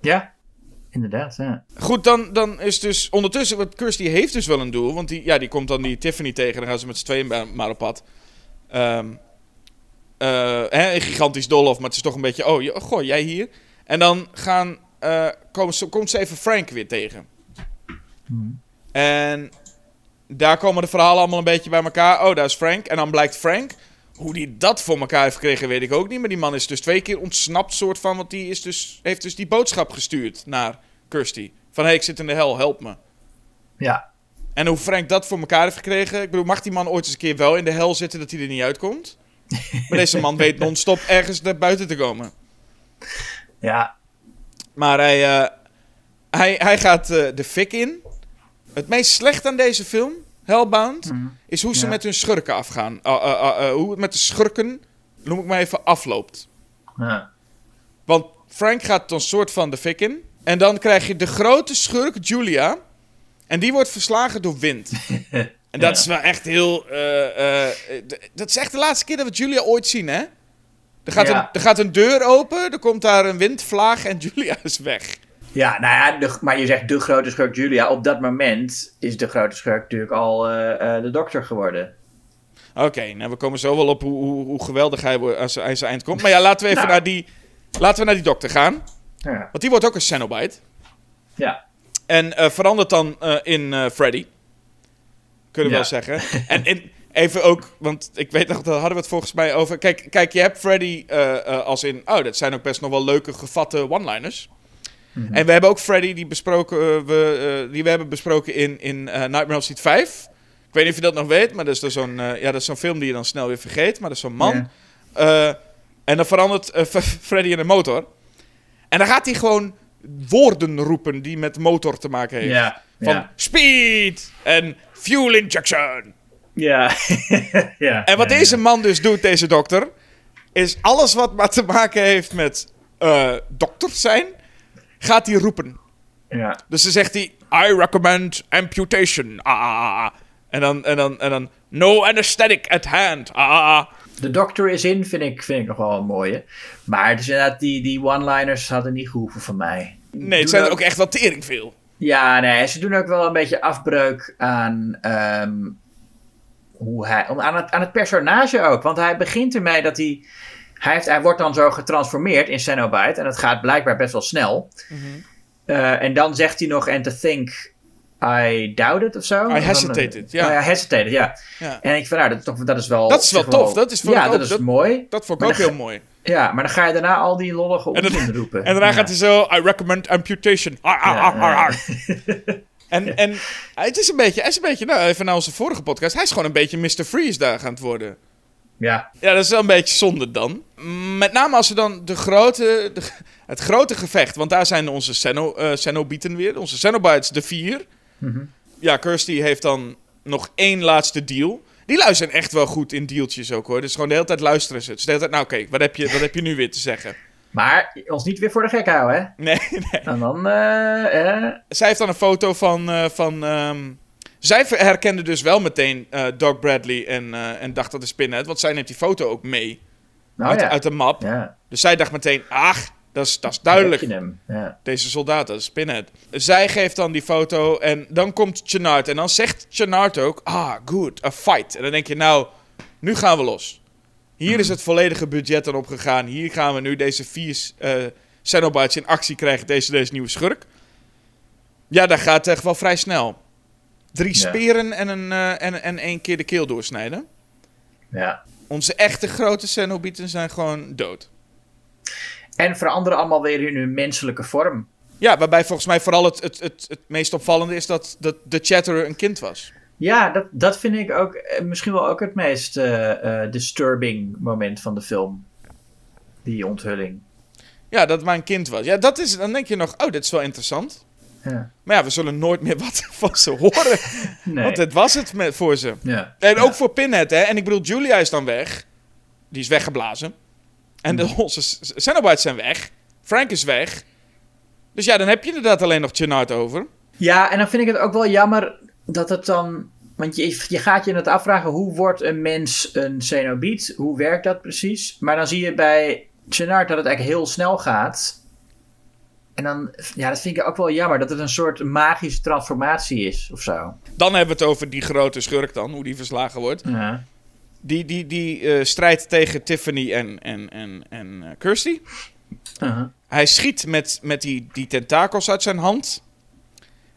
Ja, inderdaad. Ja.
Goed, dan, dan is dus ondertussen, want Kirsty heeft dus wel een doel. Want die, ja, die komt dan die Tiffany tegen. Dan gaan ze met z'n tweeën maar- op pad. Ehm, eh, hè, een gigantisch doolhof, maar het is toch een beetje... Oh, goh, jij hier? En dan gaan, eh, komen ze, komt ze even Frank weer tegen. En daar komen de verhalen allemaal een beetje bij elkaar. Oh, daar is Frank. En dan blijkt Frank... Hoe die dat voor elkaar heeft gekregen, weet ik ook niet. Maar die man is dus twee keer ontsnapt, soort van. Want die is dus, heeft dus die boodschap gestuurd naar Kirsty. Van, hé, hey, ik zit in de hel, help me.
ja.
En hoe Frank dat voor elkaar heeft gekregen... Ik bedoel, mag die man ooit eens een keer wel in de hel zitten dat hij er niet uitkomt? [LAUGHS] Maar deze man weet non-stop ergens naar buiten te komen.
Ja,
Maar hij, eh, hij, hij gaat eh, de fik in. Het meest slecht aan deze film, Hellbound, is hoe ze
Mhm. Ja.
met hun schurken afgaan. Uh, uh, uh, uh, hoe het met de schurken, noem ik maar even, afloopt.
ja.
Want Frank gaat dan soort van de fik in. En dan krijg je de grote schurk Julia. En die wordt verslagen door wind. [LAUGHS] En dat
Ja.
is wel echt heel... eh, eh, dat is echt de laatste keer dat we Julia ooit zien, hè? Er gaat, een, er gaat een deur open, er komt daar een windvlaag en [LAUGHS] Julia is weg.
Ja, nou ja, de, maar je zegt de grote schurk Julia. Op dat moment is de grote schurk natuurlijk al eh, eh, de dokter geworden.
Oké, nou we komen zo wel op hoe, hoe, hoe geweldig hij als hij zijn eind komt. Maar ja, laten we even
Nou.
naar, die, laten we naar die dokter gaan.
Ja.
Want die wordt ook een Cenobite.
Ja.
En eh, verandert dan in Freddy. Kunnen we
Ja.
wel zeggen. en, en even ook, want ik weet nog, daar hadden we het volgens mij over. Kijk, kijk je hebt Freddy als in, oh, dat zijn ook best nog wel leuke gevatte one-liners. En we hebben ook Freddy die, besproken, eh, we, eh, die we hebben besproken in, in eh, Nightmare on Street 5. Ik weet niet of je dat nog weet, maar dat is dus zo'n ja, dat is zo'n film die je dan snel weer vergeet. Maar dat is zo'n man. En dan verandert [LAUGHS] Freddy in een motor. En dan gaat hij gewoon woorden roepen die met motor te maken heeft.
Ja.
Van speed en fuel injection.
Ja. [LAUGHS] ja.
En wat deze man dus doet, deze dokter, is alles wat maar te maken heeft met dokter zijn, gaat hij roepen.
Ja.
Dus dan zegt hij, I recommend amputation. Ah, ah, ah, ah. En dan, en dan, en dan, no anesthetic at hand. Ah, ah, ah.
De Doctor is in, vind ik, vind ik nog wel een mooie. Maar het is inderdaad, die, die one-liners hadden niet gehoeven van mij.
Nee, het zijn er ook echt wel tering veel.
Ja, nee, ze doen ook wel een beetje afbreuk aan, ehm, hoe hij, aan, het, aan het personage ook. Want hij begint ermee dat hij, hij, heeft, hij wordt dan zo getransformeerd in Cenobite. En dat gaat blijkbaar best wel snel.
Mhm.
Eh, en dan zegt hij nog, and to think I doubt it of zo.
I
dan,
hesitated, ja.
Ja, hesitated, ja.
Ja.
En ik vind, nou, dat, is toch, dat is wel...
Dat is wel tof, dat is voor
Ja, dat is
dat-
mooi.
Dat vond ik ook heel mooi.
Ja, maar dan ga je daarna al die lollige onzin roepen.
en daarna
Ja.
gaat hij zo, I recommend amputation. Ah,
ja.
ah. En, en het is een beetje, hij is een beetje, nou even naar onze vorige podcast, hij is gewoon een beetje Mr. Freeze daar aan het worden.
Ja,
Ja, dat is wel een beetje zonde dan. Met name als we dan de grote, de- het grote gevecht, want daar zijn onze Ceno, eh Cenobieten weer, onze Cenobites, de vier.
Mhm.
Ja, Kirsty heeft dan nog één laatste deal. Die luisteren echt wel goed in deeltjes ook hoor. Dus gewoon de hele tijd luisteren ze. Dus de hele tijd, nou oké, wat, heb je, wat heb je nu weer te zeggen?
maar ons niet weer voor de gek houden, hè?
Nee, [LAUGHS] nee.
En dan, eh, eh,
Zij heeft dan een foto van. eh, van ehm, zij herkende dus wel meteen eh Doc Bradley en, eh, en dacht dat is Pinhead. Want zij neemt die foto ook mee
nou
uit,
ja.
uit de map.
ja.
Dus zij dacht meteen, ach, dat is, dat is duidelijk.
Ja.
Deze soldaat, dat is Pinhead. Zij geeft dan die foto en dan komt Chenard. En dan zegt Chenard ook, ah, good, a fight. En dan denk je, nou, nu gaan we los. Hier is het volledige budget dan opgegaan. Hier gaan we nu deze vier eh Cenobites in actie krijgen. Deze, deze nieuwe schurk. Ja, dat gaat echt wel vrij snel. Drie speren en, een, eh, en, en één keer de keel doorsnijden.
ja.
Onze echte grote Cenobieten zijn gewoon dood.
En veranderen allemaal weer in hun menselijke vorm.
Ja, waarbij volgens mij vooral het, het, het, het meest opvallende is dat, dat de Chatterer een kind was.
Ja, dat, dat vind ik ook eh, misschien wel ook het meest eh, disturbing moment van de film. Die onthulling.
Ja, dat maar een kind was. Ja, dat is, dan denk je nog, oh, dit is wel interessant.
Ja.
Maar ja, we zullen nooit meer wat [LAUGHS] van ze horen.
Nee.
Want dit was het met, voor ze.
ja.
En ook voor Pinhead, hè. En ik bedoel, Julia is dan weg. Die is weggeblazen. En de, [LAUGHS] onze C- Cenobites zijn weg. Frank is weg. Dus ja, dan heb je inderdaad alleen nog Chenard over.
Ja, en dan vind ik het ook wel jammer dat het dan. Want je, je gaat je het afvragen, hoe wordt een mens een Cenobiet? Hoe werkt dat precies? Maar dan zie je bij Chenard dat het eigenlijk heel snel gaat. En dan, ja, dat vind ik ook wel jammer, dat het een soort magische transformatie is of zo.
Dan hebben we het over die grote schurk dan, hoe die verslagen wordt.
Ja.
Die, die, die eh, strijdt tegen Tiffany en, en, en, en eh, Kirsty.
Uh-huh.
Hij schiet met, met die, die tentakels uit zijn hand.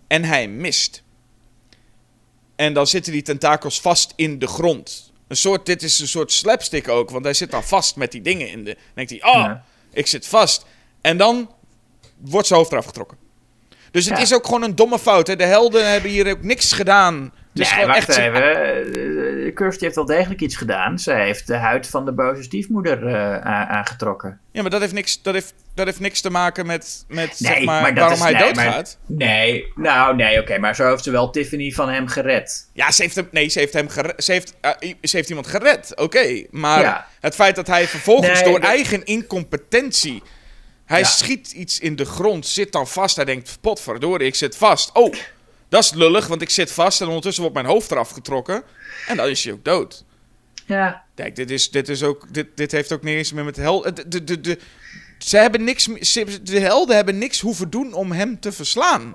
En hij mist. En dan zitten die tentakels vast in de grond. Een soort, dit is een soort slapstick ook, want hij zit dan vast met die dingen in de. Dan denkt hij, oh,
Ja.
ik zit vast. En dan wordt zijn hoofd eraf getrokken. Dus het
Ja.
is ook gewoon een domme fout. Hè? De helden hebben hier ook niks gedaan. Is
nee, wacht
echt.
even. Kirsty heeft wel degelijk iets gedaan. Ze heeft de huid van de boze stiefmoeder eh, aangetrokken.
Ja, maar dat heeft niks, dat heeft, dat heeft niks te maken met, met
Nee,
zeg maar, waarom
is-
hij
nee, maar-
doodgaat.
Nee, nou nee, oké. maar zo heeft ze wel Tiffany van hem gered.
Ja, ze heeft hem, nee, ze heeft hem gered, ze heeft, eh, ze heeft iemand gered, oké. Maar
Ja.
het feit dat hij vervolgens door
dat-
eigen incompetentie... Hij
Ja.
schiet iets in de grond, zit dan vast. Hij denkt, potverdorie, ik zit vast. Oh, dat is lullig, want ik zit vast en ondertussen wordt mijn hoofd eraf getrokken. En dan is hij ook dood.
Ja,
Kijk, dit, is, dit, is ook, dit, dit heeft ook niks meer met hel... De, de, de, de, ze hebben niks, ze- de helden hebben niks hoeven doen om hem te verslaan.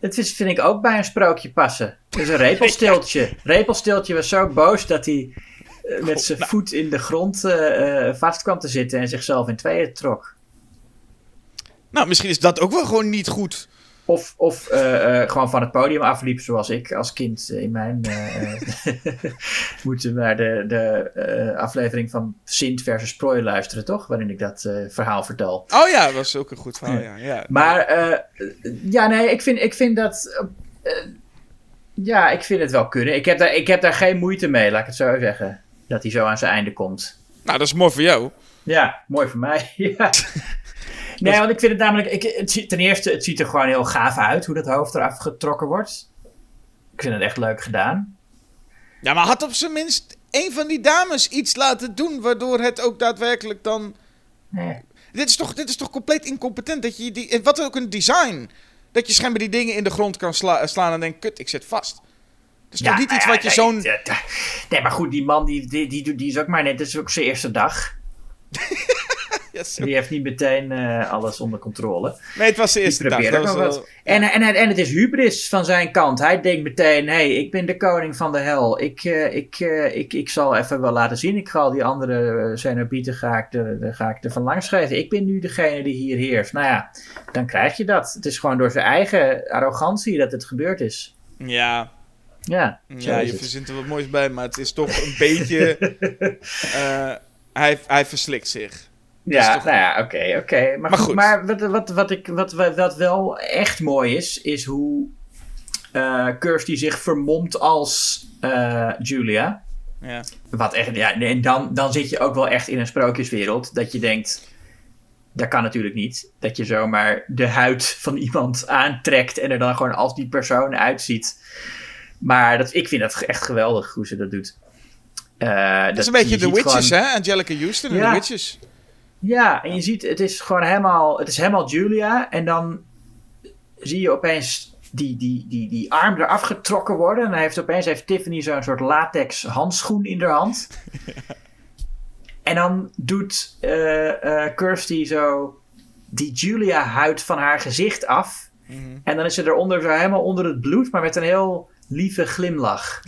dat is, vind ik ook bij een sprookje passen. Dus een repelstiltje. [LAUGHS] Repelstiltje was zo boos dat hij eh, met zijn voet in de grond eh, eh, vast kwam te zitten en zichzelf in tweeën trok.
Nou, misschien is dat ook wel gewoon niet goed.
Of, of eh, eh, gewoon van het podium afliep, zoals ik als kind eh, in mijn. eh, [LAUGHS] moeten naar de, de aflevering van Sint versus Prooi luisteren, toch? Waarin ik dat verhaal vertel.
Oh ja, dat was ook een goed verhaal, ja. ja.
Maar ja, nee, ik vind, ik vind dat. ja, ik vind het wel kunnen. Ik heb, daar, ik heb daar geen moeite mee, laat ik het zo zeggen. Dat hij zo aan zijn einde komt.
Nou, dat is mooi voor jou.
Ja, mooi voor mij. [LAUGHS] ja. Nee, want ik vind het namelijk. Ik, het, ten eerste, het ziet er gewoon heel gaaf uit hoe dat hoofd eraf getrokken wordt. Ik vind het echt leuk gedaan.
Ja, maar had op zijn minst een van die dames iets laten doen... waardoor het ook daadwerkelijk dan...
Nee.
Dit is toch, dit is toch compleet incompetent dat je die... Wat ook een design. Dat je schijnbaar die dingen in de grond kan sla- slaan en denkt, kut, ik zit vast. Dat is
Ja,
toch niet iets wat je zo'n...
nee, maar goed, die man die, die, die, die is ook maar net. Het is ook zijn eerste dag. [LAUGHS]
Yes.
Die heeft niet meteen eh, alles onder controle.
Nee, het was de eerste dag. Dat was wel-.
En, en, en het is hubris van zijn kant. Hij denkt meteen: hé, hey, ik ben de koning van de hel. Ik, eh, ik, eh, ik, ik zal even wel laten zien. Ik ga al die andere Cenobieten ga ik, ga ik er van langs geven. Ik ben nu degene die hier heerst. Nou ja, dan krijg je dat. Het is gewoon door zijn eigen arrogantie dat het gebeurd is.
Ja,
Ja,
ja je
het.
verzint er wat moois bij, maar het is toch een beetje... [LAUGHS] hij, hij verslikt zich.
Ja,
toch-
nou ja, oké, oké. Maar,
Maar
goed,
goed.
maar wat, wat, wat, ik, wat, wat, wel echt mooi is, is hoe eh Kirsty zich vermomt als eh, Julia.
Ja.
Wat echt, ja, en dan, dan zit je ook wel echt in een sprookjeswereld. Dat je denkt, dat kan natuurlijk niet. Dat je zomaar de huid van iemand aantrekt en er dan gewoon als die persoon uitziet. Maar dat, ik vind dat echt geweldig hoe ze dat doet. Eh,
Dat is een beetje
je
de Witches,
gewoon-
hè? Angelica Houston en
Ja.
de Witches.
Ja, en je ziet, het is gewoon helemaal, het is helemaal Julia. En dan zie je opeens die, die, die, die arm eraf getrokken worden. En dan heeft opeens heeft Tiffany zo'n soort latex handschoen in haar hand. [LAUGHS] En dan doet eh, Kirsty zo die Julia-huid van haar gezicht af. En dan is ze eronder zo helemaal onder het bloed, maar met een heel lieve glimlach.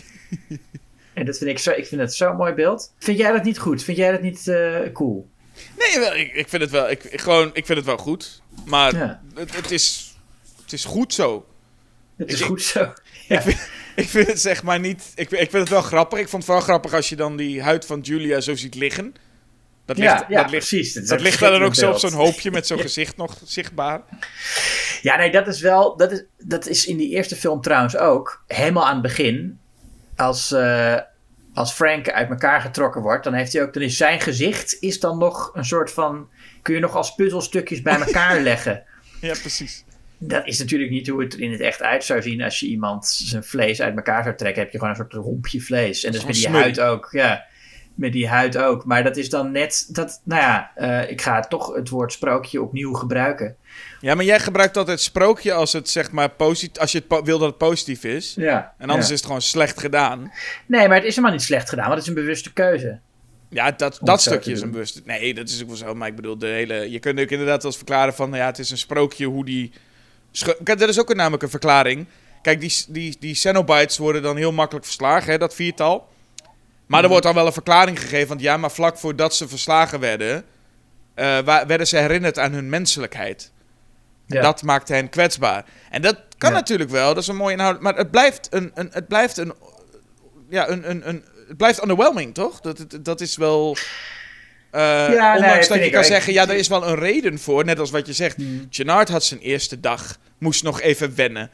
[LAUGHS] en dat vind ik zo, ik vind het zo'n mooi beeld. Vind jij dat niet goed? Vind jij dat niet eh, cool?
Nee, wel, ik, ik vind het wel, ik, ik gewoon, ik vind het wel goed. Maar
Ja.
het, het, is, het is goed zo.
Het is
Ik-
goed zo. [LAUGHS] Ja.
Ik, vind, ik vind het zeg maar niet... Ik, ik vind het wel grappig. Ik vond het wel grappig als je dan die huid van Julia zo ziet liggen. Dat ligt,
Ja, ja,
dat ligt,
precies. Dat,
ligt dan ook zo op zo'n hoopje met zo'n [LAUGHS] gezicht nog zichtbaar.
Ja, nee, dat is wel. Dat is, dat is in die eerste film trouwens ook. Helemaal aan het begin. Als, eh, als Frank uit elkaar getrokken wordt, dan heeft hij ook. Dan is zijn gezicht is dan nog een soort van. Kun je nog als puzzelstukjes bij elkaar [LAUGHS] leggen.
Ja, precies.
Dat is natuurlijk niet hoe het er in het echt uit zou zien. Als je iemand zijn vlees uit elkaar zou trekken, heb je gewoon een soort rompje vlees. En dus met die huid ook. Ja, met die huid ook. Maar dat is dan net. Dat, nou ja, eh, ik ga toch het woord sprookje opnieuw gebruiken.
Ja, maar jij gebruikt altijd sprookje als het zeg maar positief... Als je het wil dat het positief is.
Ja.
En anders
ja.
is het gewoon slecht gedaan.
Nee, maar het is helemaal niet slecht gedaan, want het is een bewuste keuze.
Ja, dat, dat stukje is een
doen.
bewust. Nee, dat is ook wel zo. Maar ik bedoel, de hele. Je kunt ook inderdaad eens verklaren van. nou Ja, het is een sprookje hoe die. Kijk, dat is ook een, namelijk een verklaring. Kijk, die, die, die Cenobites worden dan heel makkelijk verslagen, hè, dat viertal. Maar
Mhm.
er wordt dan wel een verklaring gegeven. Want ja, maar vlak voordat ze verslagen werden. eh, werden ze herinnerd aan hun menselijkheid. En
Ja.
dat maakte hen kwetsbaar. En dat kan
Ja.
natuurlijk wel, dat is een mooie inhoud. Maar het blijft een. een het blijft een. Ja, een, een, een. Het blijft underwhelming, toch? Dat, dat, dat is wel.
Ja, nee,
ondanks dat je kan zeggen, ja, er is wel een reden voor. Net als wat je zegt. Gennard had zijn eerste dag. Moest nog even wennen.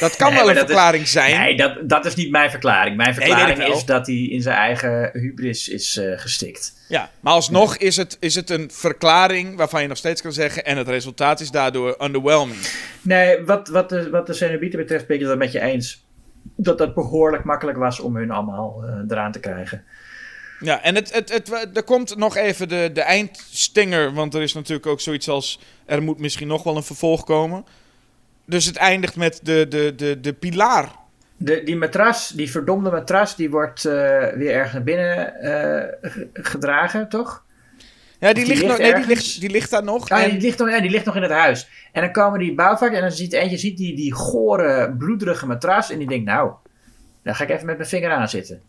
Dat kan [LAUGHS]
Nee,
wel een
dat is-
verklaring zijn.
Nee, dat, dat is niet mijn verklaring. Mijn verklaring is dat hij in zijn eigen hubris is eh, gestikt.
Ja, maar alsnog is het, is het een verklaring waarvan je nog steeds kan zeggen. En het resultaat is daardoor underwhelming.
Nee, wat, wat de, wat de Cenobieten betreft ben ik het met je eens. Dat het behoorlijk makkelijk was om hun allemaal eh, eraan te krijgen.
Ja, en het, het, het, er komt nog even de, de eindstinger. Want er is natuurlijk ook zoiets als. Er moet misschien nog wel een vervolg komen. Dus het eindigt met de, de, de, de pilaar.
De, die matras, die verdomde matras, die wordt eh, weer ergens naar binnen eh, ge- gedragen, toch?
Ja, die, ligt,
ligt
nog, nee, die, ligt, die ligt daar nog.
Ah,
en-
die, ligt nog, ja, die ligt nog in het huis. En dan komen die bouwvakkers en dan ziet eentje ziet die, die gore, bloederige matras. En die denkt, nou, daar ga ik even met mijn vinger aan zitten.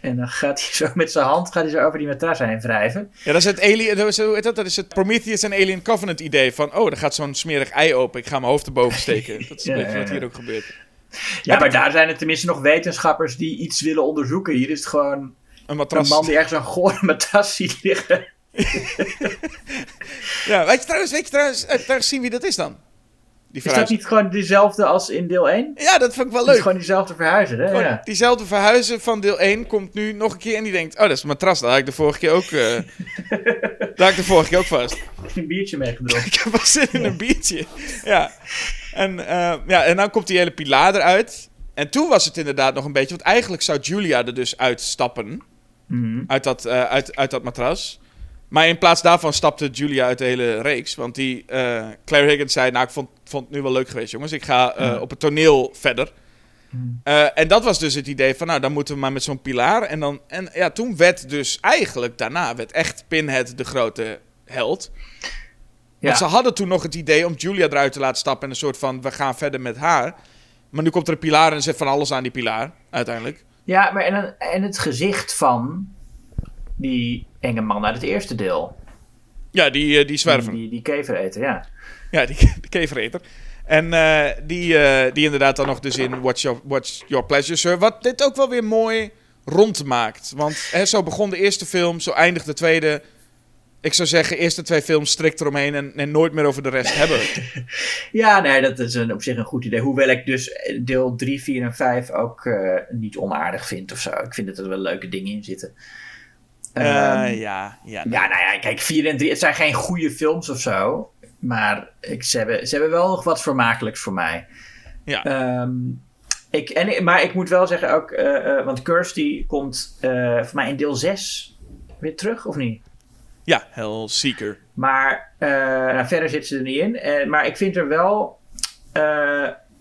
En dan gaat hij zo met zijn hand gaat hij zo over die matras heen wrijven.
Ja, dat is het Alien, dat is, dat? het Prometheus en Alien Covenant idee van, oh, er gaat zo'n smerig ei open, ik ga mijn hoofd erboven [LAUGHS] steken. Dat is een
Ja,
beetje wat hier ook gebeurt.
Ja, maar daar zijn er tenminste nog wetenschappers die iets willen onderzoeken. Hier is het gewoon
Een
man die ergens een gore [LAUGHS] matras ziet liggen. [LAUGHS]
Ja, weet je trouwens, weet je trouwens, eh, trouwens zien wie dat is dan? Die
Is dat niet gewoon dezelfde als in deel 1?
Ja, dat vond ik wel
Het is
leuk.
gewoon diezelfde verhuizer, hè?
Gewoon
Ja.
Diezelfde verhuizer van deel 1 komt nu nog een keer en die denkt, oh, dat is een matras, dat had ik de vorige keer ook, eh [LAUGHS] daar had ik de vorige keer ook vast.
Een biertje meegedronken. [LAUGHS]
Ik heb wel zin in een biertje. Ja. En, eh, ja, en dan komt die hele pilaar eruit. En toen was het inderdaad nog een beetje... Want eigenlijk zou Julia er dus uitstappen.
Mhm.
Uit dat, eh, uit, uit dat matras. Maar in plaats daarvan stapte Julia uit de hele reeks. Want die, Claire Higgins zei... Nou, ik vond, vond het nu wel leuk geweest, jongens. Ik ga eh, op het toneel verder. Eh, en dat was dus het idee van, nou, dan moeten we maar met zo'n pilaar. En, dan, en ja, toen werd dus eigenlijk daarna werd echt Pinhead de grote held.
Ja.
Want ze hadden toen nog het idee om Julia eruit te laten stappen en een soort van, we gaan verder met haar. Maar nu komt er een pilaar en zit van alles aan die pilaar, uiteindelijk.
Ja, maar en, en het gezicht van die enge man uit het eerste deel.
Ja, die, eh, die zwerver.
Die, die kevereter, ja. [LAUGHS]
Ja, die, de kevereter. En eh, die, eh, die inderdaad dan nog dus in Watch Your, Watch Your Pleasure, Sir. Wat dit ook wel weer mooi rondmaakt. Want hè, zo begon de eerste film, zo eindigt de tweede. Ik zou zeggen, eerste twee films strikt eromheen en, en nooit meer over de rest hebben. [LAUGHS]
Ja, nee, dat is een, op zich een goed idee. Hoewel ik dus deel 3, 4 en 5 ook eh, niet onaardig vind of zo. Ik vind dat er wel leuke dingen in zitten.
Eh,
Ehm,
ja, ja.
Ja, nou ja, kijk, 4 en 3, het zijn geen goede films of zo. Maar ik, ze, hebben, ze hebben wel nog wat vermakelijks voor mij.
Ja.
Ehm, ik, en, maar ik moet wel zeggen ook, eh, eh, want Kirsty komt eh voor mij in deel 6 weer terug, of niet?
Ja, Hellseeker.
Maar nou, verder zit ze er niet in. Maar ik vind er wel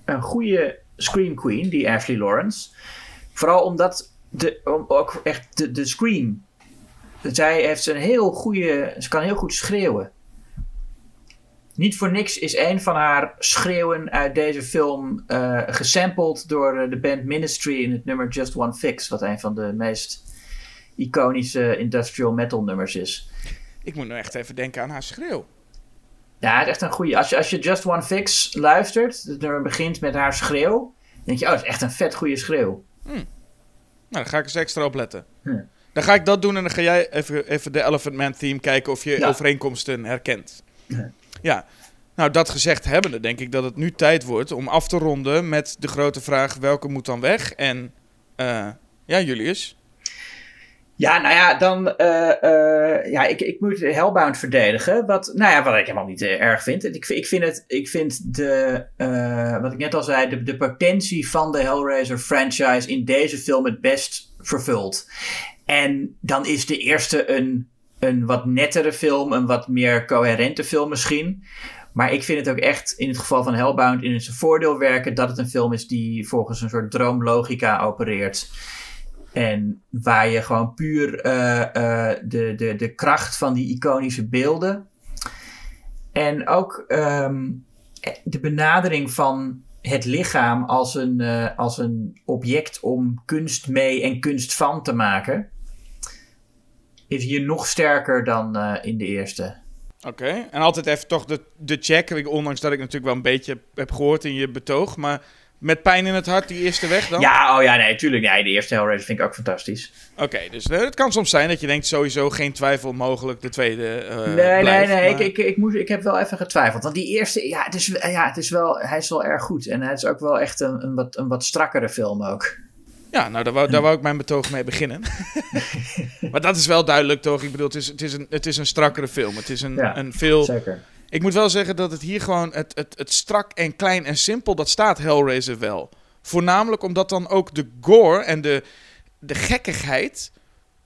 een goede Scream Queen, die Ashley Lawrence. Vooral omdat de, om, ook echt de, de Scream. Zij heeft een heel goede. Ze kan heel goed schreeuwen. Niet voor niks is een van haar schreeuwen uit deze film eh gesampled door eh, de band Ministry in het nummer Just One Fix. Wat een van de meest iconische industrial metal nummers is.
Ik moet nou echt even denken aan haar schreeuw.
Ja, het is echt een goede. Als je, als je Just One Fix luistert, het nummer begint met haar schreeuw. Dan denk je, oh, het is echt een vet goede schreeuw.
Nou, dan ga ik eens extra op letten.
Ja.
Dan ga ik dat doen en dan ga jij even, even de Elephant Man theme kijken of je
Ja.
overeenkomsten herkent.
Ja.
Ja. Nou, dat gezegd hebbende, denk ik dat het nu tijd wordt om af te ronden met de grote vraag: welke moet dan weg? En eh, ja, Julius.
Ja, nou ja, dan. eh, eh, ja, ik, ik moet Hellbound verdedigen. Wat, nou ja, wat ik helemaal niet erg vind. Ik, ik vind het. Ik vind de. wat ik net al zei, de, de potentie van de Hellraiser franchise in deze film het best vervuld. En dan is de eerste een, een wat nettere film, een wat meer coherente film misschien. Maar ik vind het ook echt in het geval van Hellbound in zijn voordeel werken dat het een film is die volgens een soort droomlogica opereert. En waar je gewoon puur eh, eh, de, de, de kracht van die iconische beelden. En ook ehm, de benadering van het lichaam als een, eh, als een object om kunst mee en kunst van te maken. Is hier nog sterker dan eh, in de eerste.
Oké. En altijd even toch de, de check. Ik- Ondanks dat ik natuurlijk wel een beetje heb gehoord in je betoog. Maar met pijn in het hart, die eerste weg dan?
Ja, oh ja, nee, tuurlijk. Nee, de eerste Hellraiser vind ik ook fantastisch.
Oké, dus eh, het kan soms zijn dat je denkt sowieso geen twijfel mogelijk de tweede eh
nee,
blijft,
nee, nee.
maar-
Ik, ik, ik, moest, ik heb wel even getwijfeld. Want die eerste, ja, het is, ja, het is wel, hij is wel erg goed. En hij is ook wel echt een, een, wat, een wat strakkere film ook.
Ja, nou, daar wou, daar wou ik mijn betoog mee beginnen. [LAUGHS] maar dat is wel duidelijk, toch? Ik bedoel, het is, het is, een, het is een strakkere film. Het is een,
Ja,
een veel...
Zeker.
Ik moet wel zeggen dat het hier gewoon... Het, het, het strak en klein en simpel, dat staat Hellraiser wel. Voornamelijk omdat dan ook de gore en de, de gekkigheid...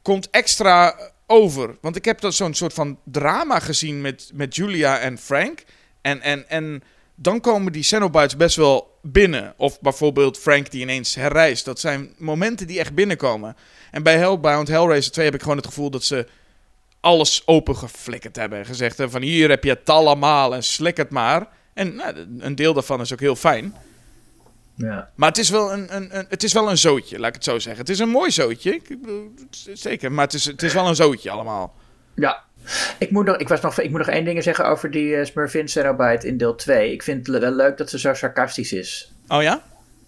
komt extra over. Want ik heb dan zo'n soort van drama gezien met, met Julia en Frank. En, en, en dan komen die Cenobites best wel binnen. Of bijvoorbeeld Frank die ineens herrijst. Dat zijn momenten die echt binnenkomen. En bij Hellbound, Hellraiser 2 heb ik gewoon het gevoel dat ze alles opengeflikkerd hebben. En gezegd hebben van hier heb je het allemaal en slik het maar. En nou, een deel daarvan is ook heel fijn.
Ja.
Maar het is, wel een, een, een, het is wel een zootje, laat ik het zo zeggen. Het is een mooi zootje, ik zeker. Maar het is, het is wel een zootje allemaal.
ja. Ik moet, nog, ik, was nog, ik moet nog één ding zeggen over die uh, Smurfin Cenobite in deel 2. Ik vind het wel leuk dat ze zo sarcastisch is.
Oh ja?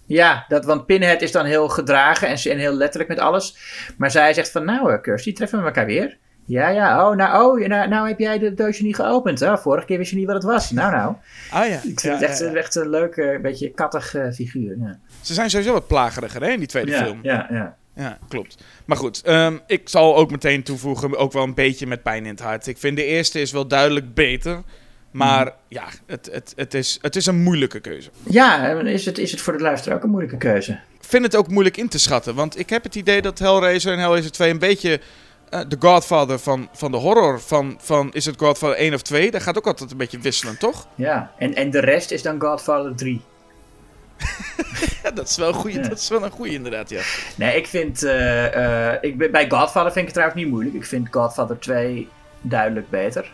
Ja, dat, want Pinhead is dan heel gedragen en, en heel letterlijk met alles. Maar zij zegt van, nou uh, Kirsty, treffen we elkaar weer? Ja, ja, oh, nou, oh, nou, nou heb jij de doosje niet geopend. Oh, vorige keer wist je niet wat het was. Nou, nou.
Ah ja.
Ik vind
Ja,
het echt,
ja, ja.
echt een leuke, beetje kattig uh, figuur. Ja.
Ze zijn sowieso wat plageriger hè, in die tweede film.
Ja, ja.
Ja, klopt. Maar goed, ehm, ik zal ook meteen toevoegen, ook wel een beetje met pijn in het hart. Ik vind de eerste is wel duidelijk beter. Maar ja, het, het, het, is, het is een moeilijke keuze.
Ja, is het, is het voor de luisteraar ook een moeilijke keuze?
Ik vind het ook moeilijk in te schatten. Want ik heb het idee dat Hellraiser en Hellraiser 2 een beetje eh, de Godfather van, van de horror. Van, van is het Godfather 1 of 2? Dat gaat ook altijd een beetje wisselen, toch?
Ja, en, en de rest is dan Godfather 3. [LAUGHS]
Ja, dat is wel een goeie,
Ja.
dat is wel een goeie inderdaad, ja.
Nee, ik vind. eh, eh, ik ben, bij Godfather vind ik het trouwens niet moeilijk. Ik vind Godfather 2 duidelijk beter.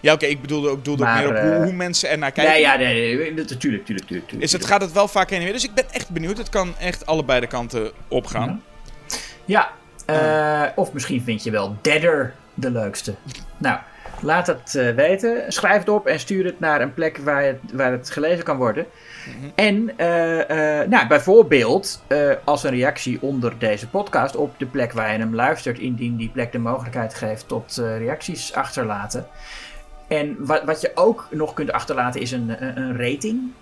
Ja, oké, ik bedoelde ook, bedoelde ook meer op hoe,
eh,
hoe mensen ernaar kijken.
Nee, ja, nee, nee, nee, natuurlijk, tuurlijk, tuurlijk, tuurlijk.
Is het, gaat het wel vaak heen en weer. Dus ik ben echt benieuwd. Het kan echt allebei de kanten opgaan.
Ja, eh, of misschien vind je wel Deader de leukste. Nou, laat het eh, weten. Schrijf het op en stuur het naar een plek waar het, waar het gelezen kan worden. En eh, eh, nou, bijvoorbeeld als een reactie onder deze podcast op de plek waar je hem luistert, indien die plek de mogelijkheid geeft tot reacties achterlaten. En wat, wat je ook nog kunt achterlaten is een, een, een rating.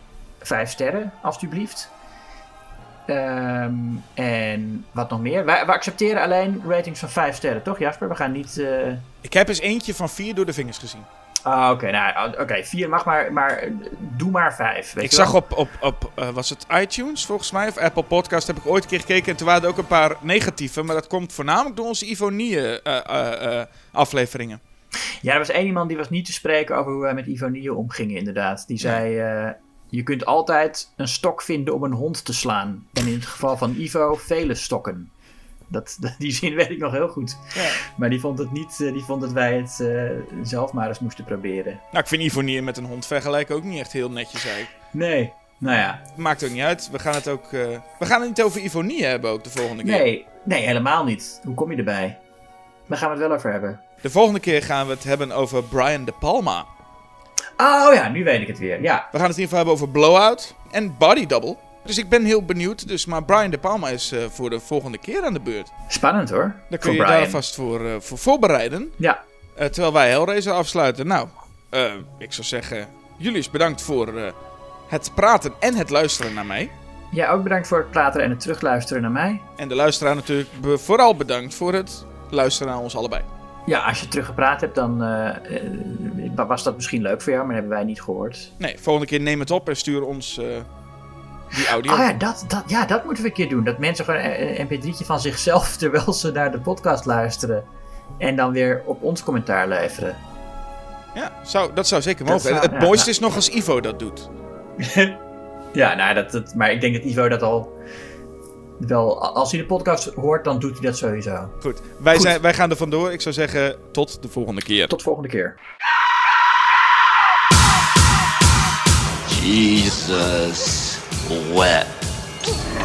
Vijf sterren, alstublieft. Ehm, en wat nog meer? Wij, we accepteren alleen ratings van 5 sterren, toch Jasper? We gaan niet. eh,
Ik heb eens eentje van vier door de vingers gezien.
Ah, oké. nou, oké, 4 mag maar, maar doe maar 5.
ik zag op, op, op eh, was het iTunes volgens mij, of Apple Podcast, heb ik ooit een keer gekeken. En toen waren er ook een paar negatieve. Maar dat komt voornamelijk door onze Ivonie eh, afleveringen.
Ja, er was één iemand die was niet te spreken over hoe wij met Ivonie omgingen, inderdaad. Die zei: Je kunt altijd een stok vinden om een hond te slaan. En in het geval van Ivo, vele stokken. Dat, die zin weet ik nog heel goed.
Ja.
Maar die vond het niet, eh, die vond dat wij het eh, zelf maar eens moesten proberen.
Nou, ik vind Ivonie met een hond vergelijken ook niet echt heel netjes eigenlijk.
Nee, nou ja.
Maakt ook niet uit. We gaan het ook. eh, we gaan het niet over Ivonie hebben ook de volgende keer.
Nee, nee, helemaal niet. Hoe kom je erbij? Daar gaan we het wel over hebben.
De volgende keer gaan we het hebben over Brian De Palma.
Oh ja, nu weet ik het weer. Ja,
We gaan het in ieder geval hebben over Blowout en Body Double. Dus ik ben heel benieuwd. Dus, maar Brian De Palma is eh, voor de volgende keer aan de beurt.
spannend hoor.
Daar kun je
Brian.
daar vast voor, eh, voor voorbereiden.
Ja,
Eh, terwijl wij Hellraiser afsluiten. Nou, ik zou zeggen, jullie is bedankt voor het praten en het luisteren naar mij.
ja, ook bedankt voor het praten en het terugluisteren naar mij.
En de luisteraar natuurlijk vooral bedankt voor het luisteren naar ons allebei.
Ja, als je teruggepraat hebt, dan eh, eh, was dat misschien leuk voor jou, maar dat hebben wij niet gehoord.
Nee, volgende keer neem het op en stuur ons eh, die audio.
Oh ja dat, dat, ja, dat moeten we een keer doen. Dat mensen gewoon een een mp3'tje van zichzelf [LAUGHS] terwijl ze naar de podcast luisteren. En dan weer op ons commentaar leveren.
Ja, zou, dat zou zeker mogen.
zou-
het
ja,
mooiste
nou.
is nog als Ivo dat doet. [LAUGHS]
Ja, nou, dat, dat, maar ik denk dat Ivo dat al wel... Als hij de podcast hoort, dan doet hij dat sowieso.
Goed, wij,
Goed.
Zijn, wij gaan er vandoor. Ik zou zeggen, tot de volgende keer.
Tot volgende keer.
Jesus wept.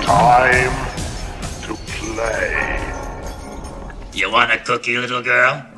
Time to play.
You want a cookie, little girl?